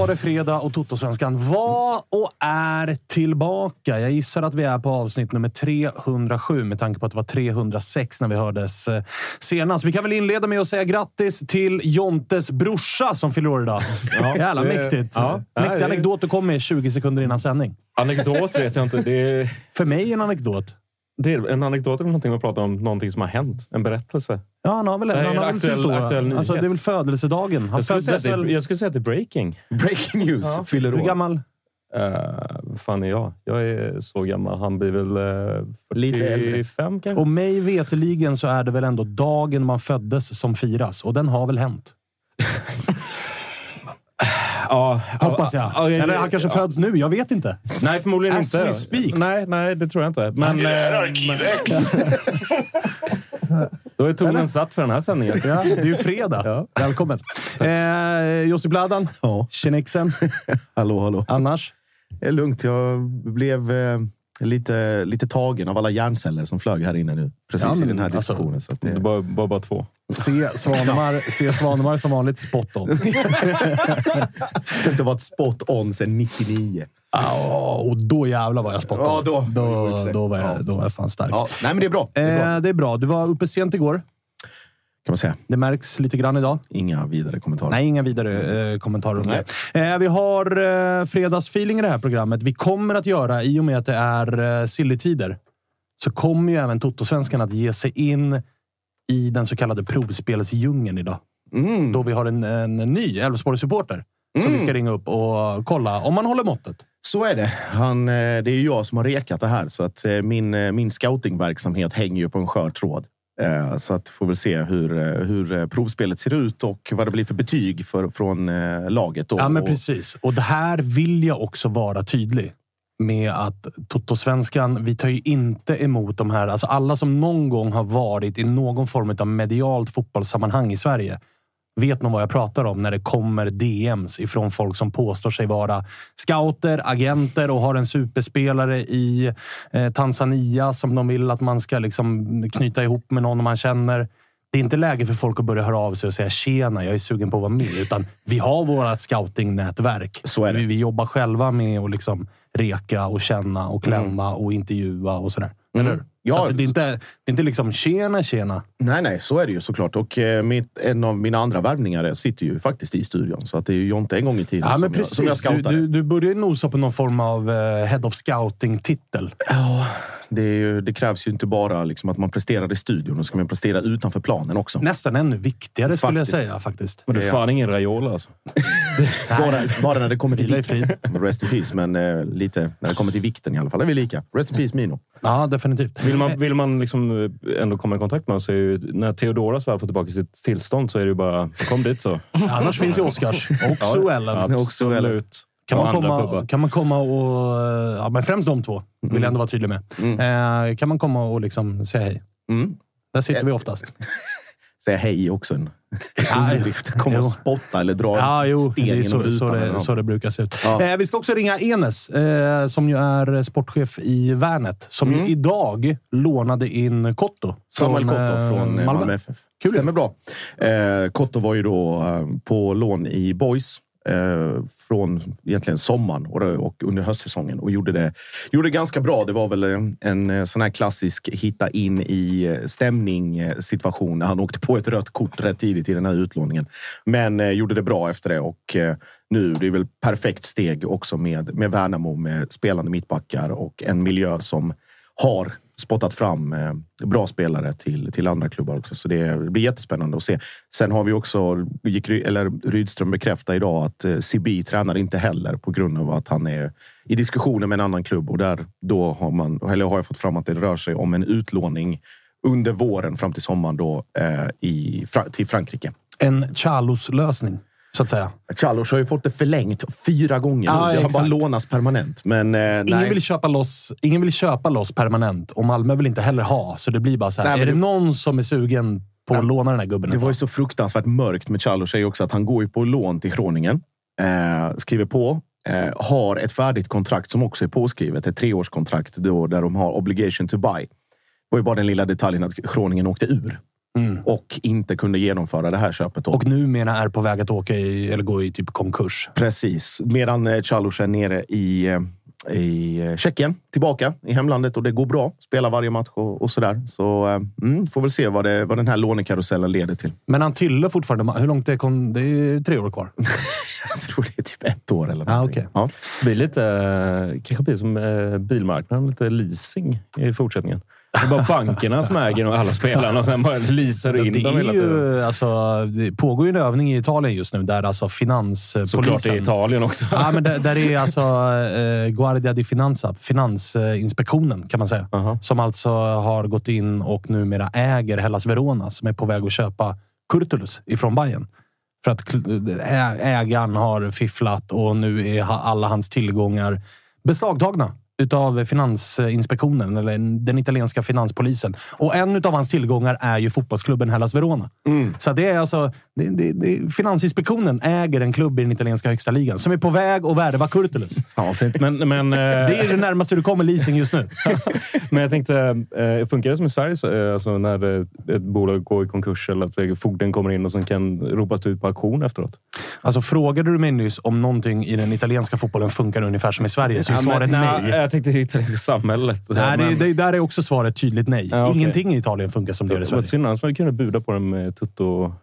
Var det fredag och Totosvenskan var och är tillbaka. Jag gissar att vi är på avsnitt nummer 307 med tanke på att det var 306 när vi hördes eh, senast. Vi kan väl inleda med att säga grattis till Jontes brorsa som fyller år idag. Ja, Jävla mäktigt. ja. Mäktig anekdot du kom med 20 sekunder innan sändning. Anekdot vet jag inte. Är, För mig en anekdot. Det är, en anekdot väl någonting man pratar om, någonting som har hänt. En berättelse. Ja, han har väl, Nej, han har väl aktuell- aktuell nyhet. Alltså, det är väl födelsedagen. Han Jag skulle, säga föddes att det, väl... jag skulle säga att det är breaking. Breaking news fyller Hur år. gammal? Uh, fan är jag? Jag är så gammal. Han blir väl uh, Lite äldre. 45 kanske? Och mig veteligen så är det väl ändå dagen man föddes som firas. Och den har väl hänt. Ja, Hoppas jag. Ja, ja, Eller han kanske ja. föds nu. Jag vet inte. Nej, förmodligen As inte. we speak. Nej, nej, det tror jag inte. Men, eh, då är tonen satt för den här sändningen. Ja, det är ju fredag. Ja. Välkommen. Eh, Josip Bladan. Ja. Tjenixen. Hallå, hallå. Annars? Det är lugnt. Jag blev eh, lite, lite tagen av alla hjärnceller som flög här inne nu. Precis Ja, men i den här alltså, diskussionen. så att Det det, var bara, bara två. Se Svanemar, se Svanemar som vanligt spot on. det var ett spot on sedan 99. Ja, och då jävlar var jag spot on. Ja, då- då, då, var jag, då var jag fan stark. Ja, nej, men det är bra. Det är bra Eh, det är bra. Du var uppe sent igår. Man säga. Det märks lite grann idag. Inga vidare kommentarer. Nej, inga vidare eh, kommentarer om Nej. det. Eh, vi har eh, fredagsfeeling i det här programmet. Vi kommer att göra, i och med att det är eh, silly-tider, så kommer ju även Totosvenskan att ge sig in i den så kallade provspelsdjungeln idag. Mm. Då vi har en, en ny Elfsborg-supporter som vi ska ringa upp och kolla om man håller måttet. Så är det. Han, eh, det är ju jag som har rekat det här, så att eh, min, eh, min scoutingverksamhet hänger ju på en skör tråd. Eh, Så att får väl se hur, eh, hur eh, provspelet ser ut och vad det blir för betyg för, från laget. Då. Ja, men precis. Och det här vill jag också vara tydlig med att Totosvenskan, vi tar ju inte emot de här, alltså alla som någon gång har varit i någon form av medialt fotbollssammanhang i Sverige vet nog vad jag pratar om när det kommer DMs ifrån folk som påstår sig vara scouter, agenter och har en superspelare i eh, Tanzania som de vill att man ska liksom knyta ihop med någon man känner. Det är inte läge för folk att börja höra av sig och säga tjena, jag är sugen på att vara med. Utan vi har våra scoutingnätverk. Vi, vi jobbar själva med att liksom reka och känna och klämma och intervjua och sådär. Mm. Eller? Ja. Så det, är inte, det är inte liksom tjena, tjena. Nej, nej, så är det ju såklart. Och eh, mitt, en av mina andra värvningar sitter ju faktiskt i studion. Så att det är ju Jonte en gång i tiden Ja, som, men jag, precis. som jag du, scoutade. du, du börjar ju nosa på någon form av eh, Head of Scouting-titel. Ja, det, är ju, det krävs ju inte bara liksom att man presterar i studion. Då ska man prestera utanför planen också. Nästan ännu viktigare skulle jag säga faktiskt. Men du är Ja. fan ingen Raiola alltså. Bara, bara när det kommer till vikt. Rest in peace, men eh, lite när det kommer till vikten i alla fall. är vi lika. Rest in peace Mino. Ja, definitivt. Vill man, vill man liksom ändå komma i kontakt med oss, så är ju, när Theodoras väl får tillbaka sitt tillstånd så är det ju bara kom dit så. Annars finns ju Oscars och Suellen. Absolut. Kan man, komma, kan man komma och... Ja, men främst de två vill jag ändå vara tydlig med. Eh, kan man komma och liksom säga hej? Mm. Där sitter vi oftast. Säga hej också. En underdrift. Komma och spotta eller dra Ja, jo. sten genom så, så, det, så det brukar se ut. Ja. Eh, vi ska också ringa Enes, eh, som ju är sportchef i Värnet. Som ju idag lånade in Kotto. Samuel Kotto eh, från eh, Malmö FF. Kul. Stämmer bra. Eh, Kotto var ju då eh, på lån i Boys eh, Eh, från egentligen sommaren och, och under höstsäsongen och gjorde det, gjorde det ganska bra. Det var väl en, en eh, sån här klassisk hitta in i eh, stämning situation när han åkte på ett rött kort rätt tidigt i den här utlåningen. Men eh, gjorde det bra efter det och eh, nu det är väl perfekt steg också med, med Värnamo med spelande mittbackar och en miljö som har spottat fram eh, bra spelare till, till andra klubbar också. Så det blir jättespännande att se. Sen har vi också, gick, eller Rydström bekräftade idag att eh, Sibi tränar inte heller på grund av att han är i diskussioner med en annan klubb. Och där då har, man, eller har jag fått fram att det rör sig om en utlåning under våren fram till sommaren då, eh, i, Fra- till Frankrike. En Chalos-lösning, så att säga. Chalos har ju fått det förlängt fyra gånger nu. Det har bara lånats permanent. Men eh, Ingen nej. vill, köpa loss, ingen vill köpa loss permanent och Malmö vill inte heller ha. Så det blir bara så här. Nej, är det det- någon som är sugen på att låna den här gubben? Det var ju så fruktansvärt mörkt med ju också att han går ju på lån till Groningen. Eh, skriver på. Eh, har ett färdigt kontrakt som också är påskrivet. Ett treårskontrakt då, där de har obligation to buy. Det var ju bara den lilla detaljen att Groningen åkte ur. Och inte kunde genomföra det här köpet. Och numera är på väg att åka i, eller gå i typ konkurs. Precis. Medan eh, Chalos är nere i, eh, i eh, Tjeckien, tillbaka i hemlandet och det går bra. Spelar varje match och, och sådär. Så mm, får väl se vad, det, vad den här lånekarusellen leder till. Men han tillhör fortfarande... Hur långt är kon, Det är tre år kvar. Jag tror det är typ ett år eller Ah, någonting. okej. Ja. Det blir lite, kanske blir som bilmarknaden, lite leasing i fortsättningen. Det är bara bankerna som äger alla spelarna och sen bara leasar in det, dem hela tiden. ju, alltså, det pågår ju en övning i Italien just nu där alltså finanspolisen... Såklart i Italien också. Ja, men där, där är alltså eh, Guardia di Finanza, Finansinspektionen kan man säga. Aha. Som alltså har gått in och numera äger Hellas Verona som är på väg att köpa Kurtulus ifrån Bayern. För att ä- ägaren har fifflat och nu är alla hans tillgångar beslagtagna utav Finansinspektionen, eller den italienska finanspolisen. Och en utav hans tillgångar är ju fotbollsklubben Hellas Verona. Så det är alltså... Det, det, det, Finansinspektionen äger en klubb i den italienska högsta ligan som är på väg att värva Kurtulus. Ja, fint. Men, men, Det är det närmaste du kommer leasing just nu. men jag tänkte, eh, funkar det som i Sverige? Eh, Alltså när ett bolag går i konkurs eller att eh, fogden kommer in och sen kan ropas ut på auktion efteråt? Alltså, frågade du mig nyss om någonting i den italienska fotbollen funkar ungefär som i Sverige, så är Ja, men- svaret nej. Jag tänkte det italienska samhället. Nej, det, Men- det, där är också svaret tydligt nej. Ja, okej. Ingenting i Italien funkar som det gör i Sverige. synd, annars hade vi kunnat buda på den med tutto...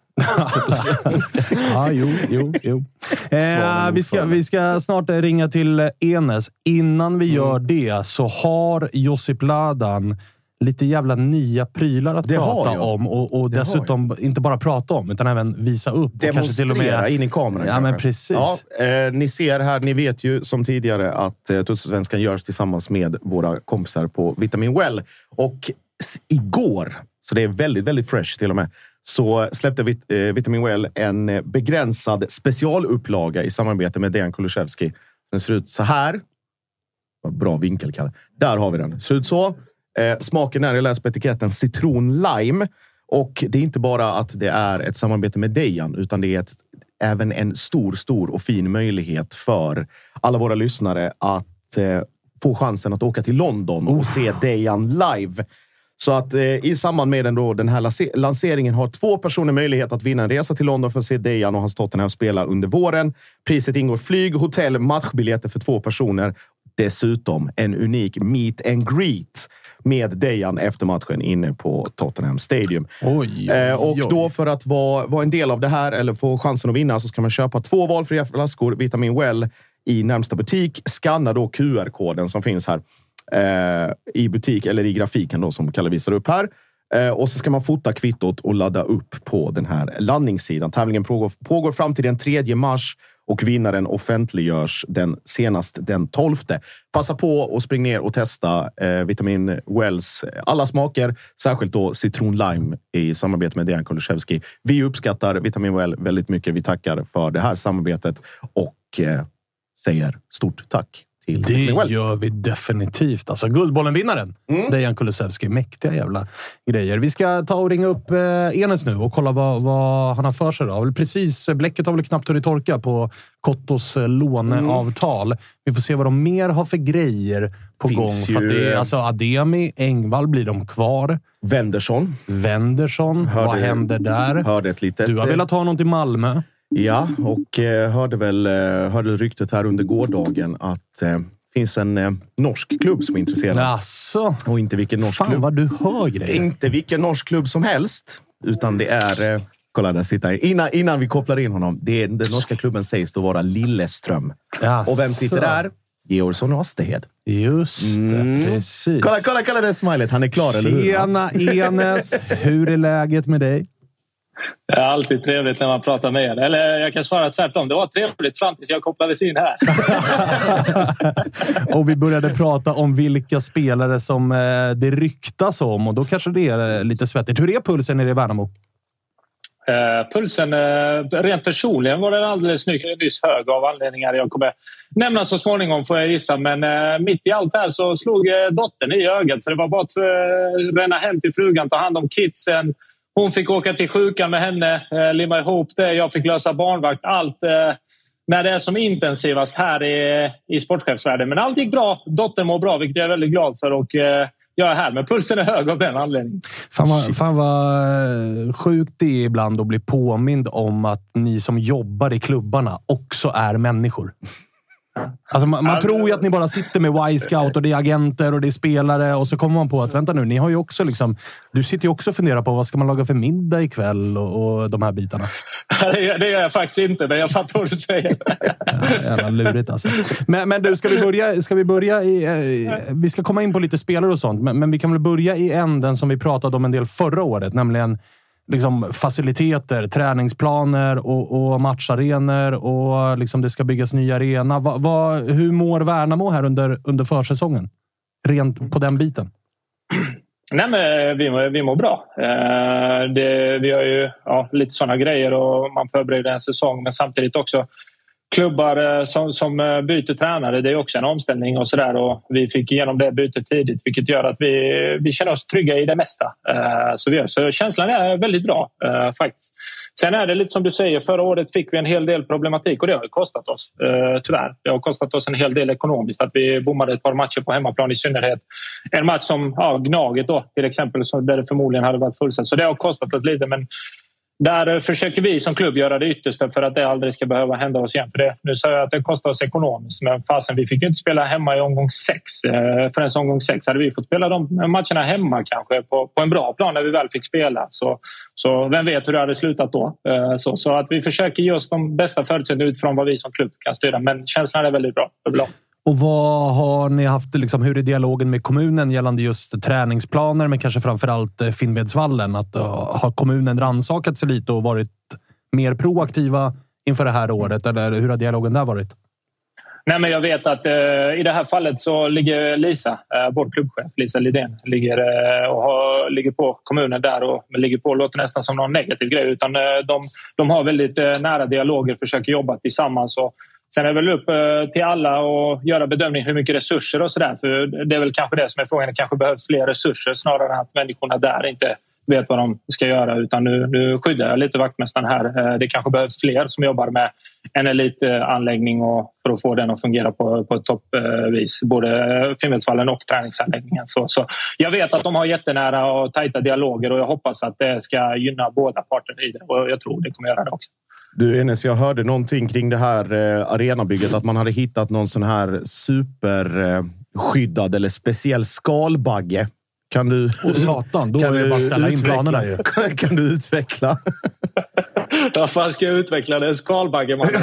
Ja, jo, jo, jo. Eh, vi, ska, vi ska snart ringa till Enes. Innan vi gör det så har Josip Ladan lite jävla nya prylar att Det prata om. Och, och dessutom inte bara prata om, utan även visa upp. och kanske till och Demonstrera med, in i kameran. Ja, kanske. men precis. Ja, eh, ni ser här, ni vet ju som tidigare att eh, Tussosvenskan görs tillsammans med våra kompisar på Vitamin Well. Och igår, så det är väldigt, väldigt fresh till och med, så släppte Vit, eh, Vitamin Well en eh, begränsad specialupplaga i samarbete med Dejan Kulusevski. Den ser ut så här. Bra vinkel, Kalle. Där har vi den. Ser ut så. Eh, smaken är, jag läser på etiketten, citron lime. Och det är inte bara att det är ett samarbete med Dejan, utan det är ett, även en stor, stor och fin möjlighet för alla våra lyssnare att eh, få chansen att åka till London och se Dejan live. Så att eh, i samband med den, då, den här lanseringen har två personer möjlighet att vinna en resa till London för att se Dejan och hans Tottenham spela under våren. Priset ingår flyg, hotell, matchbiljetter för två personer dessutom en unik meet and greet med Dejan efter matchen inne på Tottenham Stadium. Oj, Eh, och oj. då för att vara, vara en del av det här eller få chansen att vinna så ska man köpa två valfria flaskor Vitamin Well i närmsta butik. Scanna då QR-koden som finns här eh, i butik eller i grafiken då som Kalle visar upp här. Eh, och så ska man fota kvittot och ladda upp på den här landningssidan. Tävlingen pågår, pågår fram till den 3 mars och vinnaren offentliggörs den senast den 12. Passa på och spring ner och testa eh, Vitamin Wells eh, alla smaker, särskilt då citron lime i samarbete med Dejan Kulusevski. Vi uppskattar Vitamin Well väldigt mycket. Vi tackar för det här samarbetet och eh, säger stort tack till Det Well. gör vi definitivt. Alltså Guldbollen-vinnaren, Mm. Dejan Kulusevski. Mäktiga jävla grejer. Vi ska ta och ringa upp eh, Enes nu och kolla vad, vad han har för sig. Då. Precis, bläcket har väl knappt hunnit torka på Kottos eh, låneavtal. Vi får se vad de mer har för grejer på Finns gång. För att ju- det är, alltså, Ademi, Engvall, blir de kvar? Wendersson Wendersson, Hörde- vad händer där? hörde ett litet... Du har velat ha någon till Malmö. Ja, och eh, hörde väl eh, hörde ryktet här under gårdagen att eh, finns en eh, norsk klubb som är intresserad. Jaså? Och inte vilken norsk Fan klubb. vad du hör grejer. Inte vilken norsk klubb som helst, utan det är... Eh, kolla, där sitter. Innan, innan vi kopplar in honom. Det är, den norska klubben sägs då vara Lilleström. Jaså? Och vem sitter där? Georgsson och Astehed. Just det, precis. Mm. Kolla, kolla, kolla det smilet. Han är klar, eller hur? Tjena Enes! Hur är läget med dig? Det är alltid trevligt när man pratar med er. Eller jag kan svara tvärtom. Det var trevligt fram tills jag kopplades in här. Och vi började prata om vilka spelare som eh, det ryktas om och då kanske det är eh, lite svettigt. Hur är pulsen nere i Värnamo? Eh, Pulsen, eh, rent personligen var den alldeles ny- nyss hög av anledningar jag kommer nämna så småningom får jag gissa. Men eh, mitt i allt här så slog dottern i ögat så det var bara att ränna hem till frugan, ta hand om kidsen. Hon fick åka till sjukan med henne, eh, limma ihop det. Jag fick lösa barnvakt. Allt eh, när det är som intensivast här i, i sportchefsvärlden. Men allt gick bra. Dottern mår bra, vilket jag är väldigt glad för. Och, eh, jag är här, men pulsen är hög av den anledningen. Fan vad, fan vad sjukt det är ibland att bli påmind om att ni som jobbar i klubbarna också är människor. Alltså man, man tror ju att ni bara sitter med Y-scout och det är agenter och det är spelare och så kommer man på att vänta nu, ni har ju också liksom... Du sitter ju också och funderar på vad ska man laga för middag ikväll och, och de här bitarna. Det gör jag faktiskt inte, men jag fattar vad du säger. Jävla lurigt alltså. Men, men du, ska vi börja, ska vi börja i... Eh, vi ska komma in på lite spelare och sånt, men, men vi kan väl börja i änden som vi pratade om en del förra året, nämligen liksom faciliteter, träningsplaner och, och matcharenor och liksom det ska byggas ny arena. Va, va, hur mår Värnamo här under, under försäsongen? Rent på den biten. Nej, men vi, mår- vi mår bra. Eh, det, vi har ju ja, lite sådana grejer och man förbereder en säsong men samtidigt också klubbar eh, som, som eh, byter tränare. Det är också en omställning och sådär och vi fick igenom det bytet tidigt vilket gör att vi, vi känner oss trygga i det mesta. Eh, så, vi så känslan är väldigt bra faktiskt. Sen är det lite som du säger, förra året fick vi en hel del problematik och det har ju kostat oss tyvärr. Det har kostat oss en hel del ekonomiskt att vi bommade ett par matcher på hemmaplan i synnerhet. En match som ja, Gnaget då till exempel där det förmodligen hade varit fullsatt. Så det har kostat oss lite men där eh, försöker vi som klubb göra det yttersta för att det aldrig ska behöva hända oss igen. För det, nu sa jag att det kostar oss ekonomiskt, men fasen, vi fick ju inte spela hemma i omgång sex. Eh, Förrän omgång sex hade vi fått spela de matcherna hemma kanske på, på en bra plan när vi väl fick spela. Så, så vem vet hur det hade slutat då? Eh, så, så att vi försöker ge oss de bästa förutsättningarna utifrån vad vi som klubb kan styra. Men känslan är väldigt bra överlag. Och vad har ni haft? Liksom, hur är dialogen med kommunen gällande just träningsplaner, men kanske framför allt eh, Finnvedsvallen? Att, uh, har kommunen rannsakat sig lite och varit mer proaktiva inför det här året? Eller hur har dialogen där varit? Nej, men jag vet att eh, i det här fallet så ligger Lisa, eh, vår klubbchef, Lisa Lidén, ligger, eh, och har, ligger på kommunen där och ligger på låter nästan som någon negativ grej. Utan eh, de, de har väldigt eh, nära dialoger, försöker jobba tillsammans. Och sen är det väl upp eh, till alla att göra bedömning hur mycket resurser och sådär. För det är väl kanske det som är frågan. Det kanske behövs fler resurser snarare än att människorna där inte vet vad de ska göra. Utan nu, nu skyddar jag lite vaktmästaren här. Eh, det kanske behövs fler som jobbar med en elitanläggning och för att få den att fungera på, på ett toppvis. Eh, både Finnvedsvallen och träningsanläggningen. Så, så jag vet att de har jättenära och tajta dialoger och jag hoppas att det ska gynna båda parter i det. Och jag tror det kommer göra det också. Du Enes, jag hörde någonting kring det här eh, arenabygget. Att man hade hittat någon sån här superskyddad eh, eller speciell skalbagge. Kan du... Åh satan, då kan är det bara att ställa in utveckla- planerna ju. Kan du utveckla? Vad fan ska jag utveckla? Det skalbagge, man.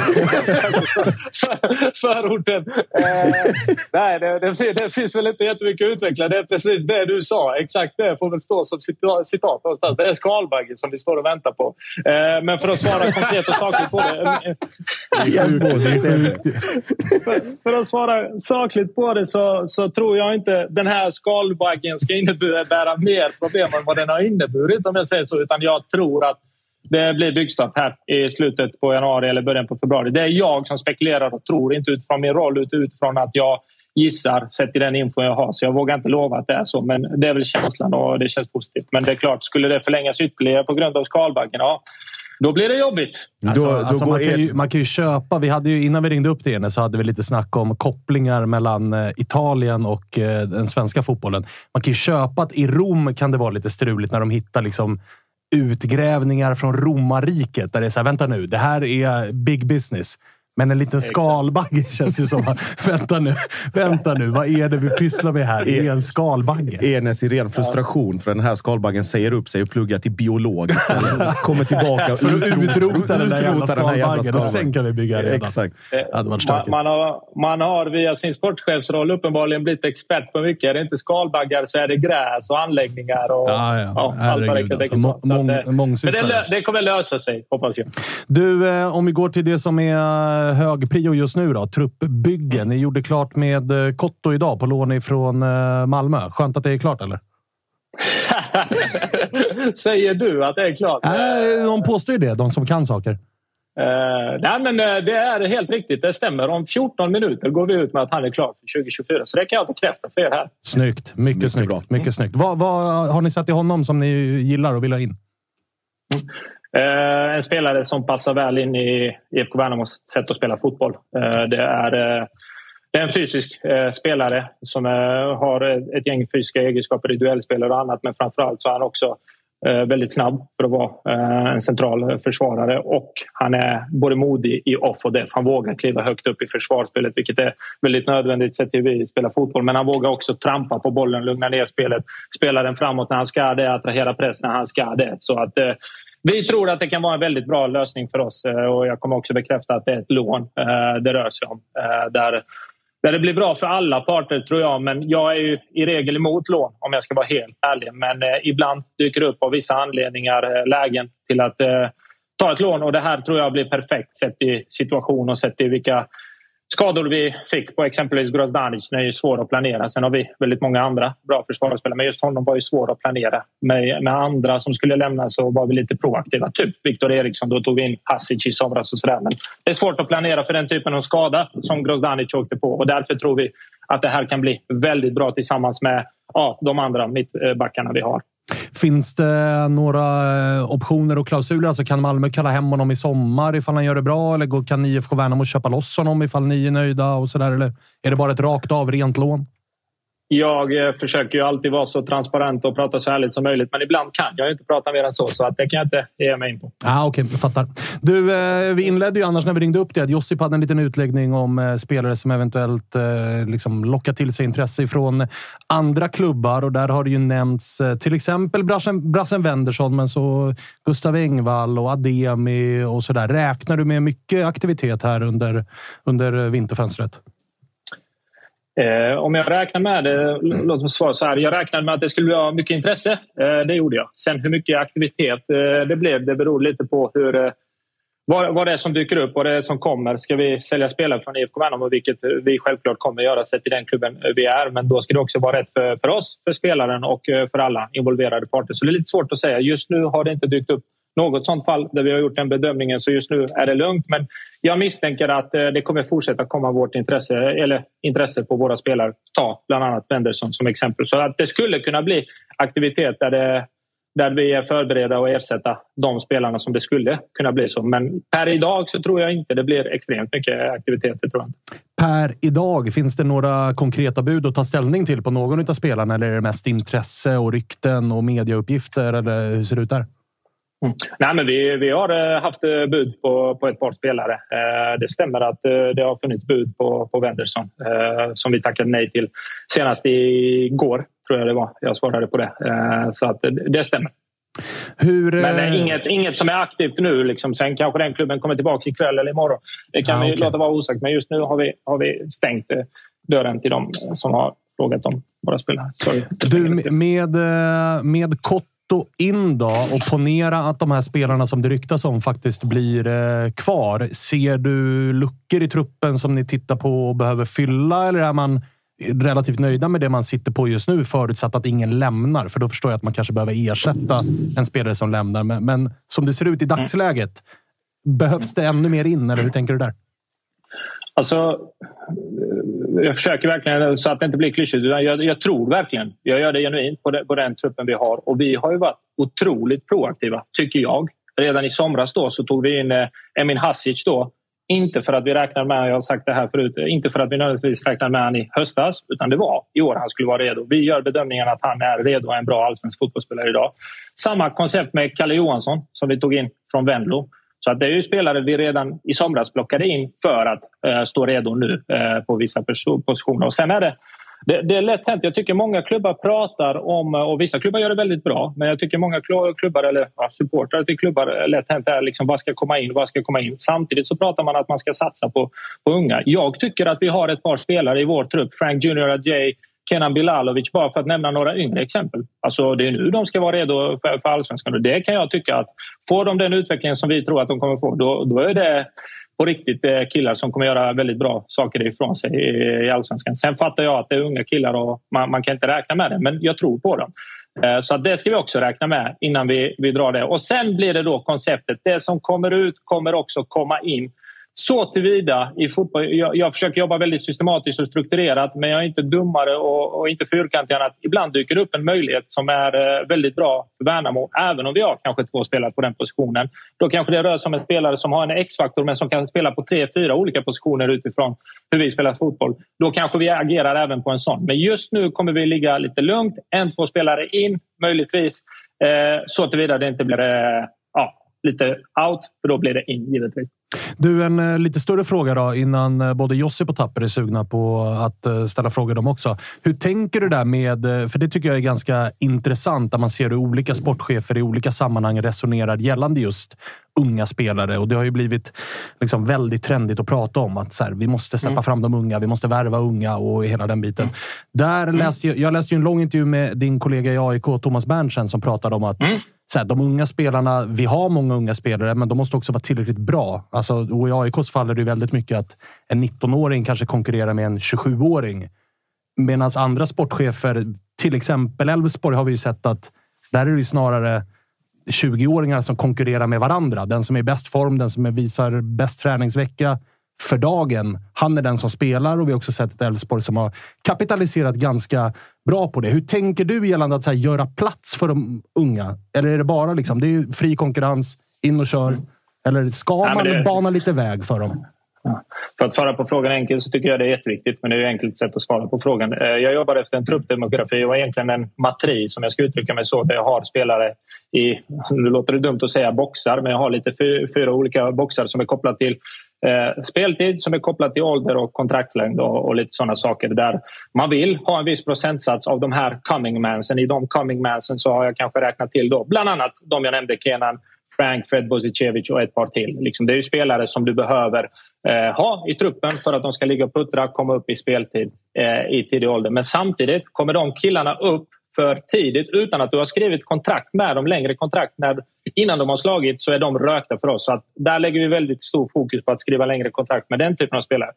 Förorten. Eh, nej, det, det, det finns väl inte jättemycket att utveckla. Det är precis det du sa. Exakt det får väl stå som cita- citat någonstans. Det är skalbagge som vi står och väntar på. Eh, men för att svara konkret och sakligt på det. för, för att svara sakligt på det så, så tror jag inte den här skalbaggen ska innebära mer problem än vad den har inneburit om jag säger så. Utan jag tror att det blir byggstart här i slutet på januari eller början på februari. Det är jag som spekulerar och tror, inte utifrån min roll utan utifrån att jag gissar sett till den info jag har. Så jag vågar inte lova att det är så, men det är väl känslan och det känns positivt. Men det är klart, skulle det förlängas ytterligare på grund av skalbaggen, ja, då blir det jobbigt. Alltså, Då- då alltså man, kan ju, man kan ju köpa... Vi hade ju, innan vi ringde upp till Enes så hade vi lite snack om kopplingar mellan eh, Italien och eh, den svenska fotbollen. Man kan ju köpa att i Rom kan det vara lite struligt när de hittar liksom utgrävningar från romarriket. Där det är så här, vänta nu, det här är big business. Men en liten skalbagge känns ju som att, vänta nu, vänta nu, vad är det vi pysslar med här? Det är en skalbagge. Enes i ren frustration för den här skalbaggen säger upp sig och pluggar till biolog istället. Kommer tillbaka och För att utrota den där jävla utrotar den här jävla skalbaggen och sen kan vi bygga redan. Exakt. Varit Man, man, har, man har via sin sportchefsroll uppenbarligen blivit expert på mycket. Är det inte skalbaggar så är det gräs och anläggningar och Ja, ja. allt vad det Herregud, kan alltså. mång- eh, Men det, det kommer lösa sig, hoppas jag. Du, eh, om vi går till det som är hög prio just nu då. Truppbygge. Ni gjorde klart med eh, Kotto idag på lån ifrån eh, Malmö. Skönt att det är klart, eller? Säger du att det är klart? Äh, de påstår ju det, de som kan saker. Eh, nej, men det är helt riktigt. Det stämmer. Om 14 minuter går vi ut med att han är klar för 2024. Så det kan jag bekräfta för er här. Snyggt. Mycket, Mycket snyggt. bra. Mycket snyggt. Vad, vad har ni sett i honom som ni gillar och vill ha in? Eh, Eh, en spelare som passar väl in i IFK Värnamos sätt att spela fotboll. Eh, det, är, eh, det är en fysisk eh, spelare som eh, har ett, gäng fysiska egenskaper i duellspel och annat men framförallt så är han också eh, väldigt snabb för att vara eh, en central försvarare och han är både modig i off och def. Han vågar kliva högt upp i försvarsspelet vilket är väldigt nödvändigt sett till hur vi spelar fotboll. Men han vågar också trampa på bollen, lugna ner spelet, spela den framåt när han ska det, attrahera press när han ska det. Så att eh, vi tror att det kan vara en väldigt bra lösning för oss eh, och jag kommer också bekräfta att det är ett lån eh, det rör sig om. Eh, där, där det blir bra för alla parter tror jag, men jag är ju i regel emot lån om jag ska vara helt ärlig. Men eh, ibland dyker det upp av vissa anledningar eh, lägen till att eh, ta ett lån och det här tror jag blir perfekt sett i situation och sett i vilka skador vi fick på exempelvis Grozdanic. Är ju svår att planera. Sen har vi väldigt många andra bra försvarsspelare, men just honom var ju svår att planera. Med, med andra som skulle lämna så var vi lite proaktiva. Typ Viktor Eriksson, då tog vi in Hasic i somras och sådär. Men det är svårt att planera för den typen av skada som Grozdanic åkte på och därför tror vi att det här kan bli väldigt bra tillsammans med ja, de andra mittbackarna vi har. Finns det några eh, optioner och klausuler? Alltså kan Malmö kalla hem honom i sommar ifall han gör det bra? Eller kan IFK Värnamo köpa loss honom ifall ni är nöjda? och så där? Eller är det bara ett rakt av rent lån? Jag eh, försöker ju alltid vara så transparent och prata så ärligt som möjligt men ibland kan jag ju inte prata mer än så så att det kan jag inte ge mig in på. Ah, Okej, jag fattar. Du, eh, vi inledde ju annars när vi ringde upp dig att Josip hade en liten utläggning om eh, spelare som eventuellt eh, liksom lockar till sig intresse från andra klubbar. Och där har det ju nämnts eh, till exempel Brassen, Brassen Wendersson, men så Gustav Engvall och Ademi och så där. Räknar du med mycket aktivitet här under, under vinterfönstret? Eh, om jag räknar med det, låt mig svara så här. Jag räknade med att det skulle vara mycket intresse. Eh, det gjorde jag. Sen hur mycket aktivitet eh, det blev, det beror lite på hur, eh, vad, vad det är som dyker upp, vad det är som kommer. Ska vi sälja spelare från IFK Värnamo, vilket vi självklart kommer göra sett till den klubben vi är. Men då ska det också vara rätt för, för oss, för spelaren och eh, för alla involverade parter. Så det är lite svårt att säga. Just nu har det inte dykt upp något sånt fall där vi har gjort den bedömningen. Så just nu är det lugnt. Men jag misstänker att eh, det kommer fortsätta komma vårt intresse, eller intresse på våra spelare. Ta bland annat Wenderson som exempel. Så att det skulle kunna bli aktivitet där, det, där vi är förberedda och ersätta de spelarna som det skulle kunna bli så. Men per idag så tror jag inte det blir extremt mycket aktivitet. Tror jag. Per idag, finns det några konkreta bud att ta ställning till på någon av spelarna? Eller är det mest intresse och rykten och mediauppgifter? Eller hur ser det ut där? Mm. Nej, men vi, vi har haft bud på, på ett par spelare. Det stämmer att det har funnits bud på, på Wendersson som vi tackade nej till senast igår, tror jag det var. Jag svarade på det. Så att det stämmer. Hur, men inget, inget som är aktivt nu. Liksom. Sen kanske den klubben kommer tillbaka ikväll eller imorgon. Det kan ah, vi okay. låta vara osagt. Men just nu har vi, har vi stängt eh, dörren till dem som har frågat om våra spelare. Sorry. Du, med, eh, med Kotto in då och ponera att de här spelarna som det ryktas om faktiskt blir eh, kvar. Ser du luckor i truppen som ni tittar på och behöver fylla? Eller är man relativt nöjda med det man sitter på just nu, förutsatt att ingen lämnar. För då förstår jag att man kanske behöver ersätta en spelare som lämnar. Men, men som det ser ut i dagsläget, behövs det ännu mer in? Eller hur tänker du där? Alltså, jag försöker verkligen så att det inte blir klyschigt. Jag, jag tror verkligen, jag gör det genuint på, det, på den truppen vi har. Och vi har ju varit otroligt proaktiva, tycker jag. Redan i somras då så tog vi in eh, Emin Hasic då inte för att vi räknade med, jag har sagt det här förut, eh, inte för att vi nödvändigtvis räknade med honom i höstas utan det var i år han skulle vara redo. Vi gör bedömningen att han är redo och en bra allsvensk fotbollsspelare idag. Samma koncept med Kalle Johansson som vi tog in från Venlo. Så att det är ju spelare vi redan i somras plockade in för att eh, stå redo nu eh, på vissa positioner. Och sen är det det, det, är lätt hänt. Jag tycker många klubbar pratar om, eh, och vissa klubbar gör det väldigt bra, men jag tycker många klubbar eller ja, supportrar till klubbar eh, lätt hänt är liksom vad ska komma in, vad ska komma in. Samtidigt så pratar man att man ska satsa på, på unga. Jag tycker att vi har ett par spelare i vår trupp, Frank Junior Ajay, Kenan Bilalovic, bara för att nämna några yngre exempel. Alltså det är nu de ska vara redo för, för allsvenskan och det kan jag tycka att får de den utvecklingen som vi tror att de kommer få, då, då är det på riktigt eh, killar som kommer göra väldigt bra saker ifrån sig i allsvenskan. Sen fattar jag att det är unga killar och man, man kan inte räkna med det, men jag tror på dem. Eh, så det ska vi också räkna med innan vi, vi drar det. Och sen blir det då konceptet. Det som kommer ut kommer också komma in så tillvida i fotboll. Jag, jag, försöker jobba väldigt systematiskt och strukturerat men jag är inte dummare och, och inte fyrkantig än att ibland dyker det upp en möjlighet som är eh, väldigt bra för Värnamo. Även om vi har kanske två spelare på den positionen. Då kanske det rör sig om en spelare som har en X-faktor men som kan spela på tre, fyra olika positioner utifrån hur vi spelar fotboll. Då kanske vi agerar även på en sån. Men just nu kommer vi ligga lite lugnt. En, två spelare in möjligtvis. Eh, så tillvida det inte blir eh, ja, lite out, för då blir det in givetvis. Du, en eh, lite större fråga då innan eh, både Josip och Tapper är sugna på att eh, ställa frågor de också. Hur tänker du där med, för det tycker jag är ganska intressant när man ser hur olika sportchefer i olika sammanhang resonerar gällande just unga spelare och det har ju blivit liksom väldigt trendigt att prata om att så här, vi måste släppa mm. fram de unga, vi måste värva unga och hela den biten. Mm. Där läste jag, jag läste en lång intervju med din kollega i AIK, Thomas Berntsen, som pratade om att mm så här, de unga spelarna, vi har många unga spelare, men de måste också vara tillräckligt bra. Alltså, och I AIKs fall är det väldigt mycket att en 19-åring kanske konkurrerar med en 27-åring. Medan andra sportchefer, till exempel Elfsborg, har vi ju sett att där är det snarare 20-åringar som konkurrerar med varandra. Den som är i bäst form, den som visar bäst träningsvecka för dagen. Han är den som spelar och vi har också sett ett Elfsborg som har kapitaliserat ganska bra på det. Hur tänker du gällande att här, göra plats för de unga? Eller är det bara liksom, det är fri konkurrens, in och kör? Eller ska Nej, man det... bana lite väg för dem? Ja. För att svara på frågan enkelt så tycker jag det är jätteviktigt, men det är ett enkelt sätt att svara på frågan. Eh, jag jobbar efter en truppdemografi och egentligen en matris, om jag ska uttrycka mig så, där jag har spelare i, nu låter det dumt att säga boxar, men jag har lite fyra olika boxar som är kopplade till Eh, speltid som är kopplat till ålder och kontraktslängd och, och, lite sådana saker där man vill ha en viss procentsats av de här coming mansen. I de coming mansen så har jag kanske räknat till då bland annat de jag nämnde, Kenan, Frank, Fred Bosicevic och ett par till. Liksom, det är ju spelare som du behöver eh, ha i truppen för att de ska ligga och puttra, komma upp i speltid eh, i tidig ålder. Men samtidigt kommer de killarna upp för tidigt utan att du har skrivit kontrakt med dem, längre kontrakt när, innan de har slagit så är de rökta för oss. Så att där lägger vi väldigt stor fokus på att skriva längre kontrakt med den typen av spelare.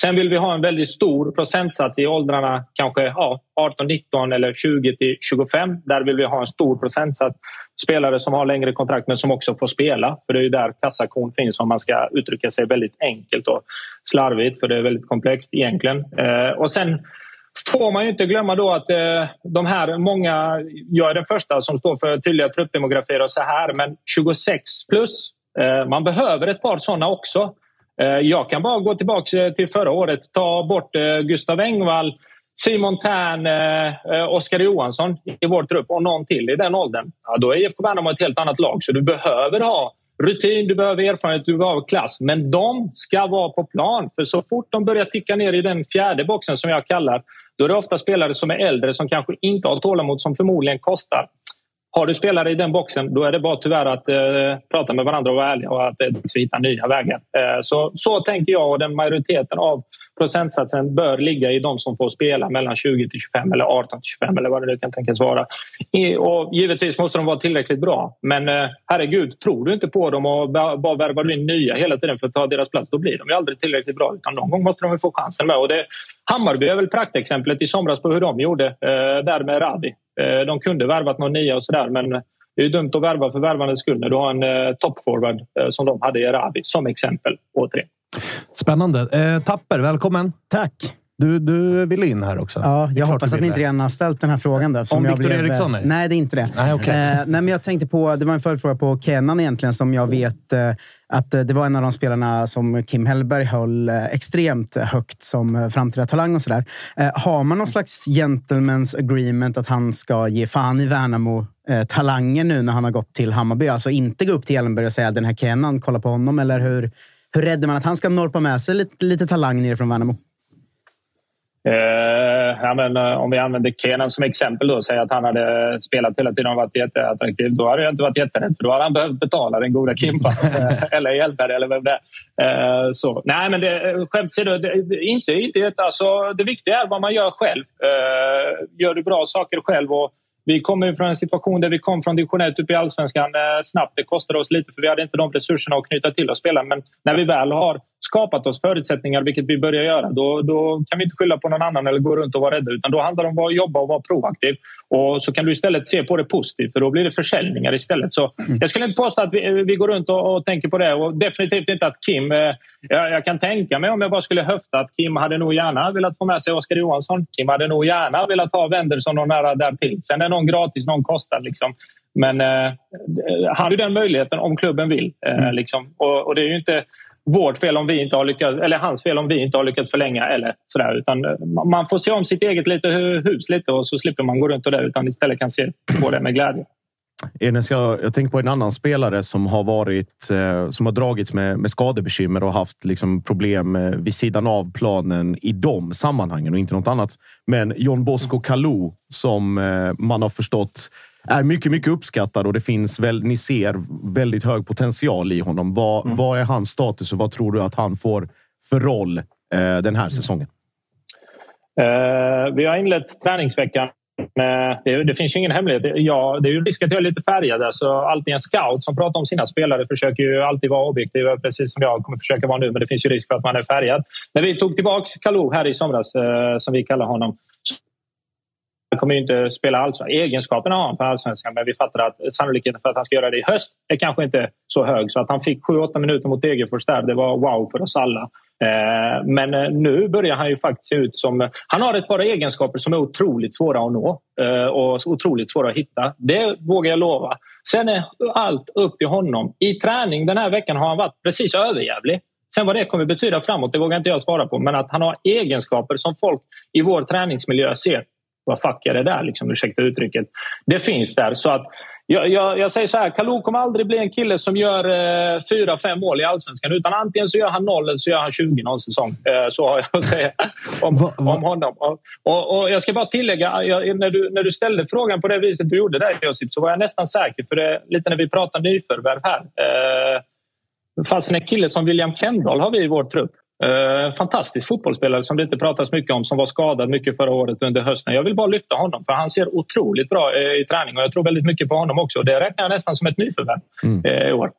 Sen vill vi ha en väldigt stor procentsats i åldrarna kanske ja, 18, 19 eller 20 till 25. Där vill vi ha en stor procentsats spelare som har längre kontrakt men som också får spela. För det är ju där kassakon finns om man ska uttrycka sig väldigt enkelt och slarvigt för det är väldigt komplext egentligen. Eh, och sen får man ju inte glömma då att eh, de här många... Jag är den första som står för tydliga truppdemografier och så här, men 26 plus. Eh, man behöver ett par sådana också. Eh, jag kan bara gå tillbaka till förra året. Ta bort Gustav Engvall, Simon Tern, Oskar Johansson i vår trupp och någon till i den åldern. Ja, då är IFK Värnamo ett helt annat lag. Så du behöver ha rutin, du behöver erfarenhet, du behöver klass. Men de ska vara på plan. För så fort de börjar ticka ner i den fjärde boxen som jag kallar då är det ofta spelare som är äldre som kanske inte har tålamod som förmodligen kostar. Har du spelare i den boxen, då är det bara tyvärr att eh, prata med varandra och vara ärliga och att eh, hitta nya vägar. Eh, så, så tänker jag och den majoriteten av procentsatsen bör ligga i de som får spela mellan 20 till 25 eller 18 till 25 eller vad det nu kan tänkas vara. Och givetvis måste de vara tillräckligt bra. Men eh, herregud, tror du inte på dem och bara värvar in nya hela tiden för att ta deras plats, då blir de ju aldrig tillräckligt bra. Utan någon gång måste de få chansen med. Och det, Hammarby är väl praktexemplet i somras på hur de gjorde eh, där med Rabi. Eh, de kunde värvat någon nia och sådär men det är dumt att värva för värvandets skull när du har en eh, toppforward eh, som de hade i Arabi, som exempel. Återigen. Spännande. Eh, Tapper, välkommen. Tack. Du, du ville in här också. Ja, jag hoppas att ni inte redan har ställt den här frågan. Då, Om Viktor blev... Eriksson? Nej. nej, det är inte det. Nej, okay. eh, nej, men jag tänkte på, det var en följdfråga på Kenan egentligen, som jag vet eh, att eh, det var en av de spelarna som Kim Hellberg höll eh, extremt högt som eh, framtida talang och sådär. Eh, har man någon slags gentleman's agreement att han ska ge fan i Värnamo talangen nu när han har gått till Hammarby? Alltså inte gå upp till Ellenberg och säga den här Kenan, kolla på honom, eller hur? Hur räddar man att han ska norpa med sig lite, lite talang ner från Värnamo? Eh, ja, men, eh, om vi använder Kenan som exempel och säger att han hade spelat hela tiden och varit jätteattraktiv. Då hade jag inte varit jätterädd för då hade han behövt betala den goda Kimpa eller Hjelberg eller vem det är. Eh, så. Nej, men det, skämt åsido, inte, inte, alltså, det viktiga är vad man gör själv. Eh, gör du bra saker själv och vi kommer från en situation där vi kom från division 1 upp i allsvenskan eh, snabbt. Det kostade oss lite för vi hade inte de resurserna att knyta till oss spelare. Men när vi väl har skapat oss förutsättningar, vilket vi börjar göra, då, då kan vi inte skylla på någon annan eller gå runt och vara rädda. Utan då handlar det om att jobba och vara proaktiv. Och så kan du istället se på det positivt, för då blir det försäljningar istället. Så mm. jag skulle inte påstå att vi, vi går runt och, och, tänker på det. Och definitivt inte att Kim... Eh, jag, jag, kan tänka mig, om jag bara skulle höfta, att Kim hade nog gärna velat få med sig Oskar Johansson. Kim hade nog gärna velat ha Wendersson och nära därtill. Sen är någon gratis, någon kostar. Liksom. Men eh, han har ju den möjligheten om klubben vill. Eh, mm. liksom. och, och, det är ju inte vårt fel om vi inte har lyckats, eller hans fel om vi inte har lyckats förlänga eller sådär. Utan eh, man får se om sitt eget lite, hus lite och så slipper man gå runt och det utan istället kan se på det med glädje. Enes, jag, jag tänker på en annan spelare som har varit eh, som har dragits med, med skadebekymmer och haft liksom, problem eh, vid sidan av planen i de sammanhangen och inte något annat. Men John Bosco Kalou som eh, man har förstått är mycket, mycket uppskattad och det finns väl, ni ser väldigt hög potential i honom. Vad, mm. vad är hans status och vad tror du att han får för roll eh, den här säsongen? Uh, vi har inlett träningsveckan det, det, finns ju ingen hemlighet. Ja, det är ju risk att jag är lite färgad. Alltså, alltid en scout som pratar om sina spelare försöker ju alltid vara objektiv, precis som jag kommer försöka vara nu. Men det finns ju risk för att man är färgad. När vi tog tillbaka Kalou här i somras, eh, som vi kallar honom, han kommer ju inte spela allsvenskan. Egenskaperna har han för allsvenskan men vi fattar att sannolikheten för att han ska göra det i höst är kanske inte så hög. Så att han fick 7-8 minuter mot Degerfors där, det var wow för oss alla. Eh, men eh, nu börjar han ju faktiskt se ut som... Han har ett par egenskaper som är otroligt svåra att nå eh, och otroligt svåra att hitta. Det vågar jag lova. Sen är allt upp till honom. I träning den här veckan har han varit precis överjävlig. Sen vad det kommer betyda framåt, det vågar inte jag svara på. Men att han har egenskaper som folk i vår träningsmiljö ser vad fuck är det där? Liksom, ursäkta uttrycket. Det finns där. Så att, jag, jag, jag säger så här, Kalou kommer aldrig bli en kille som gör eh, fyra, fem mål i allsvenskan. Utan antingen så gör han noll eller så gör han 20 någon säsong. Eh, så har jag att säga om, va, va? om honom. Och, och, och, jag ska bara tillägga, jag, när, du, när du ställde frågan på det viset du gjorde där Josip, så var jag nästan säker. För det, lite när vi pratar nyförvärv här. Eh, fast en kille som William Kendall har vi i vår trupp. Uh, fantastisk fotbollsspelare som det inte pratas mycket om, som var skadad mycket förra året under hösten. Jag vill bara lyfta honom för han ser otroligt bra uh, i träning och jag tror väldigt mycket på honom också. Det räknar jag nästan som ett nyförvärv mm. uh, i år.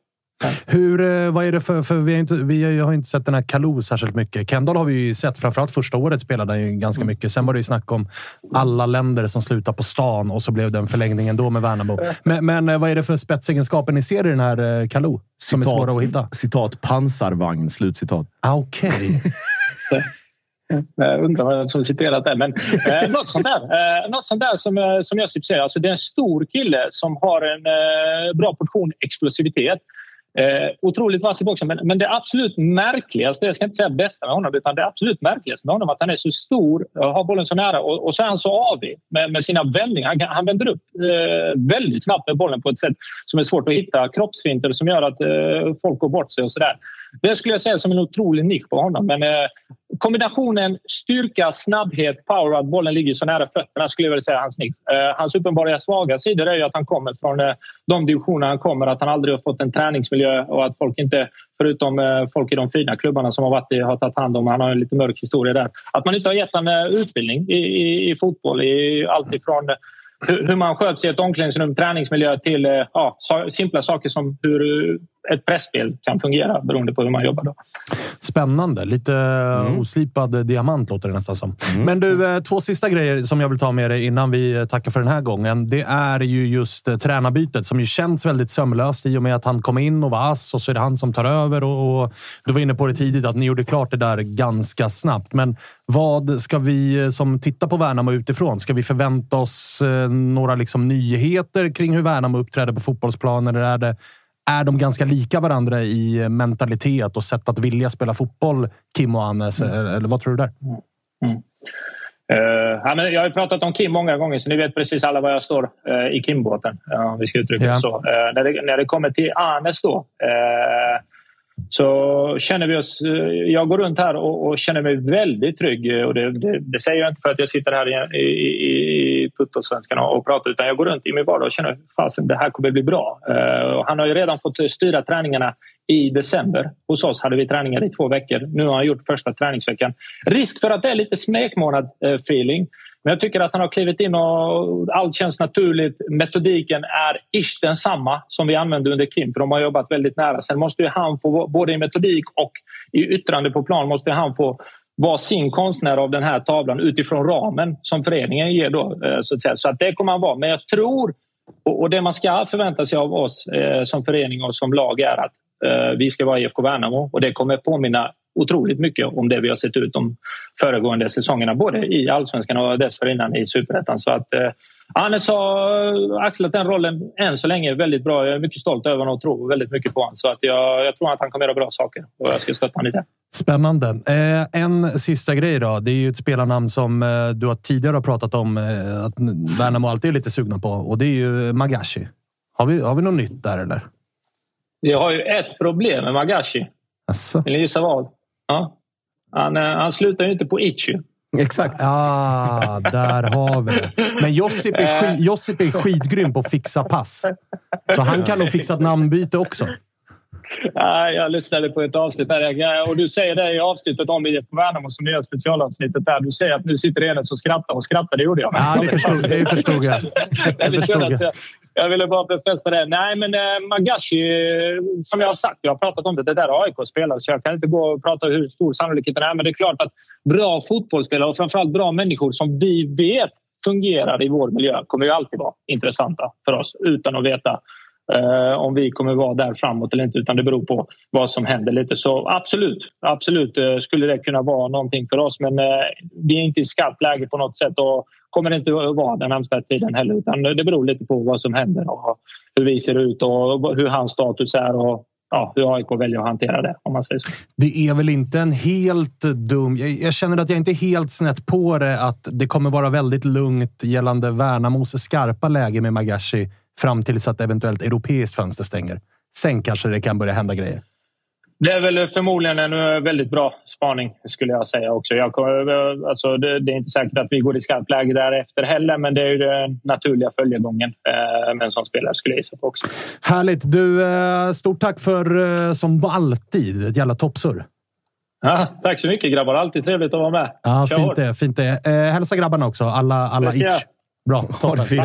Hur, eh, vad är det för... för vi, har inte, vi har inte sett den här Kalou särskilt mycket. Kendall har vi ju sett. Framförallt första året spelade han ju ganska mm. mycket. Sen var det ju snack om alla länder som slutar på stan och så blev det en förlängning ändå med Värnamo. Men, men eh, vad är det för spetsegenskaper ni ser i den här eh, Kalou? Som citat, är svåra att hitta? Citat pansarvagn. Slutcitat. Ah, Okej. Okay. Jag undrar vem som citerat det. Men eh, något sånt där, eh, något sånt där som, som jag säger. Alltså, det är en stor kille som har en eh, bra portion explosivitet. Eh, otroligt vass i boxen. Men, men det absolut märkligaste, jag ska inte säga bästa med honom, utan det absolut märkligaste med honom är att han är så stor, har bollen så nära och, och så är han så avig med, med sina vändningar. Han, han vänder upp eh, väldigt snabbt med bollen på ett sätt som är svårt att hitta. Kroppsfinter som gör att eh, folk går bort sig och sådär. Det skulle jag säga som en otrolig nisch på honom. Men eh, kombinationen styrka, snabbhet, power, att bollen ligger så nära fötterna skulle jag vilja säga hans nick. Eh, hans uppenbara svaga sidor är ju att han kommer från eh, de divisioner han kommer, att han aldrig har fått en träningsmiljö och att folk inte, förutom eh, folk i de fina klubbarna som har varit i, har tagit hand om, han har en lite mörk historia där, att man inte har gett honom eh, utbildning i, i, i fotboll, i allt ifrån eh, hur man sköts i ett omklädningsrum, träningsmiljö till eh, ja, simpla saker som hur ett pressspel kan fungera beroende på hur man jobbar. Då. Spännande. Lite mm. oslipad diamant låter det nästan som. Mm. Men du, eh, två sista grejer som jag vill ta med dig innan vi eh, tackar för den här gången. Det är ju just eh, tränarbytet som ju känns väldigt sömlöst i och med att han kom in och var ass och så är det han som tar över. Och, och du var inne på det tidigt att ni gjorde klart det där ganska snabbt. Men vad ska vi som tittar på Värnamo utifrån? Ska vi förvänta oss några liksom nyheter kring hur Värnamo uppträder på fotbollsplanen? Eller är det är de ganska lika varandra i mentalitet och sätt att vilja spela fotboll, Kim och Annes? Mm. Eller vad tror du där? Mm. Uh, ja, men jag har pratat om Kim många gånger så ni vet precis alla var jag står uh, i Kim-båten. Uh, om vi ska uttrycka det så. Uh, när, det, när det kommer till Anes då så känner vi oss... Eh, jag går runt här och, och känner mig väldigt trygg. Och det, det, det, säger jag inte för att jag sitter här i, i, i Puttosvenskan och, och pratar utan jag går runt i min vardag och känner att det här kommer bli bra. Uh, han har ju redan fått eh, styra träningarna i december. Hos oss hade vi träningar i två veckor. Nu har han gjort första träningsveckan. Risk för att det är lite smekmånad-feeling. Men jag tycker att han har klivit in och allt känns naturligt. Metodiken är ish densamma som vi använde under Kim, för de har jobbat väldigt nära. Sen måste ju han få, både i metodik och i yttrande på plan, måste han få vara sin konstnär av den här tavlan utifrån ramen som föreningen ger. Då, eh, så att, säga. Så att det kommer han vara. Men jag tror, och det man ska förvänta sig av oss eh, som förening och som lag är att Eh, vi ska vara IFK Värnamo och det kommer påminna otroligt mycket om det vi har sett ut de föregående säsongerna, både i allsvenskan och dessförinnan i superettan. Så att eh, Hannes har axlat den rollen än så länge väldigt bra. Jag är mycket stolt över honom och tror väldigt mycket på honom. Så att jag, jag tror att han kommer göra bra saker och jag ska stötta honom i det. Spännande. Eh, en sista grej då. Det är ju ett spelarnamn som eh, du har tidigare pratat om eh, att Värnamo alltid är lite sugna på och det är ju Magashi. Har vi, har vi något nytt där eller? Vi har ju ett problem med Magashi. Asså. Vill ni gissa vad? Ja. Han, eh, han slutar ju inte på Itchy. Exakt. Ah, där har vi det. Men Josip är, skit, Josip är skitgrym på att fixa pass. Så han kan nog fixa ett namnbyte också. Ja, jag lyssnade på ett avsnitt där och du säger det i avsnittet om IFK Värnamo som nya specialavsnittet där. Du säger att nu sitter Enes och skrattar och skrattar. Det gjorde jag. Ja, det förstod, det förstod jag. Det förstod jag. Jag ville bara befästa det. Nej, men eh, Magashi, som jag har sagt, jag har pratat om det. Det där AIK spelar så jag kan inte gå och prata hur stor sannolikheten är. Men det är klart att bra fotbollsspelare och framförallt bra människor som vi vet fungerar i vår miljö kommer ju alltid vara intressanta för oss utan att veta Eh, om vi kommer vara där framåt eller inte. Utan det beror på vad som händer lite. Så absolut, absolut eh, skulle det kunna vara någonting för oss. Men eh, vi är inte i skarpt läge på något sätt. Och kommer det inte att vara den närmsta tiden heller. Utan det beror lite på vad som händer och hur vi ser ut och hur hans status är och ja, hur AIK väljer att hantera det. om man säger så. Det är väl inte en helt dum... Jag, jag känner att jag inte är helt snett på det att det kommer vara väldigt lugnt gällande Värnamos skarpa läge med Magashi fram tills att eventuellt europeiskt fönster stänger. Sen kanske det kan börja hända grejer. Det är väl förmodligen en eh, väldigt bra spaning skulle jag säga också. Jag, eh, alltså det, det, är inte säkert att vi går i skarpt läge därefter heller, men det är ju den naturliga följegången eh, med en sån spelare skulle jag gissa på också. Härligt! Du, eh, stort tack för eh, som alltid ett jävla toppsurr. Ja, tack så mycket grabbar. Alltid trevligt att vara med. Ja, fint det. Fint det. Eh, hälsa grabbarna också. Alla, alla itch. Bra. Ha det fint.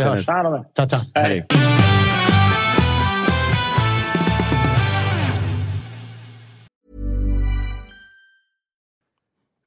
Ciao. Hej.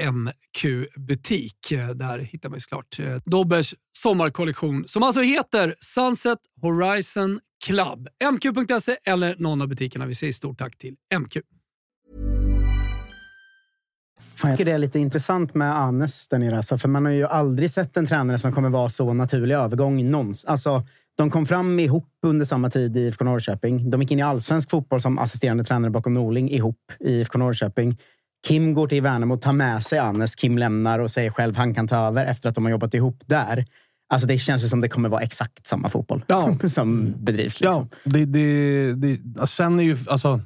MQ-butik. Eh, där hittar man ju såklart eh, Dobbers sommarkollektion som alltså heter Sunset Horizon Club. MQ.se eller någon av butikerna. Vi säger stort tack till MQ. Jag tycker det är lite intressant med Anes där nere. Alltså, för man har ju aldrig sett en tränare som kommer vara så naturlig övergång någonsin. Alltså, de kom fram ihop under samma tid i IFK Norrköping. De gick in i allsvensk fotboll som assisterande tränare bakom Norling ihop i IFK Norrköping. Kim går till Värnamo och tar med sig Anes. Kim lämnar och säger själv han kan ta över efter att de har jobbat ihop där. Alltså det känns ju som det kommer vara exakt samma fotboll Ja. som, som bedrivs. Liksom. Ja, det, det, det, sen är ju alltså,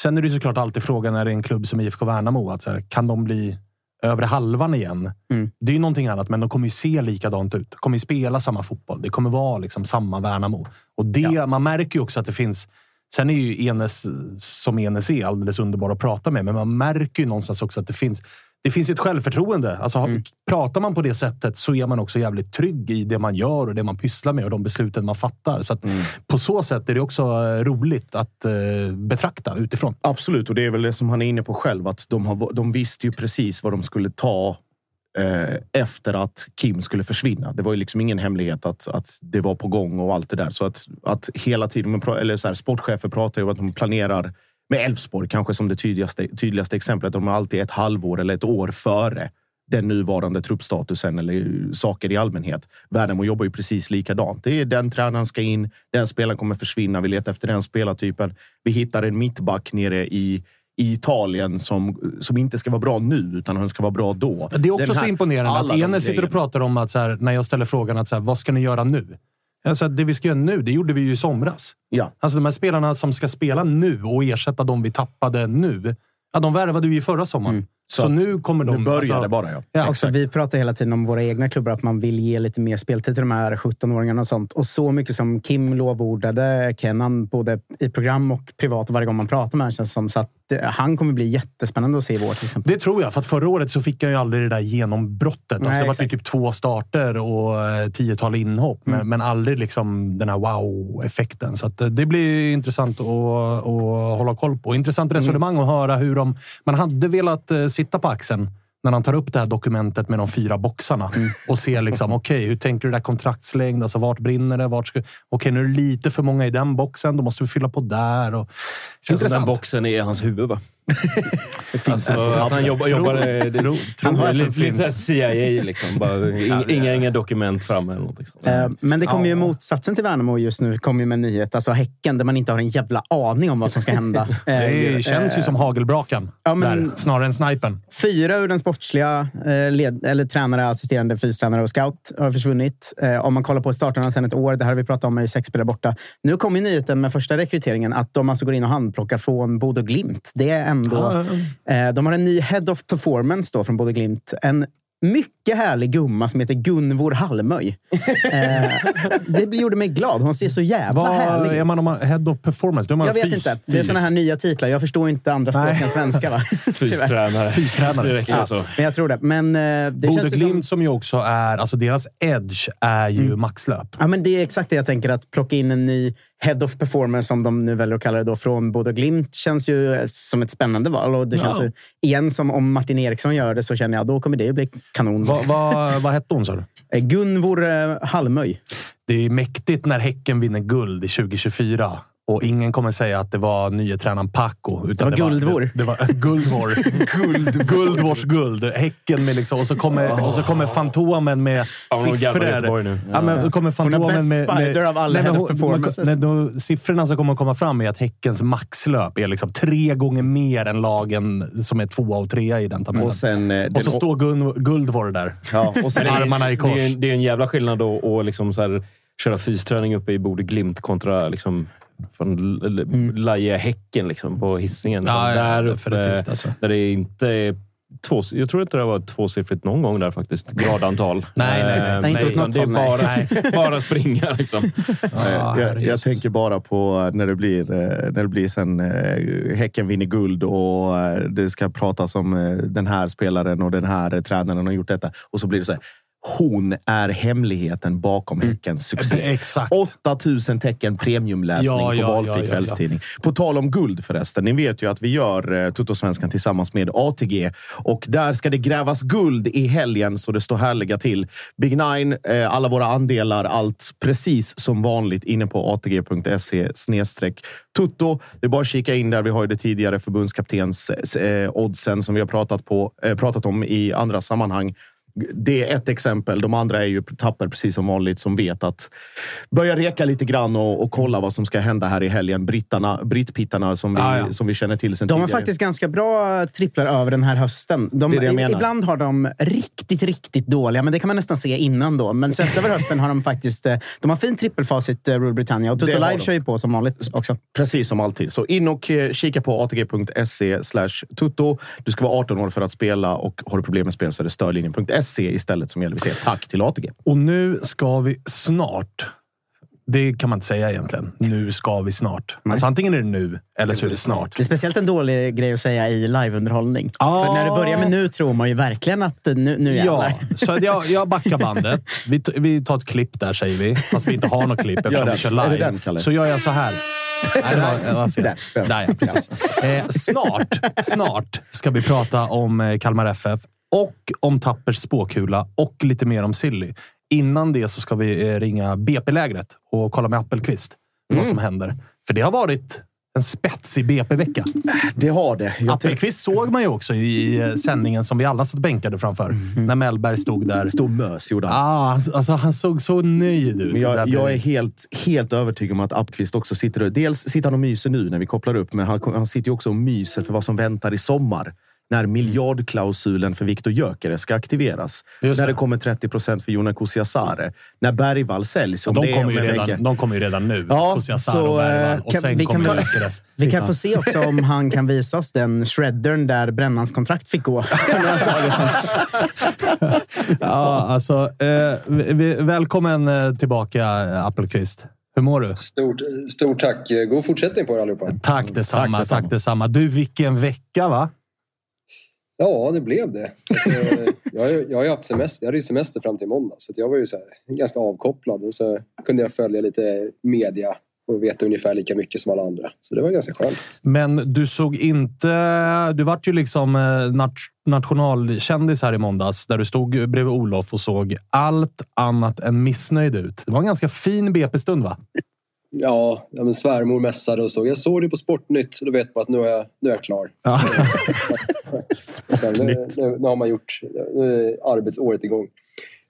sen är det såklart alltid frågan när det är en klubb som IFK Värnamo. Att så här, kan de bli övre halvan igen? Mm. Det är ju någonting annat, men de kommer ju se likadant ut. De kommer ju spela samma fotboll. Det kommer vara liksom samma Värnamo. Och det, Man märker ju också att det finns... Sen är ju Enes, som Enes är, alldeles underbar att prata med. Men man märker ju någonstans också att det finns det finns ett självförtroende. Alltså, har- Pratar man på det sättet så är man också jävligt trygg i det man gör och det man pysslar med och de besluten man fattar. Så att På så sätt är det också eh, roligt att eh, betrakta utifrån. Absolut, och det är väl det som han är inne på själv. Att de, har, de visste ju precis vad de skulle ta eh, efter att Kim skulle försvinna. Det var ju liksom ingen hemlighet att, att det var på gång och allt det där. Så att, att hela tiden, eller så här, sportchefer pratar ju om att de planerar med Elfsborg, kanske som det tydligaste, tydligaste exemplet. De är alltid ett halvår eller ett år före den nuvarande truppstatusen eller saker i allmänhet. Värnamo jobbar ju precis likadant. Det är den tränaren ska in, den spelaren kommer försvinna. Vi letar efter den spelartypen. Vi hittar en mittback nere i, i Italien som, som inte ska vara bra nu, utan han ska vara bra då. Det är också Den så här- imponerande att de Enes sitter och pratar om att så här, när jag ställer frågan att så här, vad ska ni göra nu? Alltså, det vi ska göra nu, det gjorde vi ju i somras. Ja. Alltså de här spelarna som ska spela nu och ersätta de vi tappade nu. Ja, de värvade vi ju förra sommaren. Så, Så nu kommer de... Nu börjar alltså- det bara, ja. Ja, Också, vi pratar hela tiden om våra egna klubbar, att man vill ge lite mer speltid till de här 17-åringarna och sånt. Och så mycket som Kim lovordade Kenan, både i program och privat, varje gång man pratar med honom, känns som. Så att eh, han kommer bli jättespännande att se i vår till exempel. Det tror jag, för att förra året så fick jag ju aldrig det där genombrottet. Alltså, Nej, det var typ två starter och eh, tiotal inhopp, men, men aldrig liksom den här wow-effekten. Så eh, det blir intressant att, att hålla koll på. Intressant resonemang att höra hur de... Man hade velat sitta på axeln när han tar upp det här dokumentet med de fyra boxarna och ser liksom, okej, hur tänker du där kontraktslängd? Alltså, vart brinner det? Vart ska, okej, nu är det lite för många i den boxen. Då måste vi fylla på där. Och, som den intressant. boxen är hans huvud, va? alltså, att han jobbar... jobbar det, det, tror- han har lite, det lite. CIA, liksom. Bara, inga, inga, inga dokument framme eller något. Liksom. Eh, Men det kommer ju motsatsen till Värnamo just nu. kommer ju med en nyhet. Alltså Häcken, där man inte har en jävla aning om vad som ska hända. Eh, Det känns ju eh, som hagelbrakan. Ja, men- där, snarare än snipern. Fyra ur den sportsliga eh, led, eller tränare, assisterande fystränare och scout har försvunnit. Eh, om man kollar på startarna sedan ett år, det här har vi pratat om, är ju sex spelare borta. Nu kommer ju nyheten med första rekryteringen att de alltså går in och handplockar från Bodö Glimt. Det är ändå... Eh, de har en ny Head of Performance då från Bodö Glimt. En mycket härlig gumma som heter Gunvor Hallmöj. Eh, det gjorde mig glad. Hon ser så jävla Vad härlig ut. är man om man head of performance? Då är man Jag vet fys- inte. Det är såna här nya titlar. Jag förstår inte andra språk än svenska. Va? Fystränare. Fystränare. Det räcker Ja, alltså. men jag tror det. Men eh, det ju Glimt som... som... ju också är... Alltså deras edge är ju maxlöp. Ja, men det är exakt det jag tänker. Att plocka in en ny Head of Performance, som de nu väljer att kalla det, då, från Bodö Glimt känns ju eh, som ett spännande val. Och det känns Ja. ju, igen, som om Martin Eriksson gör det så känner jag då kommer det bli kanon. Vad va, vad hette hon, sa du? Eh, Gunvor eh, Hallmöj. Det är mäktigt när Häcken vinner guld i 2024 Och ingen kommer säga att det var nye tränaren Paco. Det Utan var Guldvor. Det, det var Guldvor. Guld. Guldvors guld. Häcken med liksom, och, så kommer, och så kommer Fantomen med siffror. nu. Ja, men, då kommer Fantomen med, spider av alla Nej, men hennes performances. nej, då, Siffrorna som kommer komma fram är att Häckens maxlöp är liksom tre gånger mer än lagen som är tvåa och trea i den tabellen. Och sen... eh, Och den- så står Guldvor där. Ja, och sen Men det är- Armarna i kors. Det är, det är en jävla skillnad då att liksom så här, köra fysträning uppe i Bode Glimt kontra liksom, från L- Laje Häcken liksom, på hissingen. Mm. Ja, ja, där uppe, alltså. där det inte är två, jag tror inte det var tvåsiffrigt någon gång där faktiskt. Gradantal. Nej, nej, nej. Eh, Nej, inte åt utan något Det är nej. bara, bara springa liksom. Ja, jag, jag tänker bara på när det blir, eh, när det blir sen eh, Häcken vinner guld och eh, det ska pratas om eh, den här spelaren och den här eh, tränaren har gjort detta. Och så blir det så här. Hon är hemligheten bakom Häckens succé. Mm. Exakt. 8000 tecken premiumläsning Ja, på ja, valfri ja, kvällstidning. På tal om guld förresten. Ni vet ju att vi gör eh, Tuttosvenskan tillsammans med ATG. Och där ska det grävas guld i helgen så det står härliga till. Big Nine, eh, alla våra andelar, allt precis som vanligt inne på atg.se snedstreck tutto. Det är bara att kika in där. Vi har ju det tidigare förbundskaptens eh, oddsen som vi har pratat, på, eh, pratat om i andra sammanhang. Det är ett exempel. De andra är ju tapper precis som vanligt som vet att börja reka lite grann och, och kolla vad som ska hända här i helgen. Brittarna, brittpittarna som vi, Ah, ja. som vi känner till sen De har tidigare. faktiskt ganska bra tripplar över den här hösten. De, Det det. Ibland har de riktigt, riktigt dåliga, men det kan man nästan se innan då. Men sett över hösten har de faktiskt eh, de har fin trippelfacit, eh, Rule Britannia. Och Toto har Live kör ju på som vanligt också. Precis som alltid. Så in och eh, kika på atg.se slash tutto. Du ska vara 18 år för att spela och har du problem med spel så är det stödlinjen.se istället som gäller. Vi säger tack till ATG. Och nu ska vi snart. Det kan man inte säga egentligen. Nu ska vi snart. Alltså, antingen är det nu eller så är det snart. Det är speciellt en dålig grej att säga i liveunderhållning. Ah. För när det börjar med nu tror man ju verkligen att eh, nu, nu jävlar. Ja, så jag, jag backar bandet. Vi, vi tar ett klipp där, säger vi. Fast vi inte har något klipp eftersom vi kör live. den, så gör jag så här. Nej, det var, det var fel. Där, där. Där, ja, precis. Eh, snart, snart ska vi prata om eh, Kalmar FF och om Tappers spåkula och lite mer om Silly. Innan det så ska vi eh, ringa BP-lägret och kolla med Appelqvist vad som händer. För det har varit en spetsig BP-vecka. Det har det. Jag Appelqvist såg man ju också i eh, sändningen som vi alla satt bänkade framför. När Mellberg stod där. Stor mös gjorde han. Ah, alltså, han såg så nöjd ut. Men Där jag, jag är helt, helt övertygad om att Appqvist också sitter och, Dels sitter han och myser nu när vi kopplar upp, men han, han sitter ju också och myser för vad som väntar i sommar. När miljardklausulen för Viktor Gyökeres ska aktiveras. Just när det. det kommer 30 procent för Jonas Kusiasare. När Bergvall säljs. om de, det är kommer om ju redan, vecka. de kommer ju redan nu. Ja, Kusiasar så, och Bergvall. eh, Och kan- sen vi kan kommer väl- Gyökeres. Vi kan få se också om han kan visa oss den shreddern där Brännans kontrakt fick gå. Ja, alltså, eh, vi- välkommen eh, tillbaka, Appelqvist. Hur mår du? Stort, stort tack. God fortsättning på er allihopa. Tack detsamma. Tack Tack detsamma. detsamma. Du, vilken vecka va? Ja, det blev det. Alltså, jag, jag har ju haft semester. Jag hade ju semester fram till måndag. Så att jag var ju så här, ganska avkopplad. Och så kunde jag följa lite media och veta ungefär lika mycket som alla andra. Så det var ganska skönt. Men du såg inte... Du vart ju liksom eh, nat nationalkändis här i måndags, där du stod bredvid Olof och såg allt annat än missnöjd ut. Det var en ganska fin BP-stund, va? Ja, ja men svärmor mässade och så. Jag såg det på Sportnytt. Då vet man att nu är jag, nu är jag klar. Ja. Och Sen, nu, nu, nu har man gjort... Nu är arbetsåret igång.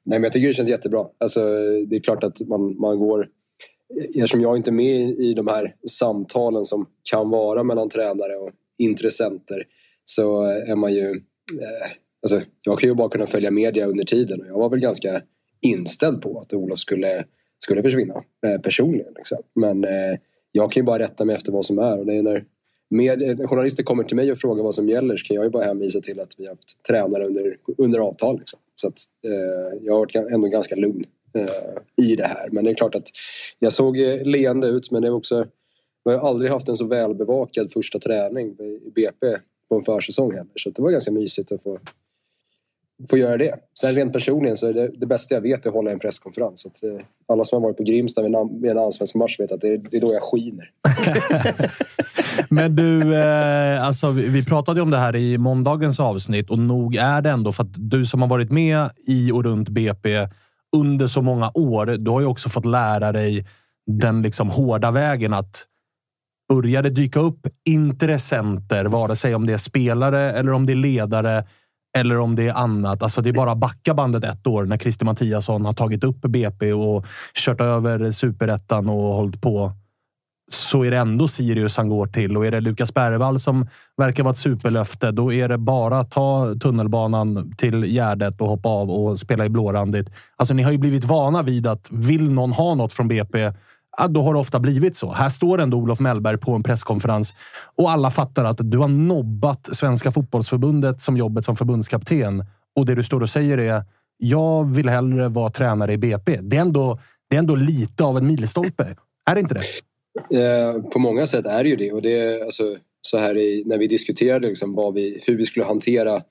Nej, men jag tycker det känns jättebra. Alltså, det är klart att man, man går... Eftersom jag inte är med i de här samtalen som kan vara mellan tränare och intressenter så är man ju... Eh, alltså, jag kan ju bara kunna följa media under tiden och jag var väl ganska inställd på att Olof skulle, skulle försvinna eh, personligen. Liksom. Men eh, jag kan ju bara rätta mig efter vad som är och det är när med, eh, journalister kommer till mig och frågar vad som gäller så kan jag ju bara hänvisa till att vi har haft tränare under, under avtal. Liksom. Så att, eh, jag har varit ändå ganska lugn eh, i det här. Men det är klart att jag såg eh, leende ut men det var också jag har aldrig haft en så välbevakad första träning i BP på en försäsong heller. Så det var ganska mysigt att få, få göra det. Sen rent personligen så är det, det bästa jag vet är att hålla en presskonferens. Så att, eh, alla som har varit på Grimsta vid en, vid en allsvensk match vet att det är, det är då jag skiner. Men du, eh, alltså, vi, vi pratade om det här i måndagens avsnitt och nog är det ändå för att du som har varit med i och runt BP under så många år, du har ju också fått lära dig den liksom hårda vägen att började dyka upp intressenter, vare sig om det är spelare eller om det är ledare eller om det är annat. Alltså det är bara backa bandet ett år när Christer Mattiasson har tagit upp BP och kört över superettan och hållit på. Så är det ändå Sirius han går till och är det Lukas Bergvall som verkar vara ett superlöfte, då är det bara att ta tunnelbanan till Gärdet och hoppa av och spela i blårandigt. Alltså, ni har ju blivit vana vid att vill någon ha något från BP då har det ofta blivit så. Här står ändå Olof Mellberg på en presskonferens och alla fattar att du har nobbat Svenska fotbollsförbundet som jobbet som förbundskapten. Och det du står och säger är jag vill hellre vara tränare i BP. Det är ändå, det är ändå lite av en milstolpe. Är det inte det? Eh, på många sätt är det ju det. Och det alltså, så här i, när vi diskuterade liksom vad vi, hur vi skulle hantera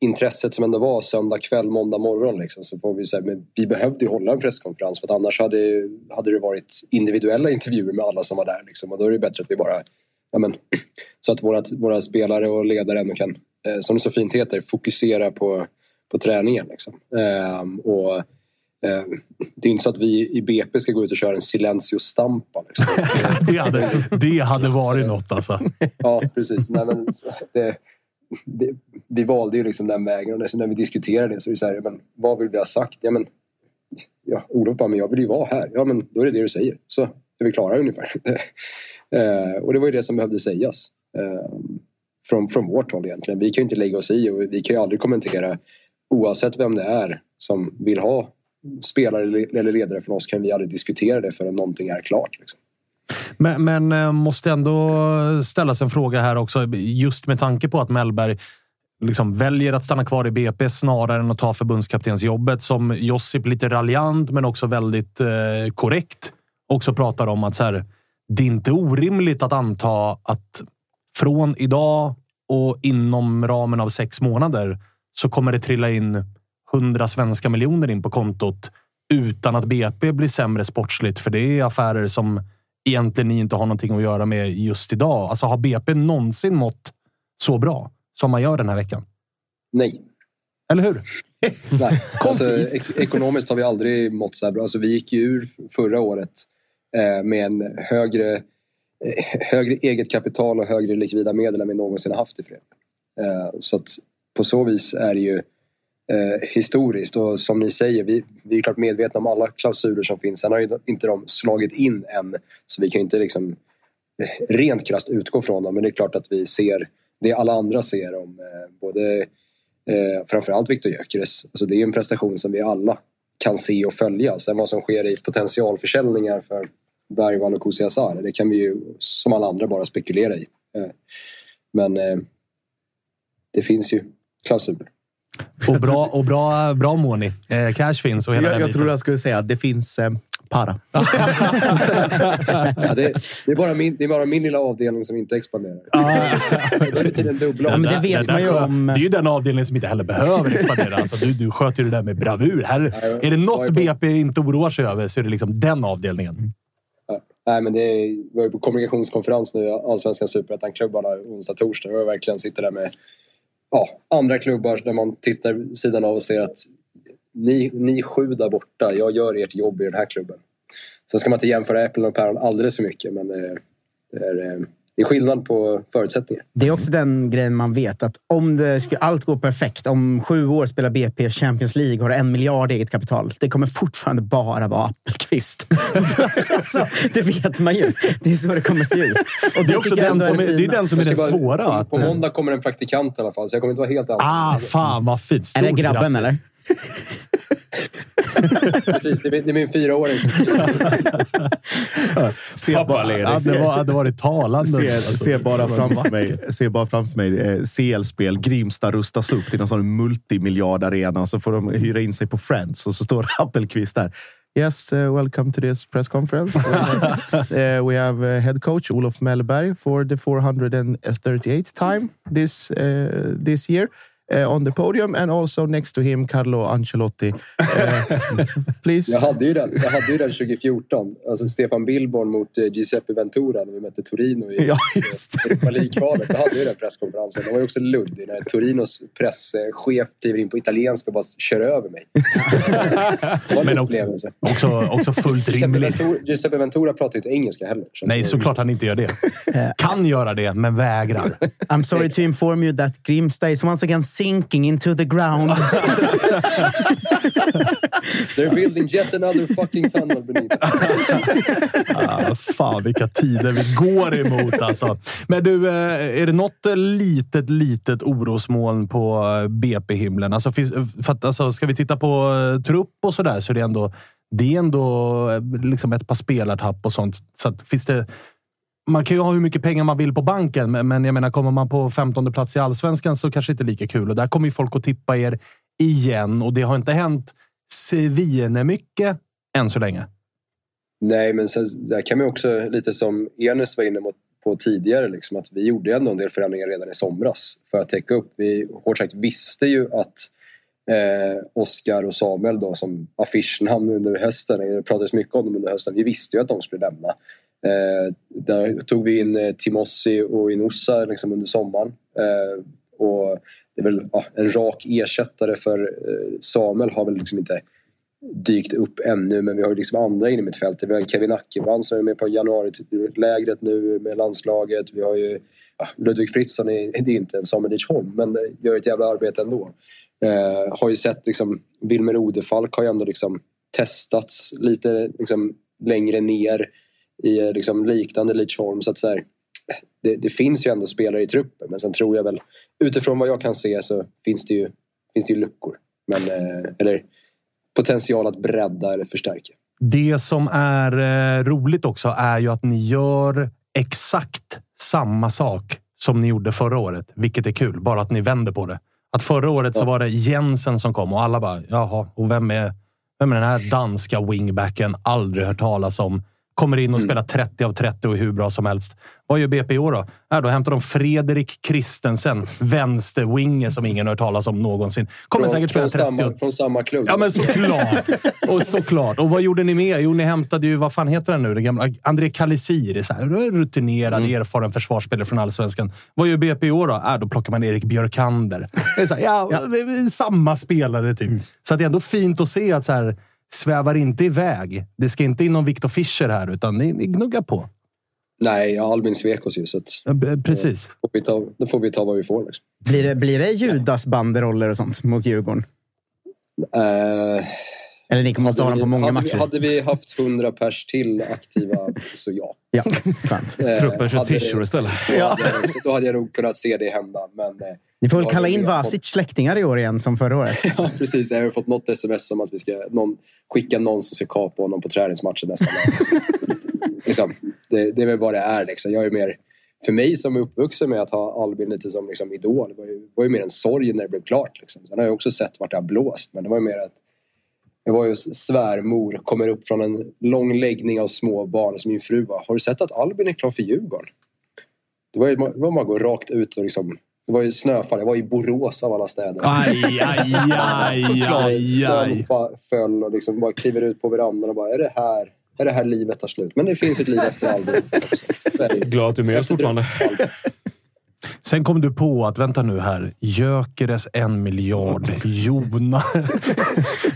intresset som ändå var söndag kväll, måndag morgon. Liksom, så får vi säga, men vi behövde ju hålla en presskonferens för annars hade, hade det varit individuella intervjuer med alla som var där. Liksom, och då är det bättre att vi bara... Ja, men, så att våra, våra spelare och ledare ändå kan, eh, som det så fint heter, fokusera på, på träningen. Liksom. Eh, och, eh, det är inte så att vi i BP ska gå ut och köra en silencio-stampa. Liksom. det, hade, det hade varit något alltså. ja, precis. Nej, men, det, det, vi valde ju liksom den vägen och när vi diskuterade det så är det så här, men vad vill vi ha sagt? Ja, men, ja, Olof bara, men jag vill ju vara här. Ja, men då är det det du säger. Så är vi klara ungefär. eh, och det var ju det som behövde sägas. Eh, från, från vårt håll egentligen. Vi kan ju inte lägga oss i och vi kan ju aldrig kommentera oavsett vem det är som vill ha spelare eller ledare från oss kan vi aldrig diskutera det förrän någonting är klart. Liksom. Men, men eh, måste ändå ställas en fråga här också, just med tanke på att Mellberg liksom väljer att stanna kvar i BP snarare än att ta förbundskaptensjobbet som Josip lite raljant men också väldigt eh, korrekt också pratar om att så här, det är inte orimligt att anta att från idag och inom ramen av sex månader så kommer det trilla in hundra svenska miljoner in på kontot utan att BP blir sämre sportsligt. För det är affärer som egentligen ni inte har någonting att göra med just idag. Alltså har BP någonsin mått så bra som man gör den här veckan? Nej. Eller hur? Nej. Alltså, ek ekonomiskt har vi aldrig mått så här bra. Alltså, vi gick ju ur förra året eh, med en högre, eh, högre eget kapital och högre likvida medel än vi någonsin haft i föreningen. Eh, så att på så vis är det ju eh, historiskt och som ni säger, vi, vi är klart medvetna om alla klausuler som finns. Sen har ju inte de slagit in än så vi kan ju inte liksom eh, rent krasst utgå från dem men det är klart att vi ser det alla andra ser om eh, både eh, framförallt Viktor Gyökeres. Alltså det är en prestation som vi alla kan se och följa. Sen vad som sker i potentialförsäljningar för Bergvall och Kusiasar, det kan vi ju som alla andra bara spekulera i. Eh, men eh, det finns ju klausuler. Och bra, och bra, bra Moni. Eh, cash finns och hela Jag, den jag tror jag skulle säga att det finns eh, para. ja, det, det, är bara min, det är bara min lilla avdelning som inte expanderar. Då är det tydligen dubbla. Ja, men det vet man ju om. Det är ju den avdelningen som inte heller behöver expandera. Alltså, du, du sköter det där med bravur. Här, är det något BP inte oroar sig över så är det liksom den avdelningen. Ja, nej, men det är, vi var ju på kommunikationskonferens nu, Allsvenskan Superettan-klubbarna onsdag, torsdag. Och jag verkligen sitter där med ja, andra klubbar där man tittar sidan av och ser att ni, ni sju där borta, jag gör ert jobb i den här klubben. Sen ska man inte jämföra äpplen och päron alldeles för mycket men eh, det är, eh, det är skillnad på förutsättningar. Det är också den grejen man vet att om det skulle allt gå perfekt, om sju år spelar BP Champions League har en miljard eget kapital. Det kommer fortfarande bara vara Appelqvist. alltså, det vet man ju. Det är så det kommer se ut. Och det, är också den som är, det är den som är den svåra. På, på måndag kommer en praktikant i alla fall, så jag kommer inte vara helt ensam. Ah, fan vad fint. Stort är det grabben grattis. eller? Precis, det är, det är min fyraåring Se bara, ja, det var, hade varit talande. Se, alltså. se bara framför mig, se bara framför mig eh, CL-spel. Grimsta rustas upp till en sån multimiljardarena. Så får de hyra in sig på Friends och så står Appelqvist där. Yes, uh, welcome to this press conference. uh, we have uh, head coach Olof Mellberg for the 438th time this uh, this year. Uh, on the podium and also next to him, Carlo Ancelotti. Uh, please. Jag hade, ju den, jag hade ju den 2014. Alltså Stefan Billborn mot eh, Giuseppe Ventura när vi mötte Torino i ja, Europa League-kvalet. Då hade ju den presskonferensen. Det var ju också luddig när Torinos presschef kliver in på italienska och bara kör över mig. Det var en Men upplevelse. också, också, också fullt Giuseppe rimligt. Ventura, Giuseppe Ventura pratar ju inte engelska heller. Så Nej, såklart han inte gör det. Kan göra det, men vägrar. I'm sorry to inform you that Grimsta is once again sinking into the ground. They're building yet another fucking tunnel beneath. Ah, fan, vilka tider vi går emot alltså. Men du, eh, är det något litet, litet orosmoln på eh, BP-himlen? Alltså, finns- för att, alltså, ska vi titta på eh, trupp och sådär så är det ändå, det är ändå liksom ett par spelartapp och sånt. Så att, finns det, man kan ju ha hur mycket pengar man vill på banken, men- jag menar, kommer man på 15 plats i allsvenskan så kanske inte lika kul. Och där kommer ju folk att tippa er igen och det har inte hänt svinemycket än så länge. Nej, men sen, där kan man också, lite som Enes var inne på tidigare, liksom, att vi gjorde ändå en del förändringar redan i somras för att täcka upp. Vi hårt sagt visste ju att eh, Oskar och Samuel då, som affischnamn under hösten, det pratades mycket om dem under hösten, vi visste ju att de skulle lämna. Eh, där tog vi in eh, Timossi och Inossa liksom, under sommaren. Eh, och det är väl ja, en rak ersättare för eh, Samuel har väl liksom inte dykt upp ännu men vi har ju liksom andra inne i mitt fält. Vi har Kevin Ackerman som är med på januarilägret nu med landslaget. Vi har ju ja, Ludvig Fritzson, är, det är inte en Samuel Holm men gör ett jävla arbete ändå. Eh, har ju sett liksom Wilmer Odefalk har ju ändå liksom testats lite liksom längre ner i eh, liksom liknande Lidsholm så att så här, det, det finns ju ändå spelare i truppen men sen tror jag väl utifrån vad jag kan se så finns det ju, finns det ju luckor. Men, eh, eller potential att bredda eller förstärka. Det som är eh, roligt också är ju att ni gör exakt samma sak som ni gjorde förra året, vilket är kul. Bara att ni vänder på det. Att förra året så var det Jensen som kom och alla bara, jaha, och vem är, vem är den här danska wingbacken? Aldrig hört talas om. Kommer in och spelar 30 av 30 och hur bra som helst. Vad gör BP i år då? Äh, då hämtar de Fredrik Christensen, vänsterwinger som ingen har hört talas om någonsin. Kommer Från, säkert spela från, 30 samma, från samma klubb. Ja, men såklart. Och såklart. Och vad gjorde ni mer? Jo, ni hämtade ju, vad fan heter han nu? Det gamla, André Kalisiri. Så här, rutinerad, erfaren försvarsspelare från Allsvenskan. Vad gör BP i år då? Äh, då plockar man Erik Björkander. Det är så här, ja, är samma spelare typ. Så att det är ändå fint att se att så här, svävar inte iväg. Det ska inte in någon Viktor Fischer här, utan ni, ni gnuggar på. Nej, ja, Albin svek oss ju. Så att, Ja, b- Precis. får vi ta, då får vi ta vad vi får. Liksom. Blir det, blir det Judas banderoller och sånt mot Djurgården? Eh, Eller ni måste ha dem på många hade, matcher? Vi, hade vi haft 100 pers till aktiva så ja. Ja, skönt. Eh, Truppen kör t-shirt istället. Då, hade jag, också- då hade jag nog kunnat se det hända. Men, eh, Ni får väl kalla in Vasic släktingar i år igen som förra året. Ja, precis. Jag har fått något sms om att vi ska någon, skicka någon som ska kapa honom på träningsmatchen nästa dag. liksom, det, det är väl vad det är. Liksom. Jag är mer, för mig som är uppvuxen med att ha Albin lite som liksom, idol, det var ju, var ju mer en sorg när det blev klart. Liksom. Sen har jag också sett vart det har blåst, men det var ju mer att jag var ju svärmor, kommer upp från en lång läggning av små barn som min fru bara, har du sett att Albin är klar för Djurgården? Det var ju det var man går rakt ut och liksom, det var ju snöfall. Jag var i Borås av alla städer. Aj, aj, aj, aj, aj. Snön föll och liksom bara kliver ut på verandan och bara, är det här, är det här livet tar slut? Men det finns ett liv efter Albin också. Glad att du är med oss fortfarande. Sen kom du på att, vänta nu här, Gyökeres en miljard, Jona.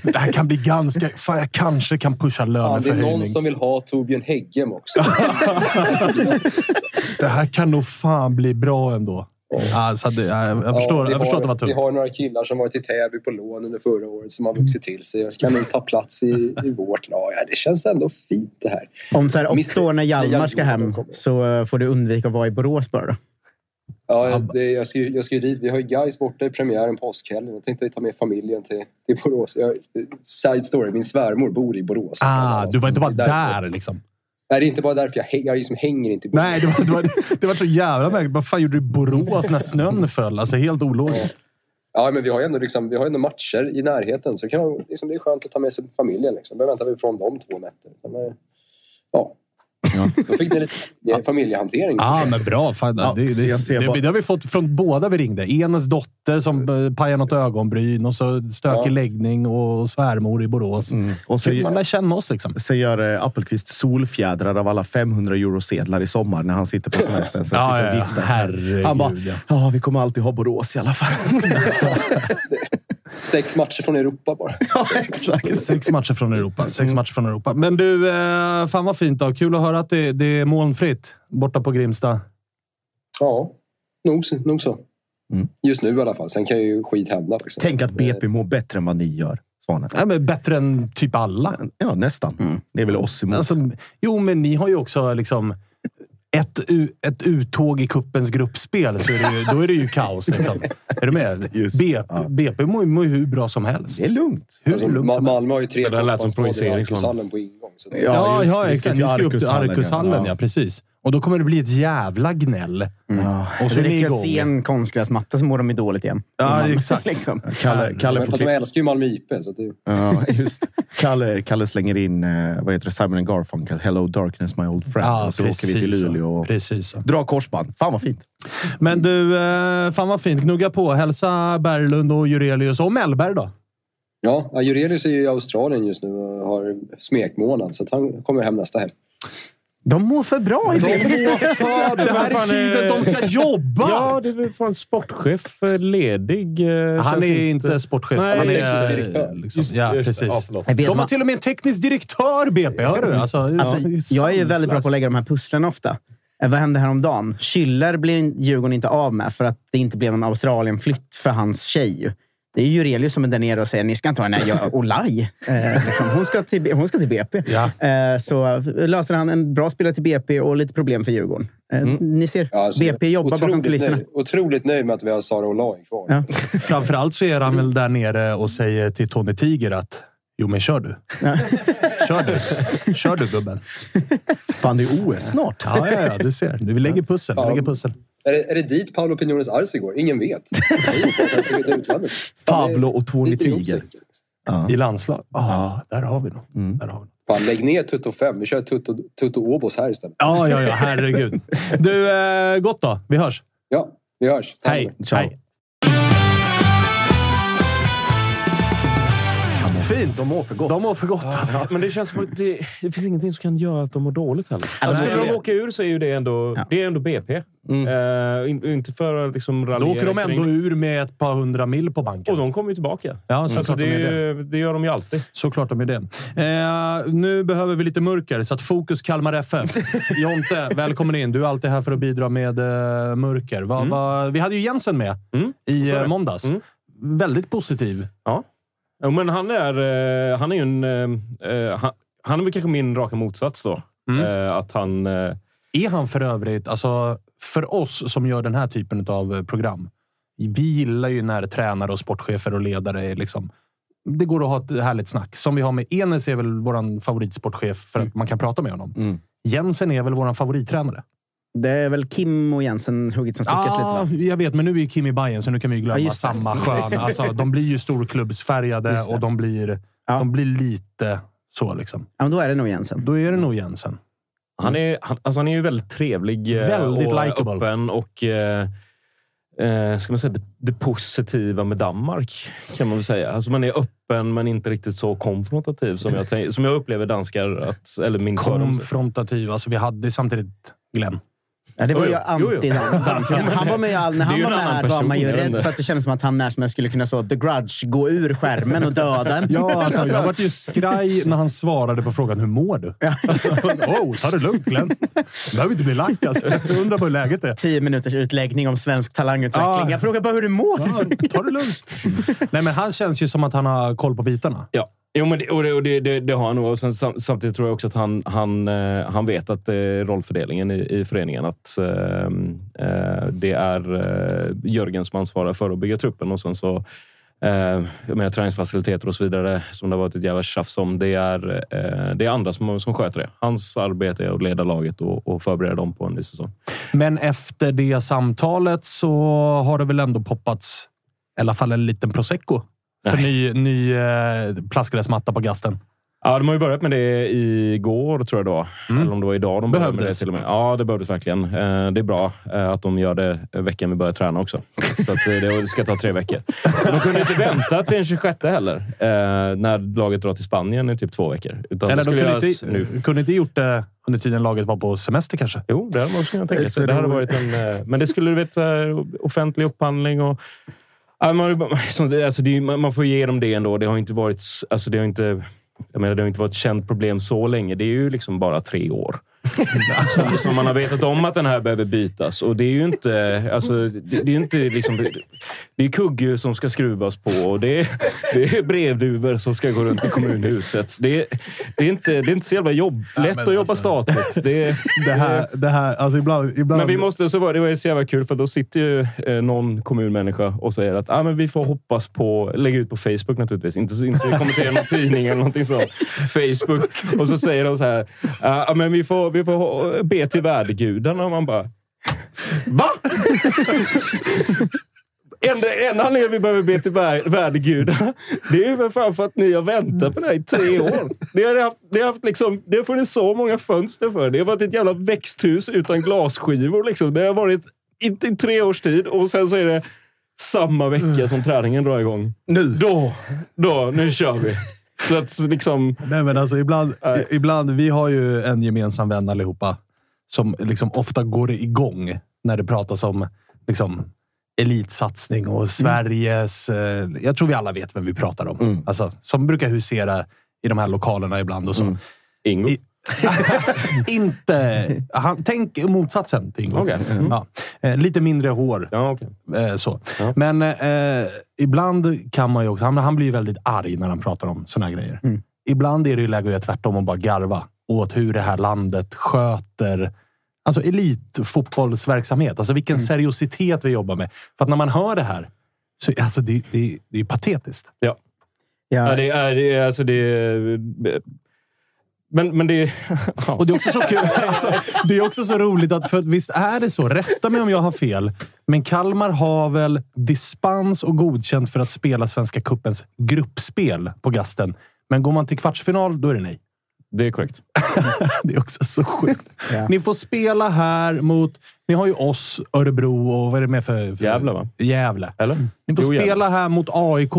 Det här kan bli ganska... Fan, jag kanske kan pusha Ja, det är någon löneförhöjning. som vill ha Torbjörn Hägglem också. Det här kan nog fan bli bra ändå. Alltså, det, jag, jag, förstår, vi jag förstår har, att det var Vi tungt. har några killar som varit i Täby på lån under förra året som har vuxit till sig. Jag ska nog ta plats i, i vårt lag. Ja, det känns ändå fint det här. Om så här åtta Mr. år när Hjalmar ska hem så eh, får du undvika att vara i Borås bara. Då. Ja, det, jag, ska, jag ska ju dit. Vi har ju guys borta i premiären påskhelgen. Jag tänkte ta med familjen till, till Borås. Jag, side story, min svärmor bor i Borås. Ah, du var inte bara Det är därför- där liksom. Nej, det är inte bara därför jag, häng, jag liksom hänger inte i. Nej, det var, det var, det var så jävla märkligt. Vad fan gjorde du i Borås när snön föll? Alltså helt ologiskt. Ja, men vi har ju ändå, liksom, vi har ändå matcher i närheten. Så kan man, liksom, det är skönt att ta med sig familjen. Liksom. Då väntar vi från de två nätter. Men, eh, ja. Då fick ni lite familjehantering. Ja, men bra. Fan, Ja, det, det, jag ser det, bara- det har vi fått från båda vi ringde. Enes dotter som eh, pajade något ögonbryn och så stökig Ja. läggning och svärmor i Borås. Mm. Och så, man lär känna oss liksom. sen gör eh, Appelqvist solfjädrar av alla 500 eurosedlar i sommar när han sitter på semestern. Så Ja, sitter ja, och viftar. Herregud, han bara, ja. ja, vi kommer alltid ha Borås i alla fall. Sex matcher från Europa bara. ja, exakt. Sex matcher från Europa. Sex Mm. matcher från Europa. Men du, eh, fan vad fint då. Kul att höra att det, det är molnfritt borta på Grimsta. Ja, nog, så- nog så. Mm. Just nu i alla fall. Sen kan ju skit hända. Liksom. Tänk att BP mår bättre än vad ni gör, Svanen. Ja, men bättre än typ alla. Ja, nästan. Det är väl oss emot. Alltså, jo, men ni har ju också liksom... Ett, ett uttåg i kuppens gruppspel, så är det ju, då är det ju kaos. Liksom. Är du med? just. BP, Ja. BP mår ju mår ju hur bra som helst. det är lugnt. Hur Alltså, lugnt Ma-. Malmö har ju tre korsbandsskador i Arkushallen på ingång. Så det, Ja, Ja, just ja, exakt. Ni ska upp till Arkushallen, Arkushallen, ja. ja. precis. Och då kommer det bli ett jävla gnäll. Ja. Och så Det räcker att se en konstgräsmatta så mår de ju dåligt igen. Ja, Innan. exakt. liksom. Kalle, Kalle, får de älskar ju Malmö IP. Så att det, ja, just. Kalle, Kalle slänger in eh, vad heter det? Simon Garfunkel, Hello Darkness My Old Friend. Ja, och så åker vi till. Luleå och Precis drar korsband. Fan vad fint. Men du, eh, fan vad fint. Gnugga på. Hälsa Berglund och Jurelius och Mellberg då. ja, ja, Jurelius är ju i Australien just nu och har smekmånad. Så att han kommer hem nästa helg. De mår för bra i De BP. mår för det här är tiden de ska jobba! Ja, det är väl fan sportchef eh, ledig. eh, Han är inte sportchef. Nej, han är, direktör. liksom, Just- ja, just det. precis. Ja, De har man- till och med en teknisk direktör, BP. Hör du? Alltså, Alltså, ja, det jag är ju väldigt bra på att lägga de här pusslen ofta. Eh, Vad hände häromdagen? Schüller blir Djurgården inte av med för att det inte blev någon Australien-flytt för hans tjej. Det är ju Jurelius som är där nere och säger ni ska inte ha den här Olaj. Eh, liksom. hon, ska till, hon ska till BP. Ja. Eh, så löser han en bra spelare till BP och lite problem för Djurgården. Eh, Ni ser, Ja, alltså, BP jobbar bakom otroligt kulisserna. Nöjd, otroligt nöjd med att vi har Sara Olaj kvar. Ja. Framförallt så är han väl där nere och säger till Tony Tiger att Jo, men kör du. Kör du. Kör du, gubben. Fan, det är OS snart. Ja, ja, ja. Du ser. Vi lägger pussel. Vi Ja. lägger pussel. Är, det, är det dit Paolo Pinones Arce går? Ingen vet. Pablo och Tony Tiger. säkert. I landslag. Ah, där har vi nog. Där har vi nog. Fan, lägg ner Tutto 5. Vi kör Tutto, Tutto Åbos här istället. Ja, ja, ja. Herregud. Du, eh, gott då. Vi hörs. Ja, vi hörs. Ta hand om Hej. Ciao. Hej. Fint. De mår för gott. De mår för gott. Alltså. Men det känns som att det, det finns ingenting som kan göra att de mår dåligt heller. Alltså, när de åker ur så är ju det ändå, Ja. det är ändå BP. Eh, in, inte för att liksom Då raljera åker de ändå kring- ur med ett par hundra mil på banken. Och de kommer ju tillbaka. Ja, såklart alltså, det, de ju- det gör de ju alltid. Såklart de är det. Eh, nu behöver vi lite mörker, så att fokus Kalmar FF. Jonte, välkommen in. Du är alltid här för att bidra med eh, mörker. Va, va, vi hade ju Jensen med Mm, i så det. måndags. Mm. Väldigt positiv. Ja. Jo, men han är, eh, han är ju en... eh, eh, han, han är väl kanske min raka motsats då. Eh, att han... Är han för övrigt, alltså för oss som gör den här typen av program. Vi gillar ju när tränare och sportchefer och ledare är liksom... Det går att ha ett härligt snack. Som vi har med Enes är väl vår favoritsportchef för att man kan prata med honom. Mm. Jensen är väl vår favorittränare. Det är väl Kim och Jensen huggit som stucket lite Ja, va? jag vet, men nu är ju Kim i Bayern så nu kan vi ju glömma Ja, samma skön. Alltså, de blir ju storklubbsfärgade och de blir, Ja. de blir lite så. liksom. Ja, men då är det nog Jensen. Då är det nog Jensen. Han är, han, alltså han är ju väldigt trevlig eh, Väldigt och likeable. öppen och eh, eh, ska man säga, det, det positiva med Danmark. kan man väl säga. Alltså man är öppen men inte riktigt så konfrontativ som jag, som jag upplever danskar. Att, eller min. Konfrontativ. Alltså, vi hade samtidigt Glenn. Ja, det var ju anti-dansken. Han var med, all- när han var med var man ju rädd för att det kändes som att han när som helst skulle kunna så The Grudge gå ur skärmen och döda en. Ja, alltså, jag vart ju skraj när han svarade på frågan hur mår du? Alltså, oh, ta det lugnt Glenn. Du behöver inte bli lack. Alltså. Jag undrar bara hur läget är. Tio minuters utläggning om svensk talangutveckling. Ja. Jag frågar bara hur du mår. Ja, ta det lugnt. Nej, men han känns ju som att han har koll på bitarna. Ja. Jo, men det, och det, och det, det, har han nog. Och sen, samtidigt tror jag också att han, han, eh, han vet att det är rollfördelningen i, i föreningen. Att äh, det är äh, Jörgen som ansvarar för att bygga truppen och sen så eh, jag menar, träningsfaciliteter och så vidare som det har varit ett jävla tjafs om. Det är, eh, det är andra som, som sköter det. Hans arbete är att leda laget och, och förbereda dem på en ny säsong. Men efter det samtalet så har det väl ändå poppats i alla fall en liten prosecco för ny, ny eh, plastgräsmatta på gasten. Ja, de har ju börjat med det igår, tror jag det var. Eller om det var idag de började med det Behövdes. till och med. Ja, det behövdes verkligen. Eh, Det är bra eh, att de gör det veckan vi börjar träna också. Så eh, det ska ta tre veckor. De kunde inte vänta till den 26 heller, när laget drar till Spanien i typ två veckor. Utan Eller det de kunde inte, nu. kunde inte gjort det under tiden laget var på semester kanske? Jo, det hade man också kunnat Det tänka sig. Det hade varit en, men det skulle du vet, så här, offentlig upphandling och... Ja, man, det- alltså det, man får ge dem det ändå. Det har inte varit... Alltså det har inte... Jag menar, det har inte varit ett känt problem så länge. Det är ju liksom bara tre år. Som, som man har vetat om att den här behöver bytas. Och det är ju inte... Alltså, det, det är inte liksom... Det, är kugghjul som ska skruvas på och det är, det är brevduvor som ska gå runt i kommunhuset. Det är, det är, inte, det är inte så jävla jobb, lätt att jobba statligt. Det, Det här, det här, alltså ibland, ibland... men vi måste, så var, det var ju så jävla kul, för då sitter ju eh, någon kommunmänniska och säger att ah, men vi får hoppas på... Lägga ut på Facebook naturligtvis. Inte, inte kommentera någon tidning eller någonting så. Facebook. Och så säger de så här. ah, men vi får, vi får be till värdegudarna. Och man bara... Va? Enda, enda anledningen vi behöver be till vär- värdegudarna, det är ju för fan för att ni har väntat på det här i tre år. Det har, haft, det har, haft liksom, det har funnits så många fönster för. Det har varit ett jävla växthus utan glasskivor. Liksom. Det har varit inte i tre års tid och sen så är det samma vecka som träningen drar igång. Nu? Då, då, nu kör vi. Så att liksom... Nej, men alltså, ibland, i- ibland, vi har ju en gemensam vän allihopa som liksom ofta går igång när det pratas om liksom, elitsatsning och Sveriges... Eh, jag tror vi alla vet vem vi pratar om. Alltså, som brukar husera i de här lokalerna ibland och så. Ingo? I, inte... Han, tänk motsatsen till Ingo. Okej. Mm. Ja. Eh, lite mindre hår. Ja, okay. Eh, så. Men eh, ibland kan man ju också... Han, han blir ju väldigt arg när han pratar om såna här grejer. Ibland är det ju läge att göra tvärtom och bara garva åt hur det här landet sköter alltså elitfotbollsverksamhet. Alltså vilken seriositet vi jobbar med. För att när man hör det här, så alltså det, det, det är ju patetiskt. Ja. Ja, det är... Det alltså det är, men, men det är... Och det är också så kul. Alltså, det är också så roligt att, för visst är det så, rätta mig om jag har fel, men Kalmar har väl dispens och godkänt för att spela Svenska Cupens gruppspel på Gasten. Men går man till kvartsfinal, då är det nej. Det är korrekt. det är också så sjukt. Ja. Ni får spela här mot... Ni har ju oss, Örebro och vad är det mer för... för Gävle, va? Gävle. Eller? Ni får Jo, Gävle. spela här mot AIK.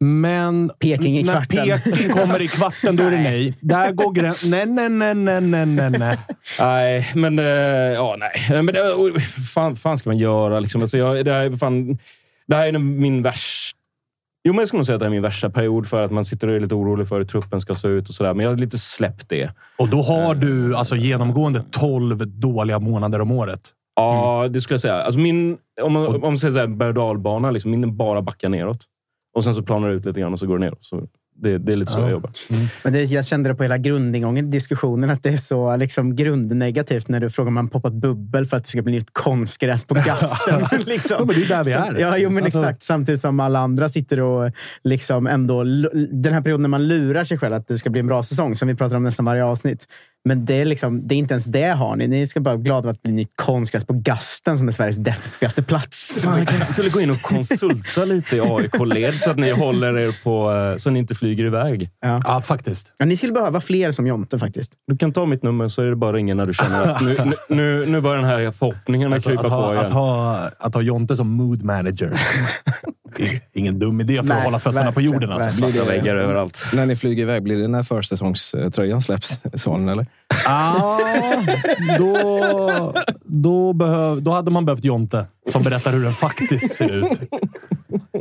Men Peking i när kvarten. Peking kommer i kvarten, då är det nej. Där går gränsen. Nej, nej, nej, nej, nej, nej, nej. Nej, men... eh, ja, nej. Men oh, fan, fan ska man göra? Liksom? Alltså, jag, det, här är fan, det här är min värsta... Jo, men jag skulle nog säga att det här är min värsta period för att man sitter och är lite orolig för hur truppen ska se ut och sådär. Men jag har lite släppt det. Och då har du alltså genomgående 12 dåliga månader om året. Ja, det skulle jag säga. Alltså min, om man, om man säger så här, berg och dalbana, liksom, min bara backar neråt. Och sen så planar det ut lite grann och så går det neråt. Så det, det är lite så jag jobbar. Men det, jag kände det på hela grundingången i diskussionen, att det är så liksom, grundnegativt när du frågar om man poppat bubbel för att det ska bli nytt konstgräs på gasten. liksom. Ja, men det är där vi är. Så- Ja, jo, men Alltså- exakt. Samtidigt som alla andra sitter och liksom ändå... Den här perioden när man lurar sig själv att det ska bli en bra säsong, som vi pratar om nästan varje avsnitt. Men det är, liksom, det är inte ens det har ni. Ni ska bara vara glada att blir nytt konstgräs på gasten som är Sveriges deppigaste plats. Fan, jag kanske skulle gå in och konsulta lite i AIK-led så att ni håller er på... eh, Så ni inte flyger iväg. Ja. Ja, faktiskt. Ja, ni skulle behöva fler som Jonte faktiskt. Du kan ta mitt nummer så är det bara att ringa när du känner att nu, nu, nu, nu börjar den här förhoppningen Alltså, krypa att, ha, på igen. att, ha, att ha Jonte som mood manager. Det är ingen dum idé för att hålla fötterna på jorden. Alltså. Svarta väggar överallt. När ni flyger iväg, blir det när försäsongströjan släpps? Sonen, eller? Ah, då, då, behöv, då hade man behövt Jonte som berättar hur den faktiskt ser ut.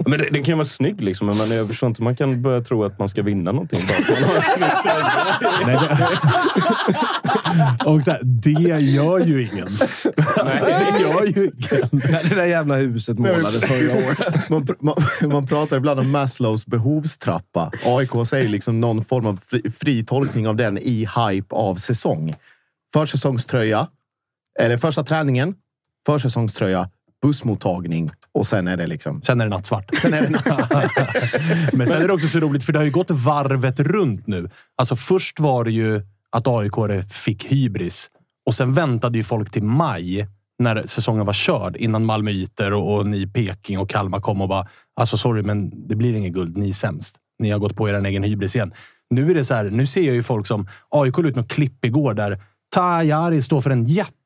Men det, den kan ju vara snygg, liksom, men jag förstår inte. Man kan börja tro att man ska vinna någonting. Bara för att man har ett. Nej, det, och så här, det gör ju ingen. Alltså, det gör ju ingen. Det där jävla huset målades förra året. Man, man, man pratar ibland om Maslows behovstrappa. AIK säger liksom någon form av fri, fri tolkning av den i hype av säsong. Försäsongströja, eller första träningen, försäsongströja, bussmottagning och sen är det liksom... Sen är det nattsvart. Sen är det nattsvart. Men sen är det också så roligt, för det har ju gått varvet runt nu. Alltså först var det ju att AIK fick hybris och sen väntade ju folk till maj när säsongen var körd innan Malmöiter och, och ni Peking och Kalmar kom och bara alltså sorry, men det blir ingen guld. Ni är sämst. Ni har gått på er egen hybris igen. Nu är det så här, nu ser jag ju folk som... AIK ut något klipp igår där Tajari står för en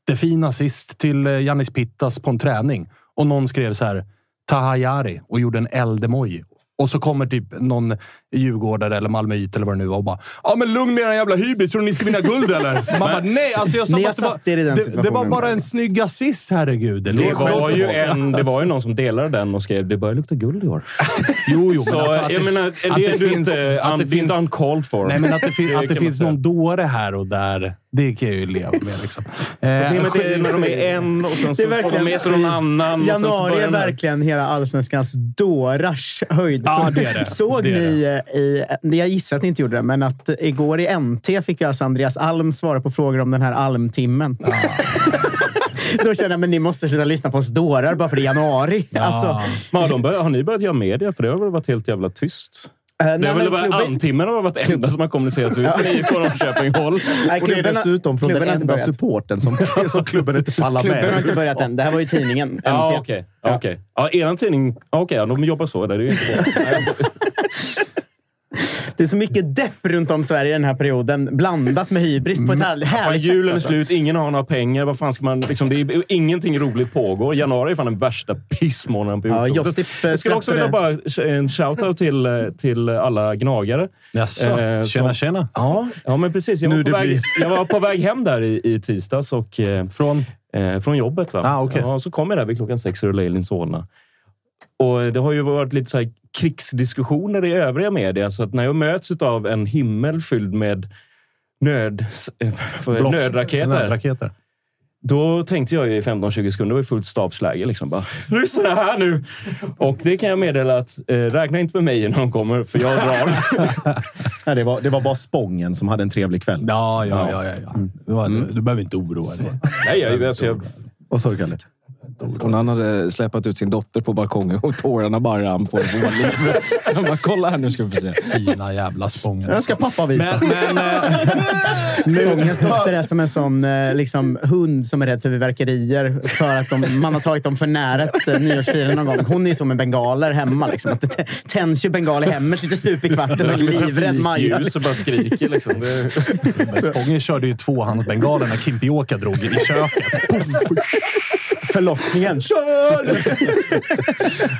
jättefin assist till eh, Janis Pittas på en träning. Och någon skrev så här, Tahayari och gjorde en eld-emoji. Och så kommer typ någon djurgårdare eller malmöit eller vad det nu var och bara “Ja, men lugn med er jävla hybris. Tror ni ska vinna guld eller?” Man bara “Nej, alltså jag sa bara det var, det, det var bara en snygg assist, herregud. Det Låt var, ju en, det var ju någon som delade den och skrev “Det börjar lukta guld i år”. Jo, jo, men Så alltså att jag det- menar, att det, det är du finns- inte, att det det finns- uncalled for. Nej, men att det, fin- att det finns någon dåre här och där, det kan jag ju leva med. Liksom. Problemet är när de är en och sen så får de med sig någon annan. Januari är verkligen hela allsvenskans dårars höjd. Ja, det är det. Såg Det är ni eh, i... det Jag gissar att ni inte gjorde det, men att igår i NT fick ju alltså Andreas Alm svara på frågor om den här almtimmen. Då kände jag, men ni måste sluta lyssna på oss dårar bara för det är januari. Alltså, Men har, börjat, har ni börjat göra media? För det har väl varit helt jävla tyst? Eh, Det nej, har väl varit klubben- Almtimmen har varit det enda som har kommunicerats ut från IFK Norrköping-håll. Nej, Och det är dessutom från den enda supporten som, som klubben inte pallar Klubben har med. inte börjat än. Det här var ju tidningen. Ja, okej. Ja, okej. Ja, eran tidning... Okej, ja, de jobbar så. Där. Det är ju inte bra. Det är så mycket depp runt om Sverige den här perioden, blandat med hybris på ett härligt, Fan, härligt julen är alltså. slut, ingen har några pengar. Vad fan ska man, liksom, det är, ingenting roligt pågår. Januari är fan den värsta pissmånaden på Ja. Josip, eh, Jag skulle också vilja bara en shoutout till, eh, till alla gnagare. Jaså, Eh, tjena, som- tjena. Ja, ja men precis. Jag Nu var, på det väg, jag var på väg hem där i, i tisdags och, eh, Från? eh, från jobbet. Va? Ah, okej. ja, så kom jag där vid klockan sex och rullade in i Solna. Och det har ju varit lite så här krigsdiskussioner i övriga media. Så att när jag möts av en himmel fylld med nöd, Blås- nödraketer. Nödraketer. Då tänkte jag i 15-20 sekunder, det var fullt stabsläge. Liksom bara, Lyssna här nu! Och det kan jag meddela att eh, räkna inte med mig när de kommer, för jag drar. Nej, det, var, det var bara Spången som hade en trevlig kväll. Ja, ja, ja. ja, ja. Du, var- du behöver inte oroa dig. Nej, jag, alltså, jag, Vad sa du, Kalle? Hon han hade släpat ut sin dotter på balkongen och tårarna bara rann på bara, kolla här nu ska vi få se. Fina jävla Spången. Jag ska pappa visa. Men, men, Spångens dotter är som en sån eh, liksom, hund som är rädd för fyrverkerier för att de, man har tagit dem för nära ett eh, nyårsfirande någon gång. Hon är ju som med bengaler hemma. Liksom. Att det tänds ju bengal i hemmet lite stup i kvarten och livrädd Maja. ljus och bara skriker. Liksom. Spången körde ju tvåhandsbengaler när Kimpioka drog i köket. Förlossningen.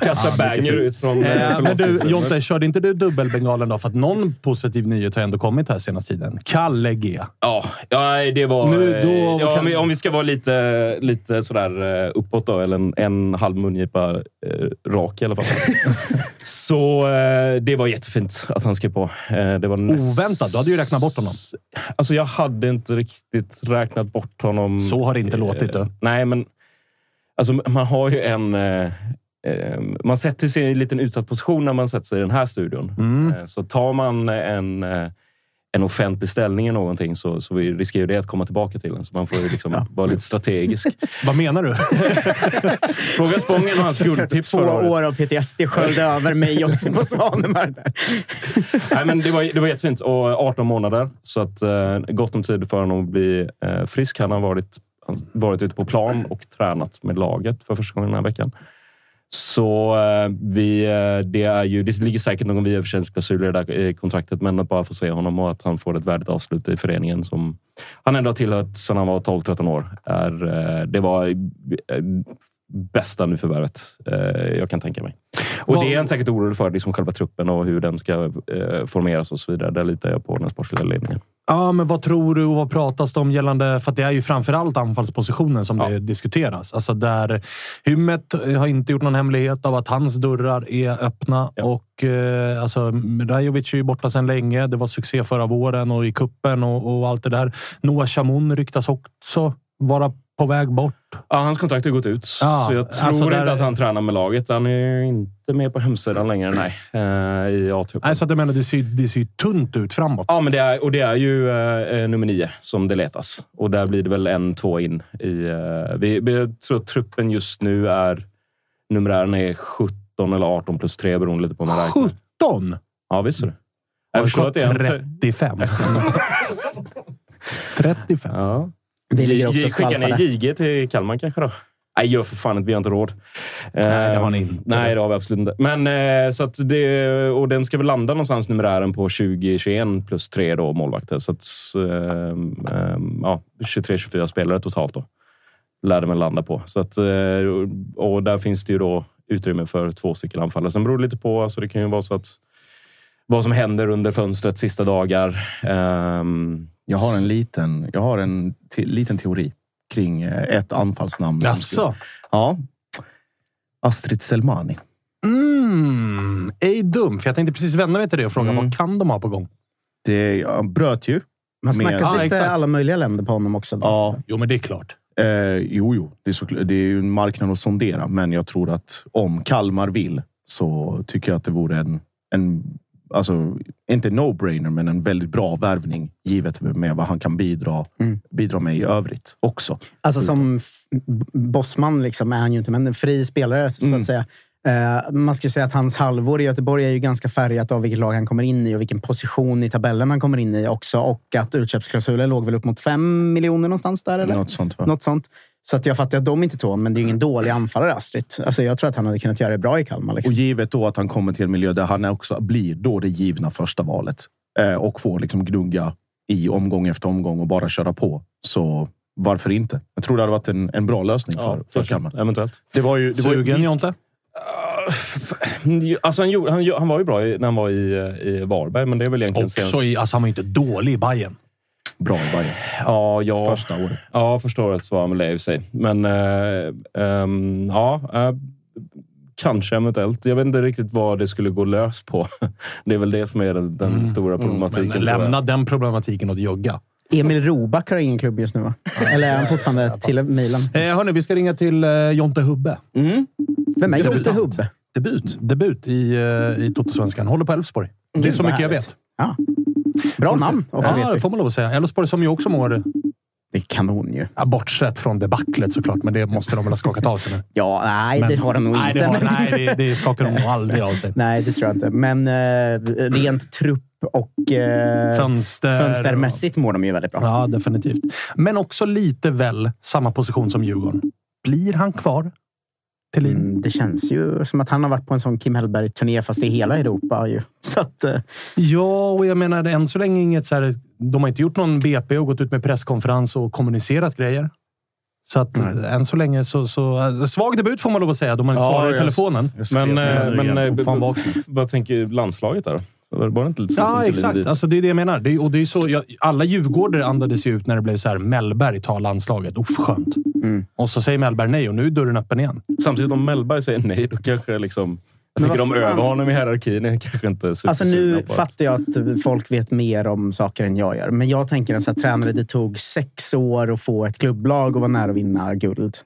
kastar banger ut från eh, Eh, men du. Jonte, körde inte du dubbelbengalen då? För att någon positiv nyhet har ändå kommit här senaste tiden. Kalle G. Ja, ja det var... Nu, då eh, ja, kan- om, vi, ska vara lite, lite sådär eh, uppåt då, eller en, en halv mungipa eh, rak i alla fall. Så eh, det var jättefint att han skrev på. Eh, det var näst... Oväntat. Du hade ju räknat bort honom. Alltså jag hade inte riktigt räknat bort honom. Så har det inte låtit. Eh, Du. Nej, men alltså, man har ju en... Eh, eh, man sätter sig i en liten utsatt position när man sätter sig i den här studion. Mm. Eh, så tar man en, eh, en offentlig ställning i någonting så, så riskerar det att komma tillbaka till den. Så man får ju liksom vara lite strategisk. Vad menar du? Fråga Spången och hans guldtips Två år av PTSD sköljde över mig Josip på Svanemar. där. Nej, men det, var, det var jättefint. Och 18 månader. Så att, eh, gott om tid för honom att bli eh, frisk. Han har varit, han varit ute på plan och tränat med laget för första gången den här veckan. Så eh, vi, eh, det, är ju, det ligger säkert någon vidareförsäljningsklausul i det där eh, kontraktet, men att bara få se honom och att han får ett värdigt avslut i föreningen som han ändå har tillhört sedan han var 12-13 år. Är, det var bästa nyförvärvet eh, jag kan tänka mig. Och Vad- det är han säkert orolig för, liksom själva truppen och hur den ska eh, formeras och så vidare. Där litar jag på den sportsliga ledningen. Ja, men vad tror du och vad pratas det om gällande... För att det är ju framförallt anfallspositionen som det diskuteras. Alltså där Hymmet har inte gjort någon hemlighet av att hans dörrar är öppna. Och eh, alltså, Rajovic är ju borta sedan länge. Det var succé förra våren och i kuppen och, och allt det där. Noah Chamoun ryktas också vara på väg bort. Ja, hans kontrakt har gått ut, Ja, så jag tror alltså där- inte att han tränar med laget. Han är inte med på hemsidan längre, nej. Eh, I A-truppen. Nej, så att jag menar, det ser, det ser ju tunt ut framåt. Ja, men det är, och det är ju eh, nummer nio som det letas. Och där blir det väl en, två in. I, eh, vi, jag tror att truppen just nu är... Numerären är 17 eller 18 plus 3 beroende lite på hur man räknar. 17? Ja, visst är det. Jag förstår att det är en... 35. 35. Ja. Vi ligger också J- Skickar skvalpade. ni JG till Kalmar kanske då? Nej, gör för fan inte. Vi har inte råd. Nej, det har ni Ehm, inte. Nej, det har vi absolut inte. Men, eh, så att det, och den ska väl landa någonstans numerären på 20-21 plus tre då, målvakter. Så att, ehm, ehm, ja, 23-24 spelare totalt då. Lär den väl landa på. Så att, eh, och där finns det ju då utrymme för två stycken anfallare. Sen beror det lite på. Alltså det kan ju vara så att vad som händer under fönstret sista dagar. Jag har en liten, jag har en te, liten teori kring eh, ett anfallsnamn. Jaså? Ja. Astrid Selmani. Mm, ej dum. För jag tänkte precis vända mig till det och fråga vad kan de ha på gång? Det han bröt ju. Man med- snackas Ja, lite exakt. alla möjliga länder på honom också. Ja, Jo, men det är klart. Eh, jo, jo. Det är, så, det är ju en marknad att sondera, men jag tror att om Kalmar vill så tycker jag att det vore en, en alltså, inte no-brainer, men en väldigt bra värvning givet med vad han kan bidra, bidra med i övrigt också. Alltså som bossman liksom är han ju inte, men en fri spelare så Mm. att säga. Eh, man ska säga att hans halvår i Göteborg är ju ganska färgat av vilket lag han kommer in i och vilken position i tabellen han kommer in i också. Och att utköpsklausulen låg väl upp mot fem miljoner någonstans där, eller? Något sånt va? Något sånt. Så att jag fattar att de inte tog honom, men det är ju ingen dålig anfallare, Astrid. Alltså jag tror att han hade kunnat göra det bra i Kalmar. Liksom. Och givet då att han kommer till en miljö där han också blir då det givna första valet eh, och får liksom gnugga i omgång efter omgång och bara köra på. Så varför inte? Jag tror det hade varit en, en bra lösning för, för kanske. Kalmar. Eventuellt. Det var ju, det var ju Sugen, Jonte? Alltså han, gjorde- han, han var ju bra när han var i, eh, i Varberg, men det är väl egentligen Också i, alltså han var ju inte dålig i Bayern. Bra i Bayern. Ja, ja. Första året. Ja, första året var han väl det i och för sig. Men äh, ehm, ja, äh, kanske eventuellt. Jag vet inte riktigt vad det skulle gå lös på. Det är väl det som är den, den stora problematiken. Mm. Men tror jag. lämna den problematiken åt Jogga. Emil Roback har ingen klubb just nu, va? Eller är han fortfarande till Milan? Eh, hörni, vi ska ringa till eh, Jonte Hubbe. Vem är Jonte. Hubbe? Debut. Debut i, eh, i Totosvenskan. Håller på Elfsborg. Det är så mycket jag vet. Ja. Bra namn också, Ja, det får man lov att säga. Elfsborg som ju också mår, Det är kanon ju. ja, bortsett från debaclet såklart, men det måste de väl ha skakat av sig nu. Ja, nej, det har de nog nej, inte. Det har, men- nej, det, det skakar de nog aldrig av sig. Nej, det tror jag inte. Men eh, rent trupp och eh, Fönster. fönstermässigt mår de ju väldigt bra. Ja, definitivt. Men också lite väl samma position som Djurgården. Blir han kvar? Thelin? Mm, det känns ju som att han har varit på en sån Kim Hellberg-turné, fast i hela Europa. Ju. Så att, eh, Ja, och jag menar än så länge inget så här. De har inte gjort någon BP och gått ut med presskonferens och kommunicerat grejer. Så att än så länge så, så... äh, Svag debut får man lov att säga. De har inte Ja, svarat i telefonen. Jag Men, eh, men eh, vakna. vad tänker landslaget där? Var det inte lite Ja, exakt. Alltså, det är det jag menar. Det är, och det är så, jag, alla djurgårdare andades ju ut när det blev så här. Mellberg tar landslaget. Uff, skönt. Mm. Och så säger Mellberg nej och nu är dörren öppen igen. Samtidigt om Mellberg säger nej, då kanske liksom... Jag tycker de över honom i hierarkin är kanske inte alltså nu på att- fattar jag att folk vet mer om saker än jag gör. Men jag tänker här tränare, det tog sex år att få ett klubblag och vara nära att vinna guld.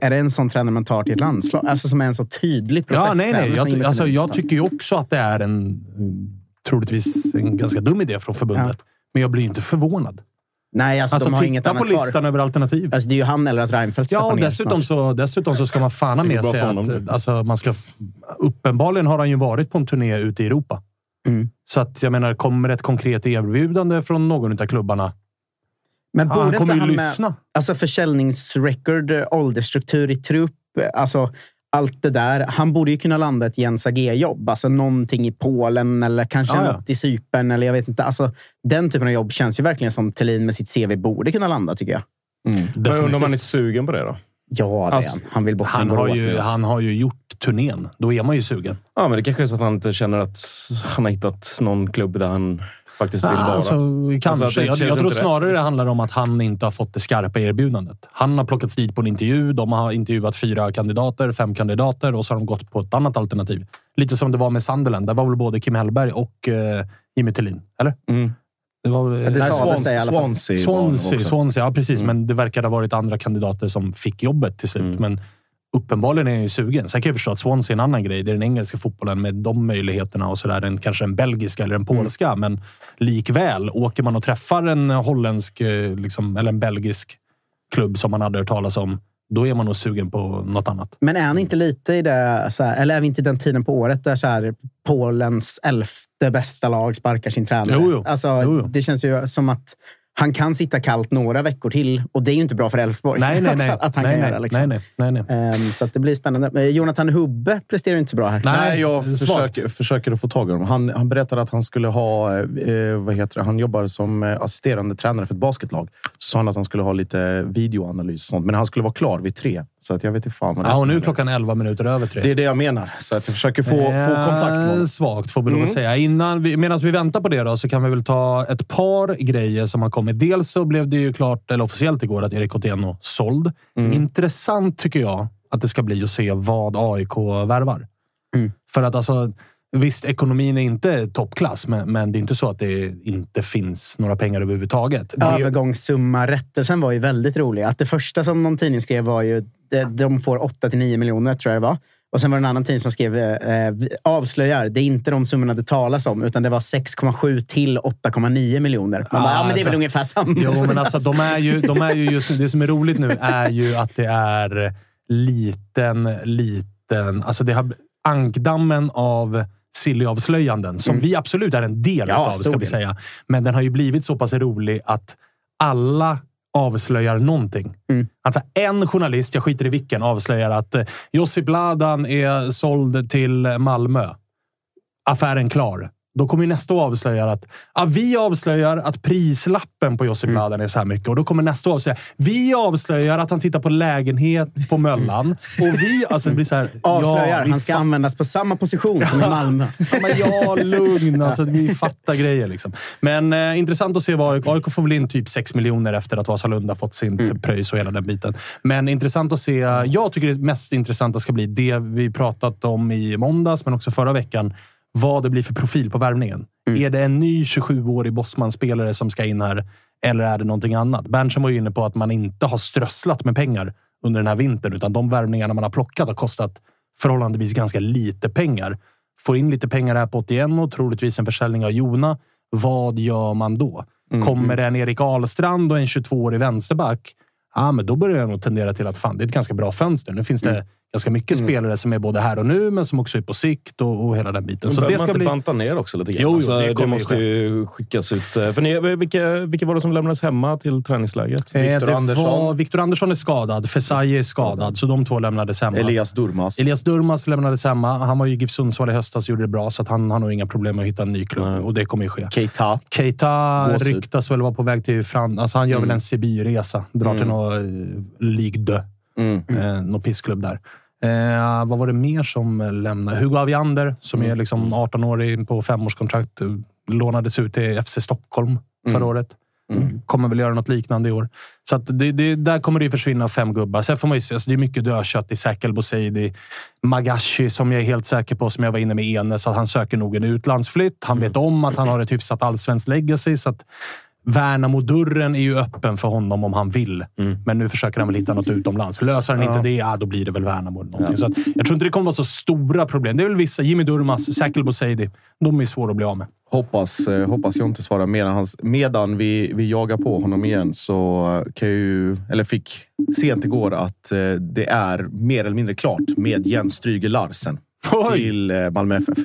Är det en sån tränare man tar till ett landslag? Alltså som är en så tydlig process. Ja, nej, nej. Jag, alltså, jag tycker ju också att det är en troligtvis en ganska dum idé från förbundet. Men jag blir ju inte förvånad. Nej, alltså, Alltså, de har inget titta på annat kvar. listan över alternativ. Alltså, det är ju han eller att Reinfeldt Ja, och dessutom så, dessutom så ska man fan med sig att alltså, man ska... Uppenbarligen har han ju varit på en turné ute i Europa. Mm. Så att jag menar, kommer ett konkret erbjudande från någon av klubbarna? Men Ja, borde han inte kommer ju han med lyssna. alltså försäljningsrecord, eh, åldersstruktur i trupp, eh, alltså allt det där. Han borde ju kunna landa ett Jens AG-jobb. Alltså någonting i Polen eller kanske Ja, ja. något i Cypern. Eller jag vet inte. Alltså, den typen av jobb känns ju verkligen som Thelin med sitt CV borde kunna landa, tycker jag. Men undrar om man är sugen på det då? Ja, det Alltså, är han. Han vill bort Han har, ju, alltså. han har ju gjort turnén. Då är man ju sugen. Ja, men det kanske är så att han inte känner att han har hittat någon klubb där han faktiskt vill vara. Alltså, kanske. Alltså, jag jag tror inte rätt, snarare det handlar om att han inte har fått det skarpa erbjudandet. Han har plockats dit på en intervju. De har intervjuat fyra kandidater, fem kandidater och så har de gått på ett annat alternativ. Lite som det var med Sunderland. Där var väl både Kim Hellberg och eh, Jimmy Tillin, eller? Mm. Det var, det Nej, sades det i alla fall. Swansea, Swansea Swansea, ja precis. Mm. Men det verkade ha varit andra kandidater som fick jobbet till slut. Mm. Men uppenbarligen är jag ju sugen. Sen kan jag förstå att Swansea är en annan grej. Det är den engelska fotbollen med de möjligheterna och sådär. Kanske den belgiska eller den polska. Men likväl, åker man och träffar en holländsk eh, liksom, eller en belgisk klubb som man hade hört talas om, då är man nog sugen på något annat. Men är han inte lite i det, här, eller är vi inte i den tiden på året där så här, Polens elfte bästa lag sparkar sin tränare? Jo, jo. Alltså, Jo, jo. Det känns ju som att han kan sitta kallt några veckor till och det är ju inte bra för Elfsborg. Nej, nej, nej. att, att han nej, kan nej, göra. Liksom. nej, nej, nej, nej. Ehm, så att det blir spännande. Men Jonathan Hubbe presterar inte så bra här. Nej, jag försöker, försöker att få tag i honom. Han, han berättade att han skulle ha... Eh, vad heter det? Han jobbar som eh, assisterande tränare för ett basketlag. Så sa han att han skulle ha lite videoanalys och sånt. Men han skulle vara klar vid tre. Så att jag vet inte fan vad det är Ja, och nu är klockan 11 minuter över tre. Det är det jag menar. Så att jag försöker få, få kontakt med Eh, honom. Svagt får vi lov att Mm. säga. Innan vi, medan vi väntar på det då, så kan vi väl ta ett par grejer som har kommit. Dels så blev det ju klart, eller officiellt igår, att Erik Otieno såld. Mm. Intressant tycker jag att det ska bli att se vad AIK värvar. Mm. För att alltså, visst, ekonomin är inte toppklass, men, men det är inte så att det inte finns några pengar överhuvudtaget. Övergångssumma-rättelsen var ju väldigt rolig. Att det första som någon tidning skrev var ju de, de får 8-9 miljoner, tror jag det var. Och sen var det en annan tidning som skrev eh, vi- avslöjar, det är inte de summorna det talas om, utan det var 6,7 till 8,9 miljoner. Man bara, ja, men det är väl alltså- ungefär samma. Jo, men alltså, de är ju, de är ju just, det som är roligt nu är ju att det är liten, liten... Alltså det har, ankdammen av Silly-avslöjanden, som Mm. vi absolut är en del Ja, av, ska vi del. säga. Men den har ju blivit så pass rolig att alla avslöjar någonting. Mm. Alltså en journalist, jag skiter i vilken, avslöjar att eh, Josip Ladan är såld till Malmö. Affären klar. Då kommer nästa att avslöja att ja, vi avslöjar att prislappen på Josip Ladan är så här mycket. Och då kommer nästa att avslöja vi avslöjar att han tittar på lägenhet på Möllan. Och vi... Alltså blir så här, Avslöjar, ja, han ska användas på samma position som i Malmö. Ja, men ja, lugn. Alltså, vi fattar grejer. Liksom. Men eh, intressant att se vad AIK... AIK får väl in typ 6 miljoner efter att Vasalunda fått sin Mm. pröjs och hela den biten. Men intressant att se. Jag tycker det mest intressanta ska bli det vi pratat om i måndags, men också förra veckan. Vad det blir för profil på värvningen. Mm. Är det en ny 27-årig Bosman-spelare som ska in här? Eller är det någonting annat? Berntsen var ju inne på att man inte har strösslat med pengar under den här vintern, utan de värvningarna man har plockat har kostat förhållandevis ganska lite pengar. Får in lite pengar här på 81 och troligtvis en försäljning av Jona. Vad gör man då? Kommer det en Erik Ahlstrand och en 22-årig vänsterback? Ja, men då börjar jag nog tendera till att fan, det är ett ganska bra fönster. Nu finns det ganska mycket spelare som är både här och nu, men som också är på sikt och, och hela den biten. Så det man ska inte bli... banta ner också lite grann? Jo, jo, Alltså, det det, måste ju skickas ut. eh, För ni, vilka, vilka var det som lämnades hemma till träningsläget? Eh, det Var, Viktor Andersson är skadad. Fesai är skadad, så de två lämnades hemma. Elias Durmas. Elias Durmas lämnades hemma. Han var ju i GIF Sundsvall i höstas och gjorde det bra, så att han har nog inga problem med att hitta en ny klubb. Och det kommer ju ske. Keita. Keita Gåshud. ryktas väl vara på väg till Fran... Alltså han gör Mm. väl en Sibirresa. Drar till Mm. någon eh, Ligue 2. Mm. Eh, någon pissklubb där. Eh, vad var det mer som lämnade? Hugo Aviander, som Mm. är liksom 18-årig på femårskontrakt. eh, Lånades ut till FC Stockholm förra Mm. året. Mm. Kommer väl göra något liknande i år. Så det, det, där kommer det försvinna fem gubbar. Sen får man ju se, alltså det är mycket dödkött i Säkel Boseidi. Magashi, som jag är helt säker på, som jag var inne med Enes, att han söker nog en utlandsflytt. Han vet om att han har ett hyfsat allsvenskt legacy. Så att Värnamo-dörren är ju öppen för honom om han vill. Men nu försöker han väl hitta något utomlands. Löser han Ja. inte det, ja, då blir det väl Värnamo. eller någonting. Så att, jag tror inte det kommer vara så stora problem. Det är väl vissa. Jimmy Durmaz, Säkel Boseidi. De är svåra att bli av med. Hoppas, eh, hoppas jag inte svarar medan, hans, medan vi, vi jagar på honom igen så kan jag ju, eller fick sent igår att eh, det är mer eller mindre klart med Jens Stryger Larsen till eh, Malmö FF.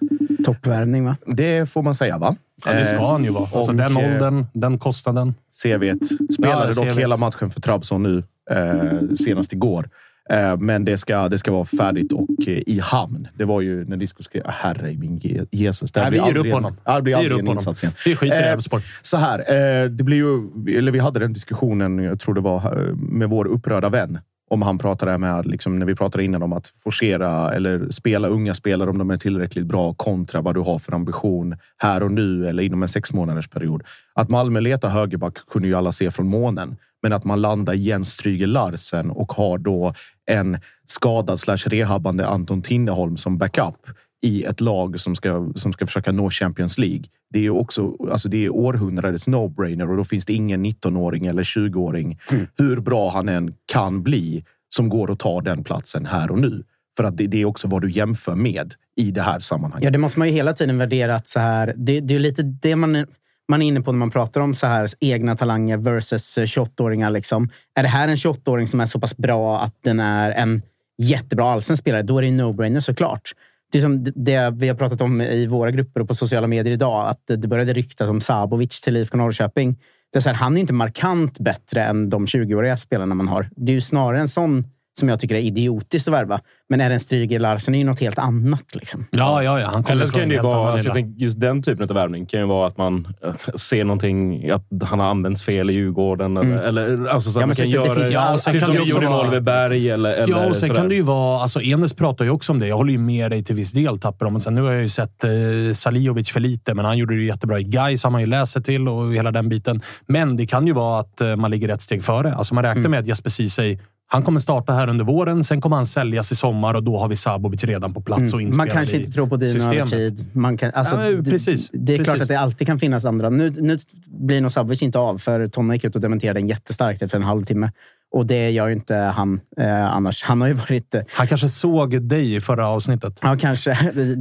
Toppvärvning va? Det får man säga va? Ja, det ska han ju vara. Alltså, och, den eh, åldern, den kostnaden. CVt. Spelade Ja, dock CVt. hela matchen för Trabzon nu, eh, senast igår. Eh, men det ska, det ska vara färdigt och eh, i hamn. Det var ju när Disco skrev, herre i min Je- Jesus. Det Nej, vi ger upp en- honom. Det blir aldrig en insats igen. Vi skiter i Elfsborg. Så här, det blir ju, eller vi hade den diskussionen, jag tror det var med vår upprörda vän. Om han pratade med, liksom, när vi pratade innan om att forcera eller spela unga spelare om de är tillräckligt bra kontra vad du har för ambition här och nu eller inom en sex månaders period. Att Malmö letar högerback kunde ju alla se från månen. Men att man landar Jens Stryger Larsen och har då en skadad slash rehabbande Anton Tinneholm som backup i ett lag som ska, som ska försöka nå Champions League. Det är ju också alltså det är århundradets no-brainer och då finns det ingen 19-åring eller 20-åring, hur bra han än kan bli, som går och tar den platsen här och nu. För att det, det är också vad du jämför med i det här sammanhanget. Ja, det måste man ju hela tiden värdera. Att så här, det, det är lite det man, man är inne på när man pratar om så här egna talanger versus eh, 28-åringar. Liksom. Är det här en 28-åring som är så pass bra att den är en jättebra allsvensk spelare, då är det en no-brainer såklart. Det är som det vi har pratat om i våra grupper och på sociala medier idag, att det började ryktas om Sabovic till IFK Norrköping. Det är så här, han är inte markant bättre än de 20-åriga spelarna man har. Det är ju snarare en sån som jag tycker är idiotiskt att värva. Men är det en Stryger Larsen är ju något helt annat. Liksom. Ja, ja, ja. Han Eller så från kan det ju vara, alltså, jag lilla- tänker, just den typen av värvning kan ju vara att man eh, ser någonting, att han har använts fel i Djurgården. Eller, eller alltså, så Ja, man kan det göra finns ju all- typ kan som det vi gjorde i vara- Molveberg. Eller, eller Ja, och sen sådär. kan det ju vara... Alltså Enes pratar ju också om det. Jag håller ju med dig till viss del, Tapper. Men sen nu har jag ju sett eh, Saliovic för lite, men han gjorde det jättebra i Gais har man ju läst sig till och hela den biten. Men det kan ju vara att eh, man ligger ett steg före. Alltså man räknar Mm. med att Jesper Ceesay han kommer starta här under våren, sen kommer han säljas i sommar och då har vi Sabovic redan på plats och Mm. inspelad Man kanske inte tror på Dino över systemet. tid. Man kan, alltså, Ja, men det- precis. Det, är klart Precis. att det alltid kan finnas andra. Nu, nu blir nog Savic inte av, för Tonna gick ut och dementerade den jättestarkt efter en halvtimme. Och det gör ju inte han eh, annars. Han har ju varit... Eh, Han kanske såg dig i förra avsnittet. Ja, kanske.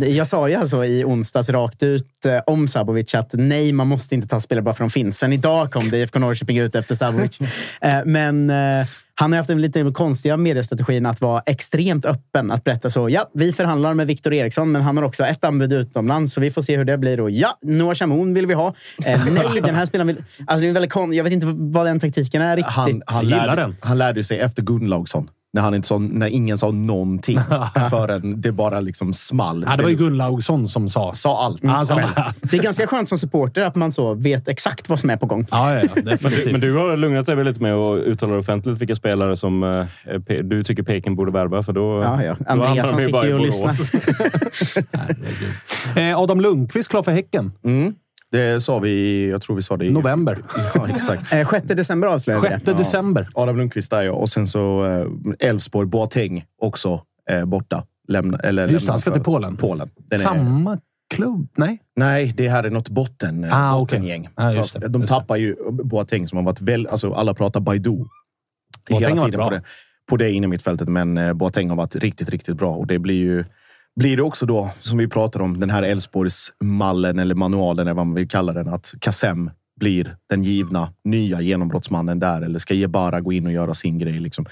Jag sa ju alltså i onsdags rakt ut eh, om Sabovic att nej, man måste inte ta spelare bara för de finns. Sen idag kom det IFK Norrköping ut efter Sabovic. Eh, Men eh, han har haft en lite konstiga mediestrategin att vara extremt öppen. Att berätta så. Ja, vi förhandlar med Viktor Eriksson, men han har också ett anbud utomlands, så vi får se hur det blir. Och ja, Noah Chamoun vill vi ha. Eh, nej, den här spelaren vill... Alltså, det är väldigt kon... Jag vet inte vad den taktiken är riktigt. Han, han, lärde, den. han lärde sig efter Gunnlaugsson. När, han inte sa, när ingen sa någonting förrän det bara liksom small. Ja, det var ju Gunnlaugsson som sa. Sa allt. Han sa, Det är ganska skönt som supporter att man så vet exakt vad som är på gång. ja, ja, ja, Men du, men du har lugnat dig lite med att uttala offentligt vilka spelare som eh, du tycker Peking borde värva. För då, Ja, ja. då Andreas hamnar de sitter ju och Borås. Eh, Adam Lundqvist klar för Häcken. Mm. Det sa vi, jag tror vi sa det i November. Ja, exakt. Eh, 6 december avslöjade vi 6 det. december. Adam Lundqvist där ja. Och sen så eh, Elfsborg, Boateng också eh, borta. Lämna, eller Just det, lämnar han ska till Polen. Polen. Den är, Samma klubb? Nej. nej, det här är något botten, eh, Ah, okej. bottengäng. Ah, så det, de just det. tappar ju Boateng som har varit väl... Alltså alla pratar Baidu. Boateng Hela tiden bra. på det, på det inne mittfältet. Men eh, Boateng har varit riktigt, riktigt bra. Och det blir ju... Blir det också då, som vi pratar om, den här Elfsborgs-mallen eller manualen eller vad man vill kalla den. Att Kassem blir den givna nya genombrottsmannen där. Eller ska Jebara gå in och göra sin grej? Liksom.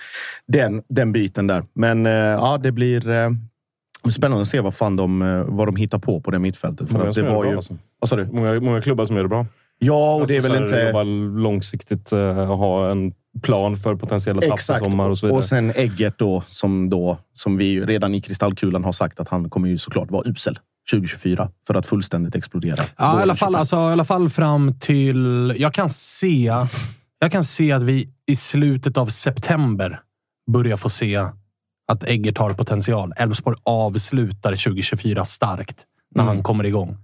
Den, den biten där. Men eh, ja, det blir eh, spännande att se vad fan de, eh, vad de hittar på på det mittfältet. För Många att som det gör det var bra, ju... alltså. Vad sa du? Många, många klubbar som gör det bra. Ja, och det är Alltså, väl här, inte... Jobba långsiktigt, uh, ha en plan för potentiella tapp Exakt. sommar och så vidare. Och sen Eggert då, som, då, som vi redan i kristallkulan har sagt att han kommer ju såklart vara usel 2024 för att fullständigt explodera. Ja, i alla, fall, 25. alltså, i alla fall fram till... Jag kan se, jag kan se att vi i slutet av september börjar få se att Eggert har potential. Elfsborg avslutar 2024 starkt när Mm. han kommer igång.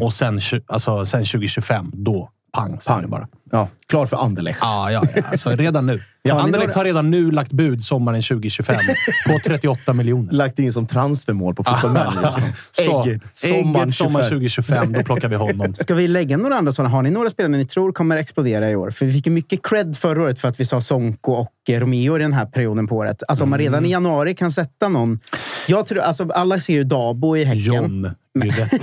Och sen, alltså, sen 2025, då pang, det bara. Ja, klar för Anderlecht. Ja, ja, ja. Alltså, redan nu. Ja, Anderlecht har redan nu lagt bud sommaren 2025 på 38 miljoner. Lagt in som transfermål på Football Manager. Sommaren sommar 25. 2025, då plockar vi honom. Ska vi lägga några andra sådana? Har ni några spelare ni tror kommer explodera i år? För vi fick ju mycket cred förra året för att vi sa Sonko och eh, Romeo i den här perioden på året. Alltså om man redan i januari kan sätta någon... Jag tror, alltså, alla ser ju Dabo i Häcken. John Guidetti,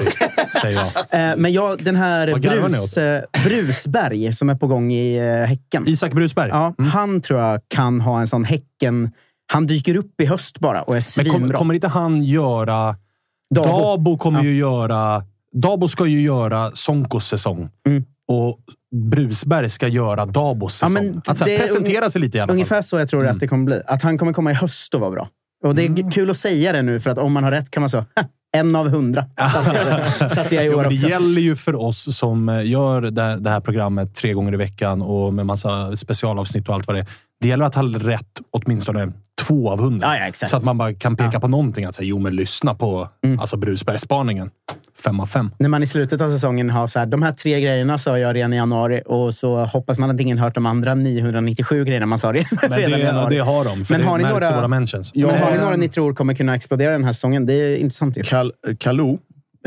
säger jag. Eh, men jag, den här Vad garvar ni Brus, eh, Brusberg som är på gång i eh, Häcken. Isak Brusberg. Ja, Han tror jag kan ha en sån Häcken... Han dyker upp i höst bara och är Men svinbra. kommer, kommer inte han göra... Dabo. Dabo, kommer ju göra... Dabo ska ju göra Sonkos säsong. Mm. Och Brusberg ska göra Dabos Ja, säsong. men att så här, är presentera sig lite i alla fall. Ungefär så jag tror Mm. att det kommer bli. Att han kommer komma i höst och vara bra. Och det är Mm. kul att säga det nu, för att om man har rätt kan man säga en av hundra. Satt jag, i Jo, år men det också. gäller ju för oss som eh, gör det, här programmet tre gånger i veckan och med massa specialavsnitt och allt vad det är. Det gäller att ha rätt åtminstone två av hundra. Ja, ja. Så att man bara kan peka på någonting. Att säga, jo, men lyssna på Mm. alltså Brusberg-spaningen. Fem av fem. När man i slutet av säsongen har så här, de här tre grejerna sa jag redan i januari och så hoppas man att ingen hört de andra 997 grejerna man sa redan, Men redan i det, januari. det har de, för Men det har ni några- våra mentions. Men har ni Ja. några ni tror kommer kunna explodera den här säsongen? Det är intressant ju. Kal Kalou,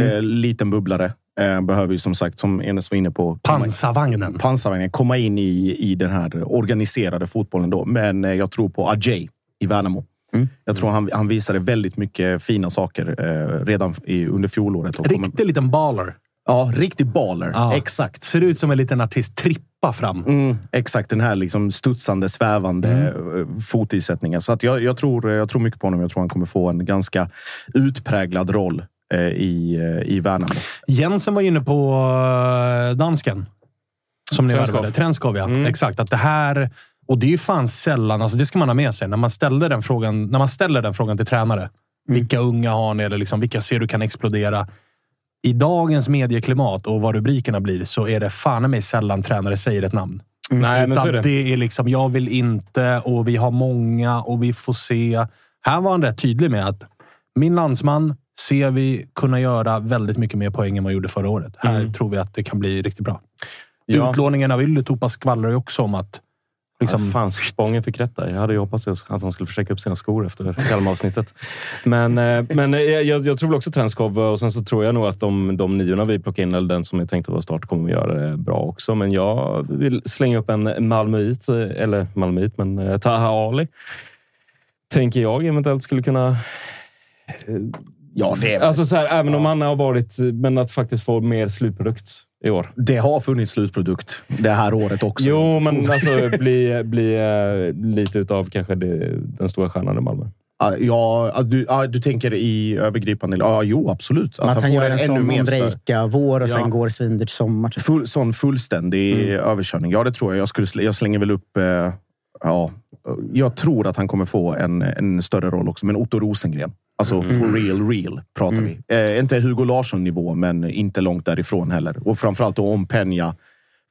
Mm. eh, liten bubblare, eh, behöver ju som sagt, som Enes var inne på, komma- Pansarvagnen. pansarvagnen, komma in i, i den här organiserade fotbollen. Då. Men eh, jag tror på Ajay i Värnamo. Mm. Jag tror han, han visade väldigt mycket fina saker eh, redan i, under fjolåret. Och kommer- Riktig liten baller. Ja, riktig baller. Ja. Exakt. Ser ut som en liten artist. Trippa fram. Mm, exakt, den här liksom studsande, svävande Mm. eh, fotisättningen. Så att jag, jag, tror, jag tror mycket på honom. Jag tror han kommer få en ganska utpräglad roll eh, i, eh, i Värnamo. Jensen var inne på eh, dansken. Som ni värvade. Trenskov, ja. Exakt. Att det här... Och det är ju fan sällan, alltså det ska man ha med sig, när man ställer den frågan, när man ställer den frågan till tränare. Vilka unga har ni? Eller liksom, vilka ser du kan explodera? I dagens medieklimat och vad rubrikerna blir så är det fan mig sällan tränare säger ett namn. Nej, men så är det. det är liksom, jag vill inte och vi har många och vi får se. Här var han rätt tydlig med att min landsman ser vi kunna göra väldigt mycket mer poäng än vad gjorde förra året. Här tror vi att det kan bli riktigt bra. Ja. Utlåningen av Yllytupa skvallrar ju också om att... Liksom, Ja, fan, Spången fick rätt där. Jag hade ju hoppats att han skulle försöka upp sina skor efter Kalmar-avsnittet. Men, eh, men eh, jag, jag tror väl också Trenskov och sen så tror jag nog att de, de niorna vi plockar in, eller den som är tänkt att vara start, kommer att göra det bra också. Men jag vill slänga upp en Malmöit, eh, eller Malmöit, men eh, Taha Ali. Tänker jag eventuellt skulle kunna... Ja, det, är, Alltså så här, även om han har varit, men att faktiskt få mer slutprodukt i år. det har funnits slutprodukt det här året också. Jo, men alltså bli, bli eh, lite utav kanske det, den stora stjärnan i Malmö. Ja, du, ja, du tänker i övergripande... Ja, jo, absolut. att han får gör en ännu sån mer breaka vår och Ja. sen går svindyrt sommar. Typ. Full, sån fullständig överkörning. Ja, det tror jag. Jag, skulle, jag slänger väl upp... Eh, ja, jag tror att han kommer få en, en större roll också. Men Otto Rosengren. Alltså for real, real pratar vi. Eh, inte Hugo Larsson-nivå, men inte långt därifrån heller. Och framförallt om Peña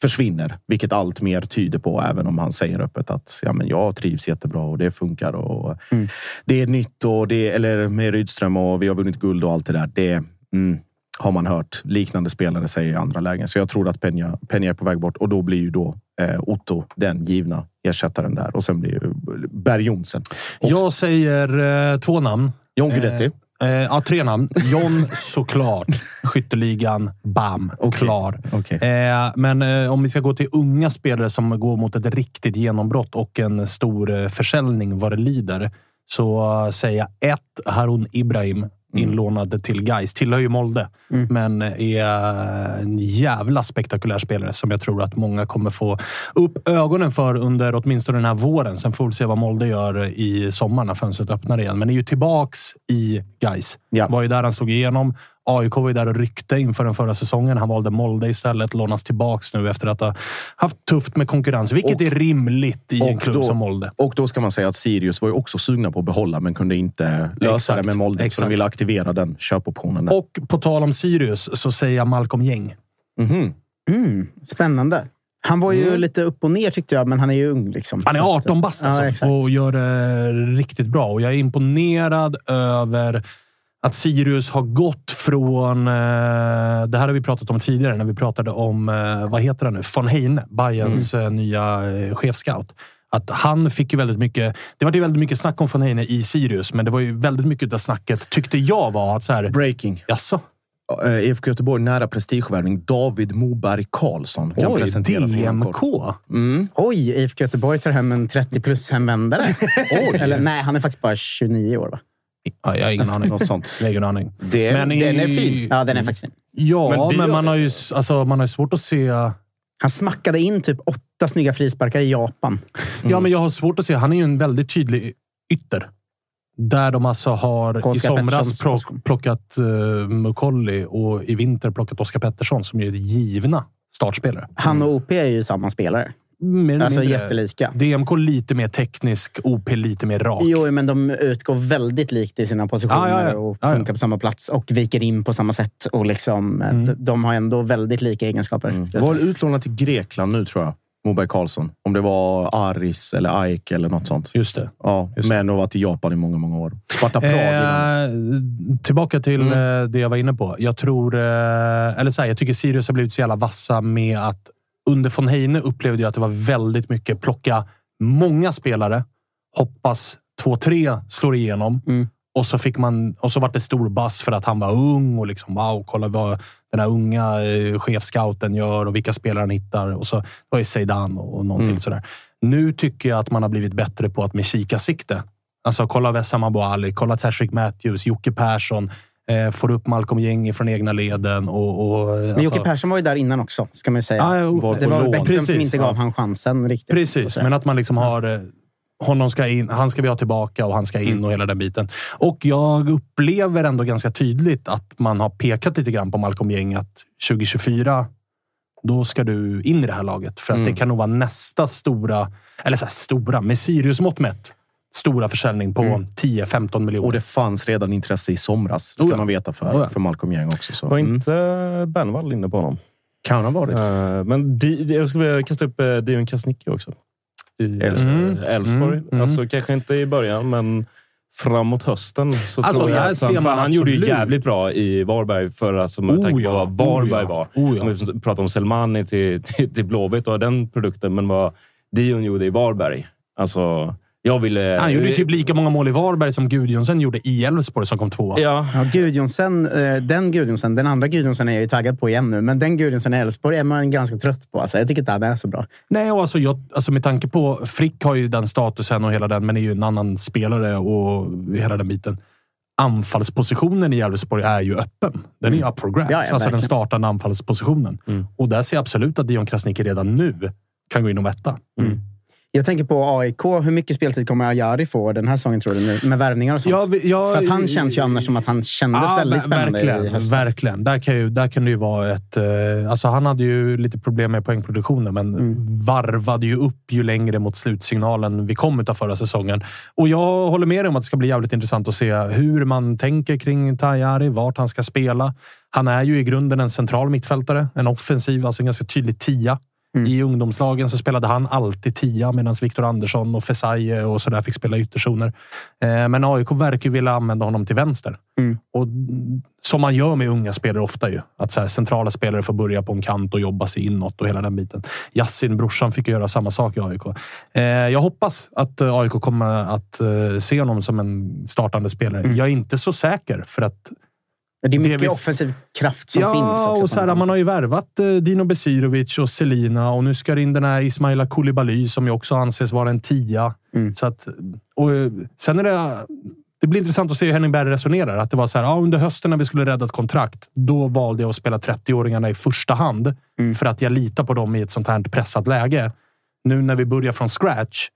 försvinner, vilket allt mer tyder på. Även om han säger öppet att ja, men jag trivs jättebra och det funkar. Och Det är nytt, och det, eller med Rydström och vi har vunnit guld och allt det där. Det mm, har man hört liknande spelare säga i andra lägen. Så jag tror att Peña, Peña är på väg bort och då blir ju då eh, Otto den givna ersättaren där. Och sen blir ju Berg Jonsen. jag säger eh, två namn. John Guidetti. Eh, ja, tre namn. John såklart. Skytteligan. Bam. Klar. Okej. Eh, men eh, om vi ska gå till unga spelare som går mot ett riktigt genombrott och en stor eh, försäljning vad det lider. Så eh, säger jag ett, Harun Ibrahim. Inlånad till Gais. Tillhör ju Molde, men är en jävla spektakulär spelare som jag tror att många kommer få upp ögonen för under åtminstone den här våren. Sen får vi se vad Molde gör i sommar när fönstret öppnar igen. Men är ju tillbaks i Gais. Ja. Var ju där han slog igenom. AIK var ju där och ryckte inför den förra säsongen. Han valde Molde istället. Lånas tillbaks nu efter att ha haft tufft med konkurrens, vilket Och- är rimligt i en klubb då- som Molde. Och då ska man säga att Sirius var ju också sugna på att behålla, men kunde inte lösa Exakt. det med Molde. Så Exakt. de ville aktivera den köpoptionen. Där. Och på tal om Sirius så säger jag Malcolm Gäng. Mhm. Mm, spännande. Han var ju lite upp och ner tyckte jag, men han är ju ung. Liksom. Han är Så att- 18 bast alltså, Ja, och gör det riktigt bra. Och jag är imponerad över att Sirius har gått från... Eh, det här har vi pratat om tidigare när vi pratade om, eh, vad heter han nu? Von Heine, Bayerns Mm. eh, nya eh, chefscout. Att han fick ju väldigt mycket... Det var ju väldigt mycket snack om von Heine i Sirius, men det var ju väldigt mycket av snacket, tyckte jag, var att så här... Breaking. Jaså? IFK Göteborg nära prestigevärvning. David Moberg Karlsson kan Oj, presentera DMK? Mm. Oj, IFK Göteborg tar hem en 30 plus hemvändare. Eller nej, han är faktiskt bara 29 år va? Ja, jag har ingen aning. Något sånt. Jag har ingen aning. Det, Men i- den är fin. Ja, den är faktiskt fin. Ja, Men men, man, har ju, alltså, man har ju svårt att se... Han smackade in typ åtta snygga frisparkar i Japan. Ja, men jag har svårt att se. Han är ju en väldigt tydlig ytter. Där de alltså har i Oskar somras Petterssons plock, plockat uh, Mukolli och i vinter plockat Oskar Pettersson som ju är givna startspelare. Han och OP är ju samma spelare. Mer Alltså mindre. jättelika. DMK lite mer teknisk, OP lite mer rak. Jo, men de utgår väldigt likt i sina positioner Ja, ja, ja. och Ja, ja. funkar på samma plats och viker in på samma sätt. Och liksom, Mm. de, har ändå väldigt lika egenskaper. Det var utlånad till Grekland nu, tror jag. Moberg Karlsson. Om det var Aris eller AIK eller något sånt. Just det. Ja, Just det. men har varit i Japan i många, många år. Sparta Prag. Eh, tillbaka till Mm. eh, det jag var inne på. Jag tror, eh, eller så här, jag tycker Sirius har blivit så jävla vassa med att under von Heine upplevde jag att det var väldigt mycket plocka många spelare, hoppas två, tre slår igenom Mm. och så fick man och så var det stor bass för att han var ung och liksom wow, kolla vad den här unga eh, chefscouten gör och vilka spelare han hittar. Och så det var ju Zeidan och någon Mm. till sådär. Nu tycker jag att man har blivit bättre på att med kikarsikte Alltså kolla Wessam Abou Ali, kolla Tashrik Matthews, Jocke Persson. Eh, får upp Malcolm Gäng från egna leden. Och, och, Men alltså, Jocke Persson var ju där innan också, ska man säga. Ja, jo, Var det var. Bäckström som inte ja. gav han chansen riktigt. Och Precis, men att man liksom har... eh, Honom ska in, han ska vi ha tillbaka och han ska in och hela den biten. Och jag upplever ändå ganska tydligt att man har pekat lite grann på Malcolm Gäng att 2024 då ska du in i det här laget. För att Mm. det kan nog vara nästa stora, eller så stora, med Sirius-mått mätt, stora försäljning på Mm. 10-15 miljoner. Och det fanns redan intresse i somras, ska Oh ja. man veta, för, Oh ja. för Malcolm Young också. Så. Var Mm. inte Bernvall inne på honom? Kan ha varit. Eh, men Di, jag skulle vilja kasta upp eh, Dion Krasniqi också. I Elfsborg. eh. Mm, mm. Alltså, kanske inte i början, men framåt hösten så Alltså, tror jag att han, han gjorde ju absolut. jävligt bra i Varberg för alltså, med Oh tanke på ja, vad Varberg oh var. oh ja. Om vi pratar om Selmani till, till, till Blåvitt och den produkten, men vad Dion gjorde i Varberg. Alltså, jag ville... Han gjorde typ lika många mål i Varberg som Gudjonsen gjorde i Elfsborg som kom tvåa. Ja, Ja, Gudjonsen, eh, den Gudjonsen, den andra Gudjonsen är jag ju taggad på igen nu. Men den Gudjonsen i Elfsborg är man ganska trött på. Alltså, jag tycker inte han är så bra. Nej, och alltså, jag, alltså med tanke på... Frick har ju den statusen och hela den, men är ju en annan spelare och hela den biten. Anfallspositionen i Elfsborg är ju öppen. Den är ju up for grabs. Ja, ja, alltså den startande anfallspositionen. Och där ser jag absolut att Dion Krasniqi redan nu kan gå in och mätta. Jag tänker på AIK. Hur mycket speltid kommer Ajari få den här säsongen, tror du? Nu, med värvningar och sånt. Ja, ja, För att han känns ju annars som att han kändes Ja, väldigt spännande verkligen, i höstas. Verkligen. Där kan, ju, där kan det ju vara ett... Eh, alltså han hade ju lite problem med poängproduktionen, men Mm. varvade ju upp ju längre mot slutsignalen vi kom utav förra säsongen. Och jag håller med dig om att det ska bli jävligt intressant att se hur man tänker kring Tajari, vart han ska spela. Han är ju i grunden en central mittfältare, en offensiv, alltså en ganska tydlig tia. Mm. I ungdomslagen så spelade han alltid tia medan Viktor Andersson och Fesaie och sådär fick spela ytterzoner. Eh, Men AIK verkar vilja använda honom till vänster. Mm. Och som man gör med unga spelare ofta ju. Att så här, centrala spelare får börja på en kant och jobba sig inåt och hela den biten. Yassin, brorsan, fick göra samma sak i AIK. Eh, jag hoppas att eh, AIK kommer att eh, se honom som en startande spelare. Mm. Jag är inte så säker för att Det är mycket vi- offensiv kraft som ja, finns. Också och så här, man har ju värvat eh, Dino Besirovic och Selina och nu ska det in den här Ismaila Koulibaly som ju också anses vara en tia. Mm. Så att, och, eh, sen är det... Det blir intressant att se hur Henning Berg resonerar. Att det var så här, ja, under hösten när vi skulle rädda ett kontrakt, då valde jag att spela 30-åringarna i första hand. Mm. För att jag litar på dem i ett sånt här pressat läge. Nu när vi börjar från scratch,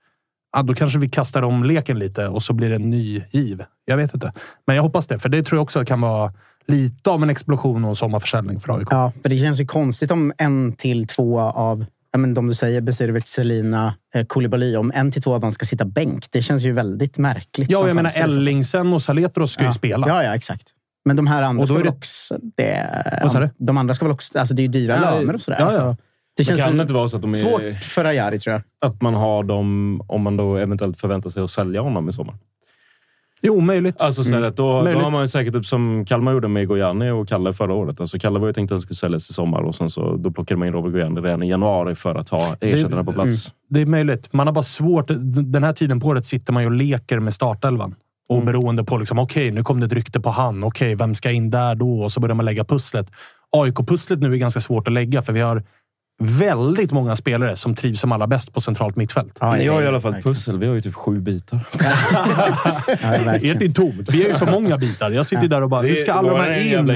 ja, då kanske vi kastar om leken lite och så blir det en ny giv. Jag vet inte. Men jag hoppas det, för det tror jag också kan vara lite av en explosion och en sommarförsäljning för AIK. Ja, för det känns ju konstigt om en till två av ja, men de du säger, Besirovic, Selina, eh, Koulibaly, om en till två av dem ska sitta bänk. Det känns ju väldigt märkligt. Ja, jag menar. Ellingsen och Saletros ska ja. ju spela. Ja, ja, exakt. Men de här andra Och då ska är det- också... Det, Vad sa du? De andra ska väl också... Alltså det är ju dyra Ja, löner och sådär. ja, ja. Alltså, det det känns kan ju inte vara så att de är... svårt för Ajari, tror jag. Att man har dem, om man då eventuellt förväntar sig att sälja honom i sommar. Jo, möjligt. Alltså, så här, att då, då har man ju säkert upp som Kalmar gjorde med Gojani och Kalle förra året. Alltså, Kalle var ju tänkt att han skulle säljas i sommar och sen så, då plockade man in Robert Gojani redan i januari för att ha ersättarna på plats. Det är möjligt. Man har bara svårt. Den här tiden på året sitter man ju och leker med startelvan. Och Mm. beroende på, liksom, okej, nu kom det ett rykte på han. Okej, vem ska in där då? Och så börjar man lägga pusslet. AIK-pusslet nu är ganska svårt att lägga, för vi har väldigt många spelare som trivs som allra bäst på centralt mittfält. Ja, Ni har i alla fall ett pussel. Vi har ju typ sju bitar. Ert är tomt. Vi är ju för många bitar. Jag sitter där och bara, hur ska alla de här in?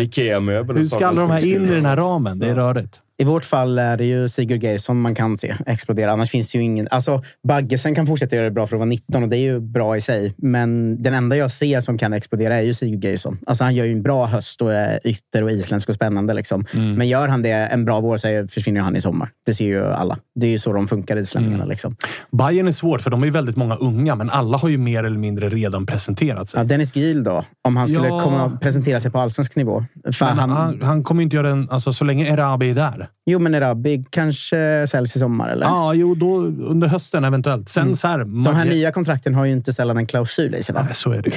Hur ska alla de här in i den här ramen? Det är rörigt. I vårt fall är det ju Sigurd Geirsson man kan se explodera. Annars finns ju ingen... Alltså, Baggesen kan fortsätta göra det bra för att vara 19 och det är ju bra i sig. Men den enda jag ser som kan explodera är ju Sigurd Geirsson. Alltså, han gör ju en bra höst och är ytter och isländsk och spännande. Liksom. Men gör han det en bra vår så försvinner han i sommar. Det ser ju alla. Det är ju så de funkar, islänningarna. Liksom. Bayern är svårt, för de är ju väldigt många unga, men alla har ju mer eller mindre redan presenterat sig. Ja, Dennis Gyl då? Om han skulle Ja. komma presentera sig på allsvensk nivå. För Men han, han, han kommer inte göra en... Alltså, så länge Erabi är där. Jo, men Erabi kanske säljs i sommar, eller? Ja, jo, då under hösten eventuellt. Sen så här... De här nya kontrakten har ju inte sällan en klausul i sig. Va? Nej, så är det.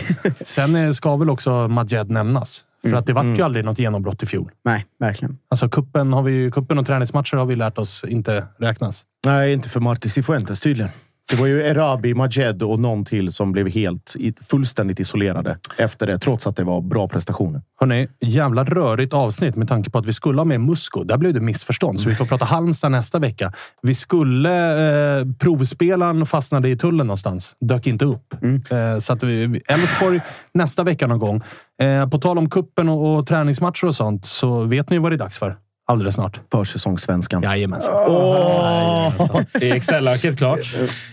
Sen eh, ska väl också Majed nämnas. För att det vart ju aldrig något genombrott i fjol. Nej, verkligen. Alltså kuppen, har vi, kuppen och träningsmatcher har vi lärt oss inte räknas. Nej, inte för Marti Cifuentes tydligen. Det var ju Erabi, Majed och någon till som blev helt, fullständigt isolerade efter det, trots att det var bra prestationer. Hörrni, jävla rörigt avsnitt med tanke på att vi skulle ha med Musko. Där blev det missförstånd, så vi får prata Halmstad nästa vecka. Vi skulle... Eh, provspelaren fastnade i tullen någonstans. Dök inte upp. Eh, så att vi, Elfsborg nästa vecka någon gång. Eh, på tal om kuppen och, och träningsmatcher och sånt, så vet ni vad det är dags för? Alldeles snart. Försäsongssvenskan. Jajamensan. Är Excel-arket klart?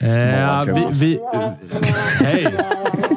Eh, vi, vi, hej!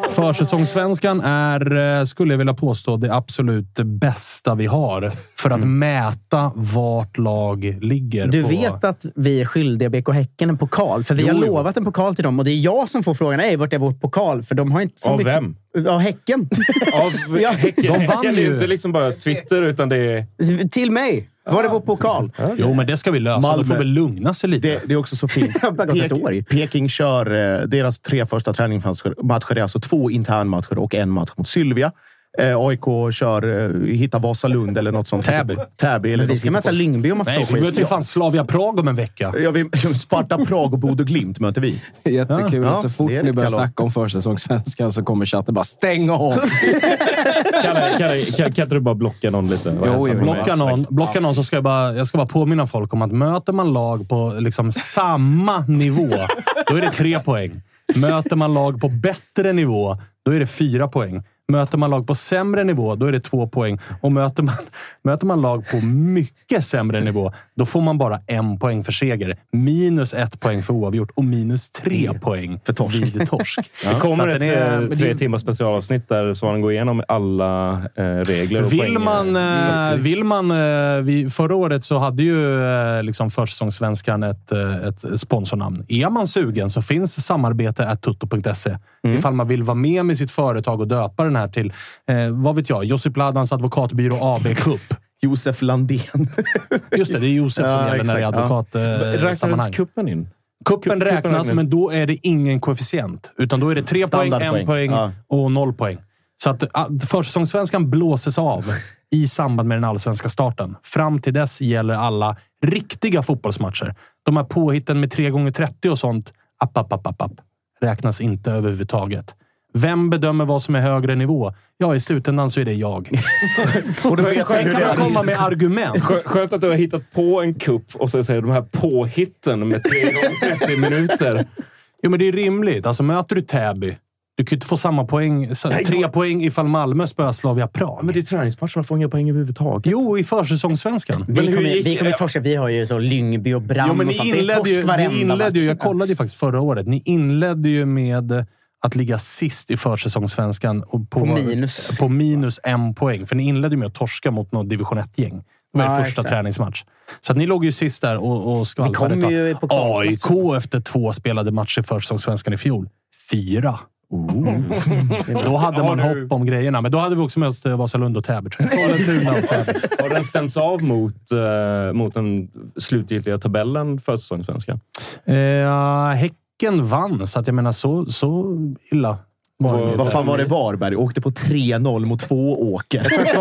Försäsongssvenskan är, eh, skulle jag vilja påstå, det absolut bästa vi har för att mäta vart lag ligger. Du på... vet att vi är skyldiga BK Häcken en pokal, för vi Jo, har jo. lovat en pokal till dem och det är jag som får frågan "Ey, vart är vår pokal? För de har inte så Av mycket... vem? Av Häcken. Av Ja, Häcken, de vann Häcken är ju. ju inte liksom bara Twitter, utan det är... till mig. Var är vår pokal? Jo, men det ska vi lösa. Malmö. De får väl lugna sig lite. Det, det är också så fint. Ju. Peking kör eh, deras tre första träningsmatcher. Det är alltså två internmatcher och en match mot Sylvia. Eh, AIK kör eh, Hitta Vasalund eller något sånt. Täby. Täby eller vi ska hittar möta Lyngby och massa Nej, vi skit. möter ju fan Slavia Prag om en vecka. Ja, vi, Sparta Prag och Bodø Glimt möter vi. Jättekul. Ja, så fort ni börjar snacka om försäsongssvenskan så kommer chatten bara stäng av. Kalle, Kalle, kan, kan inte du bara blocka någon lite? Jo. Blocka någon, blocka någon så ska jag, bara, jag ska bara påminna folk om att möter man lag på liksom samma nivå, då är det tre poäng. Möter man lag på bättre nivå, då är det fyra poäng. Möter man lag på sämre nivå, då är det två poäng. Och möter man, möter man lag på mycket sämre nivå, då får man bara en poäng för seger. Minus ett poäng för oavgjort och minus tre poäng För torsk. vid torsk. Det Så kommer ett är- eh, tre timmars specialavsnitt där Svanen går igenom alla eh, regler och Vill poäng, man, eh, vill man eh, vi, förra året så hade ju eh, liksom försäsongssvenskan ett, eh, ett sponsornamn. Är man sugen så finns samarbete at tutto.se. Mm. Ifall man vill vara med med sitt företag och döpa den här till, eh, vad vet jag, Josip Ladans advokatbyrå AB Cup. Josef Landén. Just det, det är Josef som Ja, gäller när det är exakt, ja. advokatsammanhang. Räknades sammanhang. kuppen in? Kuppen räknas, räknas. men då är det ingen koefficient. Utan då är det tre poäng, en poäng Ja. och noll poäng. Så att ah, försäsongssvenskan blåses av i samband med den allsvenska starten. Fram till dess gäller alla riktiga fotbollsmatcher. De här påhitten med 3 gånger 30 och sånt, app, app, app, app, app, räknas inte överhuvudtaget. Vem bedömer vad som är högre nivå? Ja, i slutändan så är det jag. Och du vet hur Sen kan man komma med argument. Skö- Skönt att du har hittat på en kupp och så säger de här påhitten med 3 gånger 30 minuter. Jo, men det är rimligt. Alltså, möter du Täby, du kan ju inte få samma poäng, tre poäng ifall Malmö spöar Slavia Prag. Men det är träningsmatcher, man får inga poäng överhuvudtaget. Jo, i försäsongssvenskan. Vi kommer, gick- vi kommer torska. Vi har ju så Lyngby och Brann Jo, men och ni sånt. Det är inledde torsk ju, varenda ni inledde ju, jag match. kollade ju faktiskt förra året. Ni inledde ju med att ligga sist i försäsongssvenskan och på, På minus. på minus en poäng. För ni inledde med att torska mot något division 1-gäng. Det var er Ja, första exakt. träningsmatch. Så att ni låg ju sist där och, och skvalpade. AIK efter två spelade matcher i försäsongssvenskan i fjol. Fyra. Då hade man hopp om grejerna. Men då hade vi också mött eh, Vasalund Täby. och Täby. Har den stämts av mot, eh, mot den slutgiltiga tabellen för säsongssvenskan? Eh, häcken vann, så att jag menar så, så illa var det inte. Vad fan var det Varberg? Åkte på 3-0 mot två åker. jag,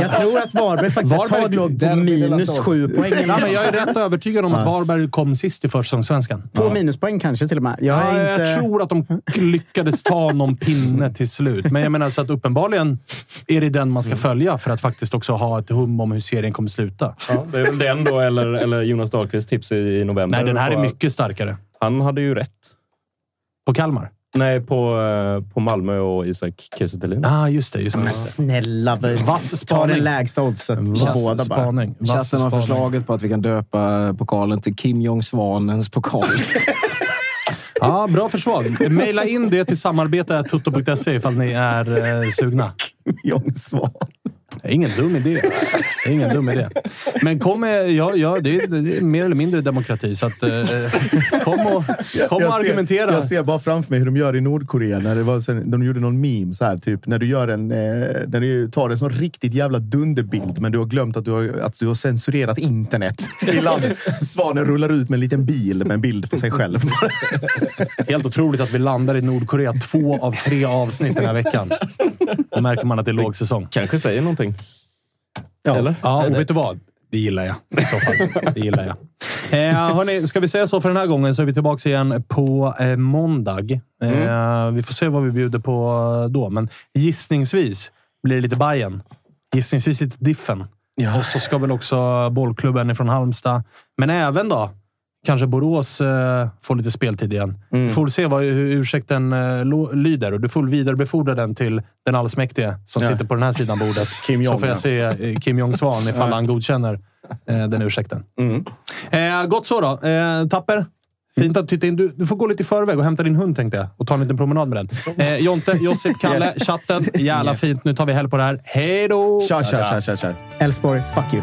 jag tror att Varberg faktiskt ett Varberg- tag låg minus sju poäng. Ja, något men jag är rätt övertygad om att Varberg kom sist i försäsongssvenskan. På minuspoäng kanske till och med. Jag, Ja, inte... jag tror att de lyckades ta någon pinne till slut. Men jag menar så att uppenbarligen är det den man ska följa för att faktiskt också ha ett hum om hur serien kommer sluta. Ja, det är väl den då, eller, eller Jonas Dahlqvists tips i, november. Nej, den här är mycket starkare. Han hade ju rätt. På Kalmar? Nej, på, eh, på Malmö och Isak Kiese ah, just det. Just det. Men snälla, Vass ta det lägsta oddset på båda bara. spaning. Chatten har spaning. förslaget på att vi kan döpa pokalen till Kim Jong-Svanens pokal. Ja, bra förslag. Maila in det till samarbete.tutto.se ifall ni är eh, sugna. Jong Svan. Det är ingen dum idé. Det är ingen dum idé. Men kom med, ja, ja, det, är, det är mer eller mindre demokrati, så att, eh, kom och, kom och Jag ser- argumentera. Jag ser bara framför mig hur de gör i Nordkorea. När det var, sen- de gjorde någon meme så här, typ när du gör en, eh, när du tar en sån riktigt jävla dunderbild, men du har glömt att du har, att du har censurerat internet i landet. Svanen rullar ut med en liten bil med en bild på sig själv. Helt otroligt att vi landar i Nordkorea två av tre avsnitt den här veckan. Då märker man att det är lågsäsong. Kanske säger någonting. Ja. Eller? Ja, och vet du vad? Det gillar jag i så fall. Det gillar jag. Eh, hörni, ska vi säga så för den här gången så är vi tillbaka igen på eh, måndag. Eh, Vi får se vad vi bjuder på då, men gissningsvis blir det lite Bajen. Gissningsvis lite Diffen. Och så ska väl också bollklubben från Halmstad, men även då kanske Borås eh, får lite speltid igen. Vi får se vad, hur ursäkten eh, lyder och du får vidarebefordra den till den allsmäktige som Ja. sitter på den här sidan bordet. Kim Jong, så får jag ja. se eh, Kim Jong-Svan ifall han godkänner eh, den ursäkten. Mm. Eh, gott så då. Tapper, Fint att du tittade in. Du, du får gå lite i förväg och hämta din hund tänkte jag. Och ta en liten promenad med den. Eh, Jonte, Josip, Kalle, chatten. Jävla fint. Nu tar vi helg på det här. Hej då! Kör, kör, kör. Elfsborg, fuck you.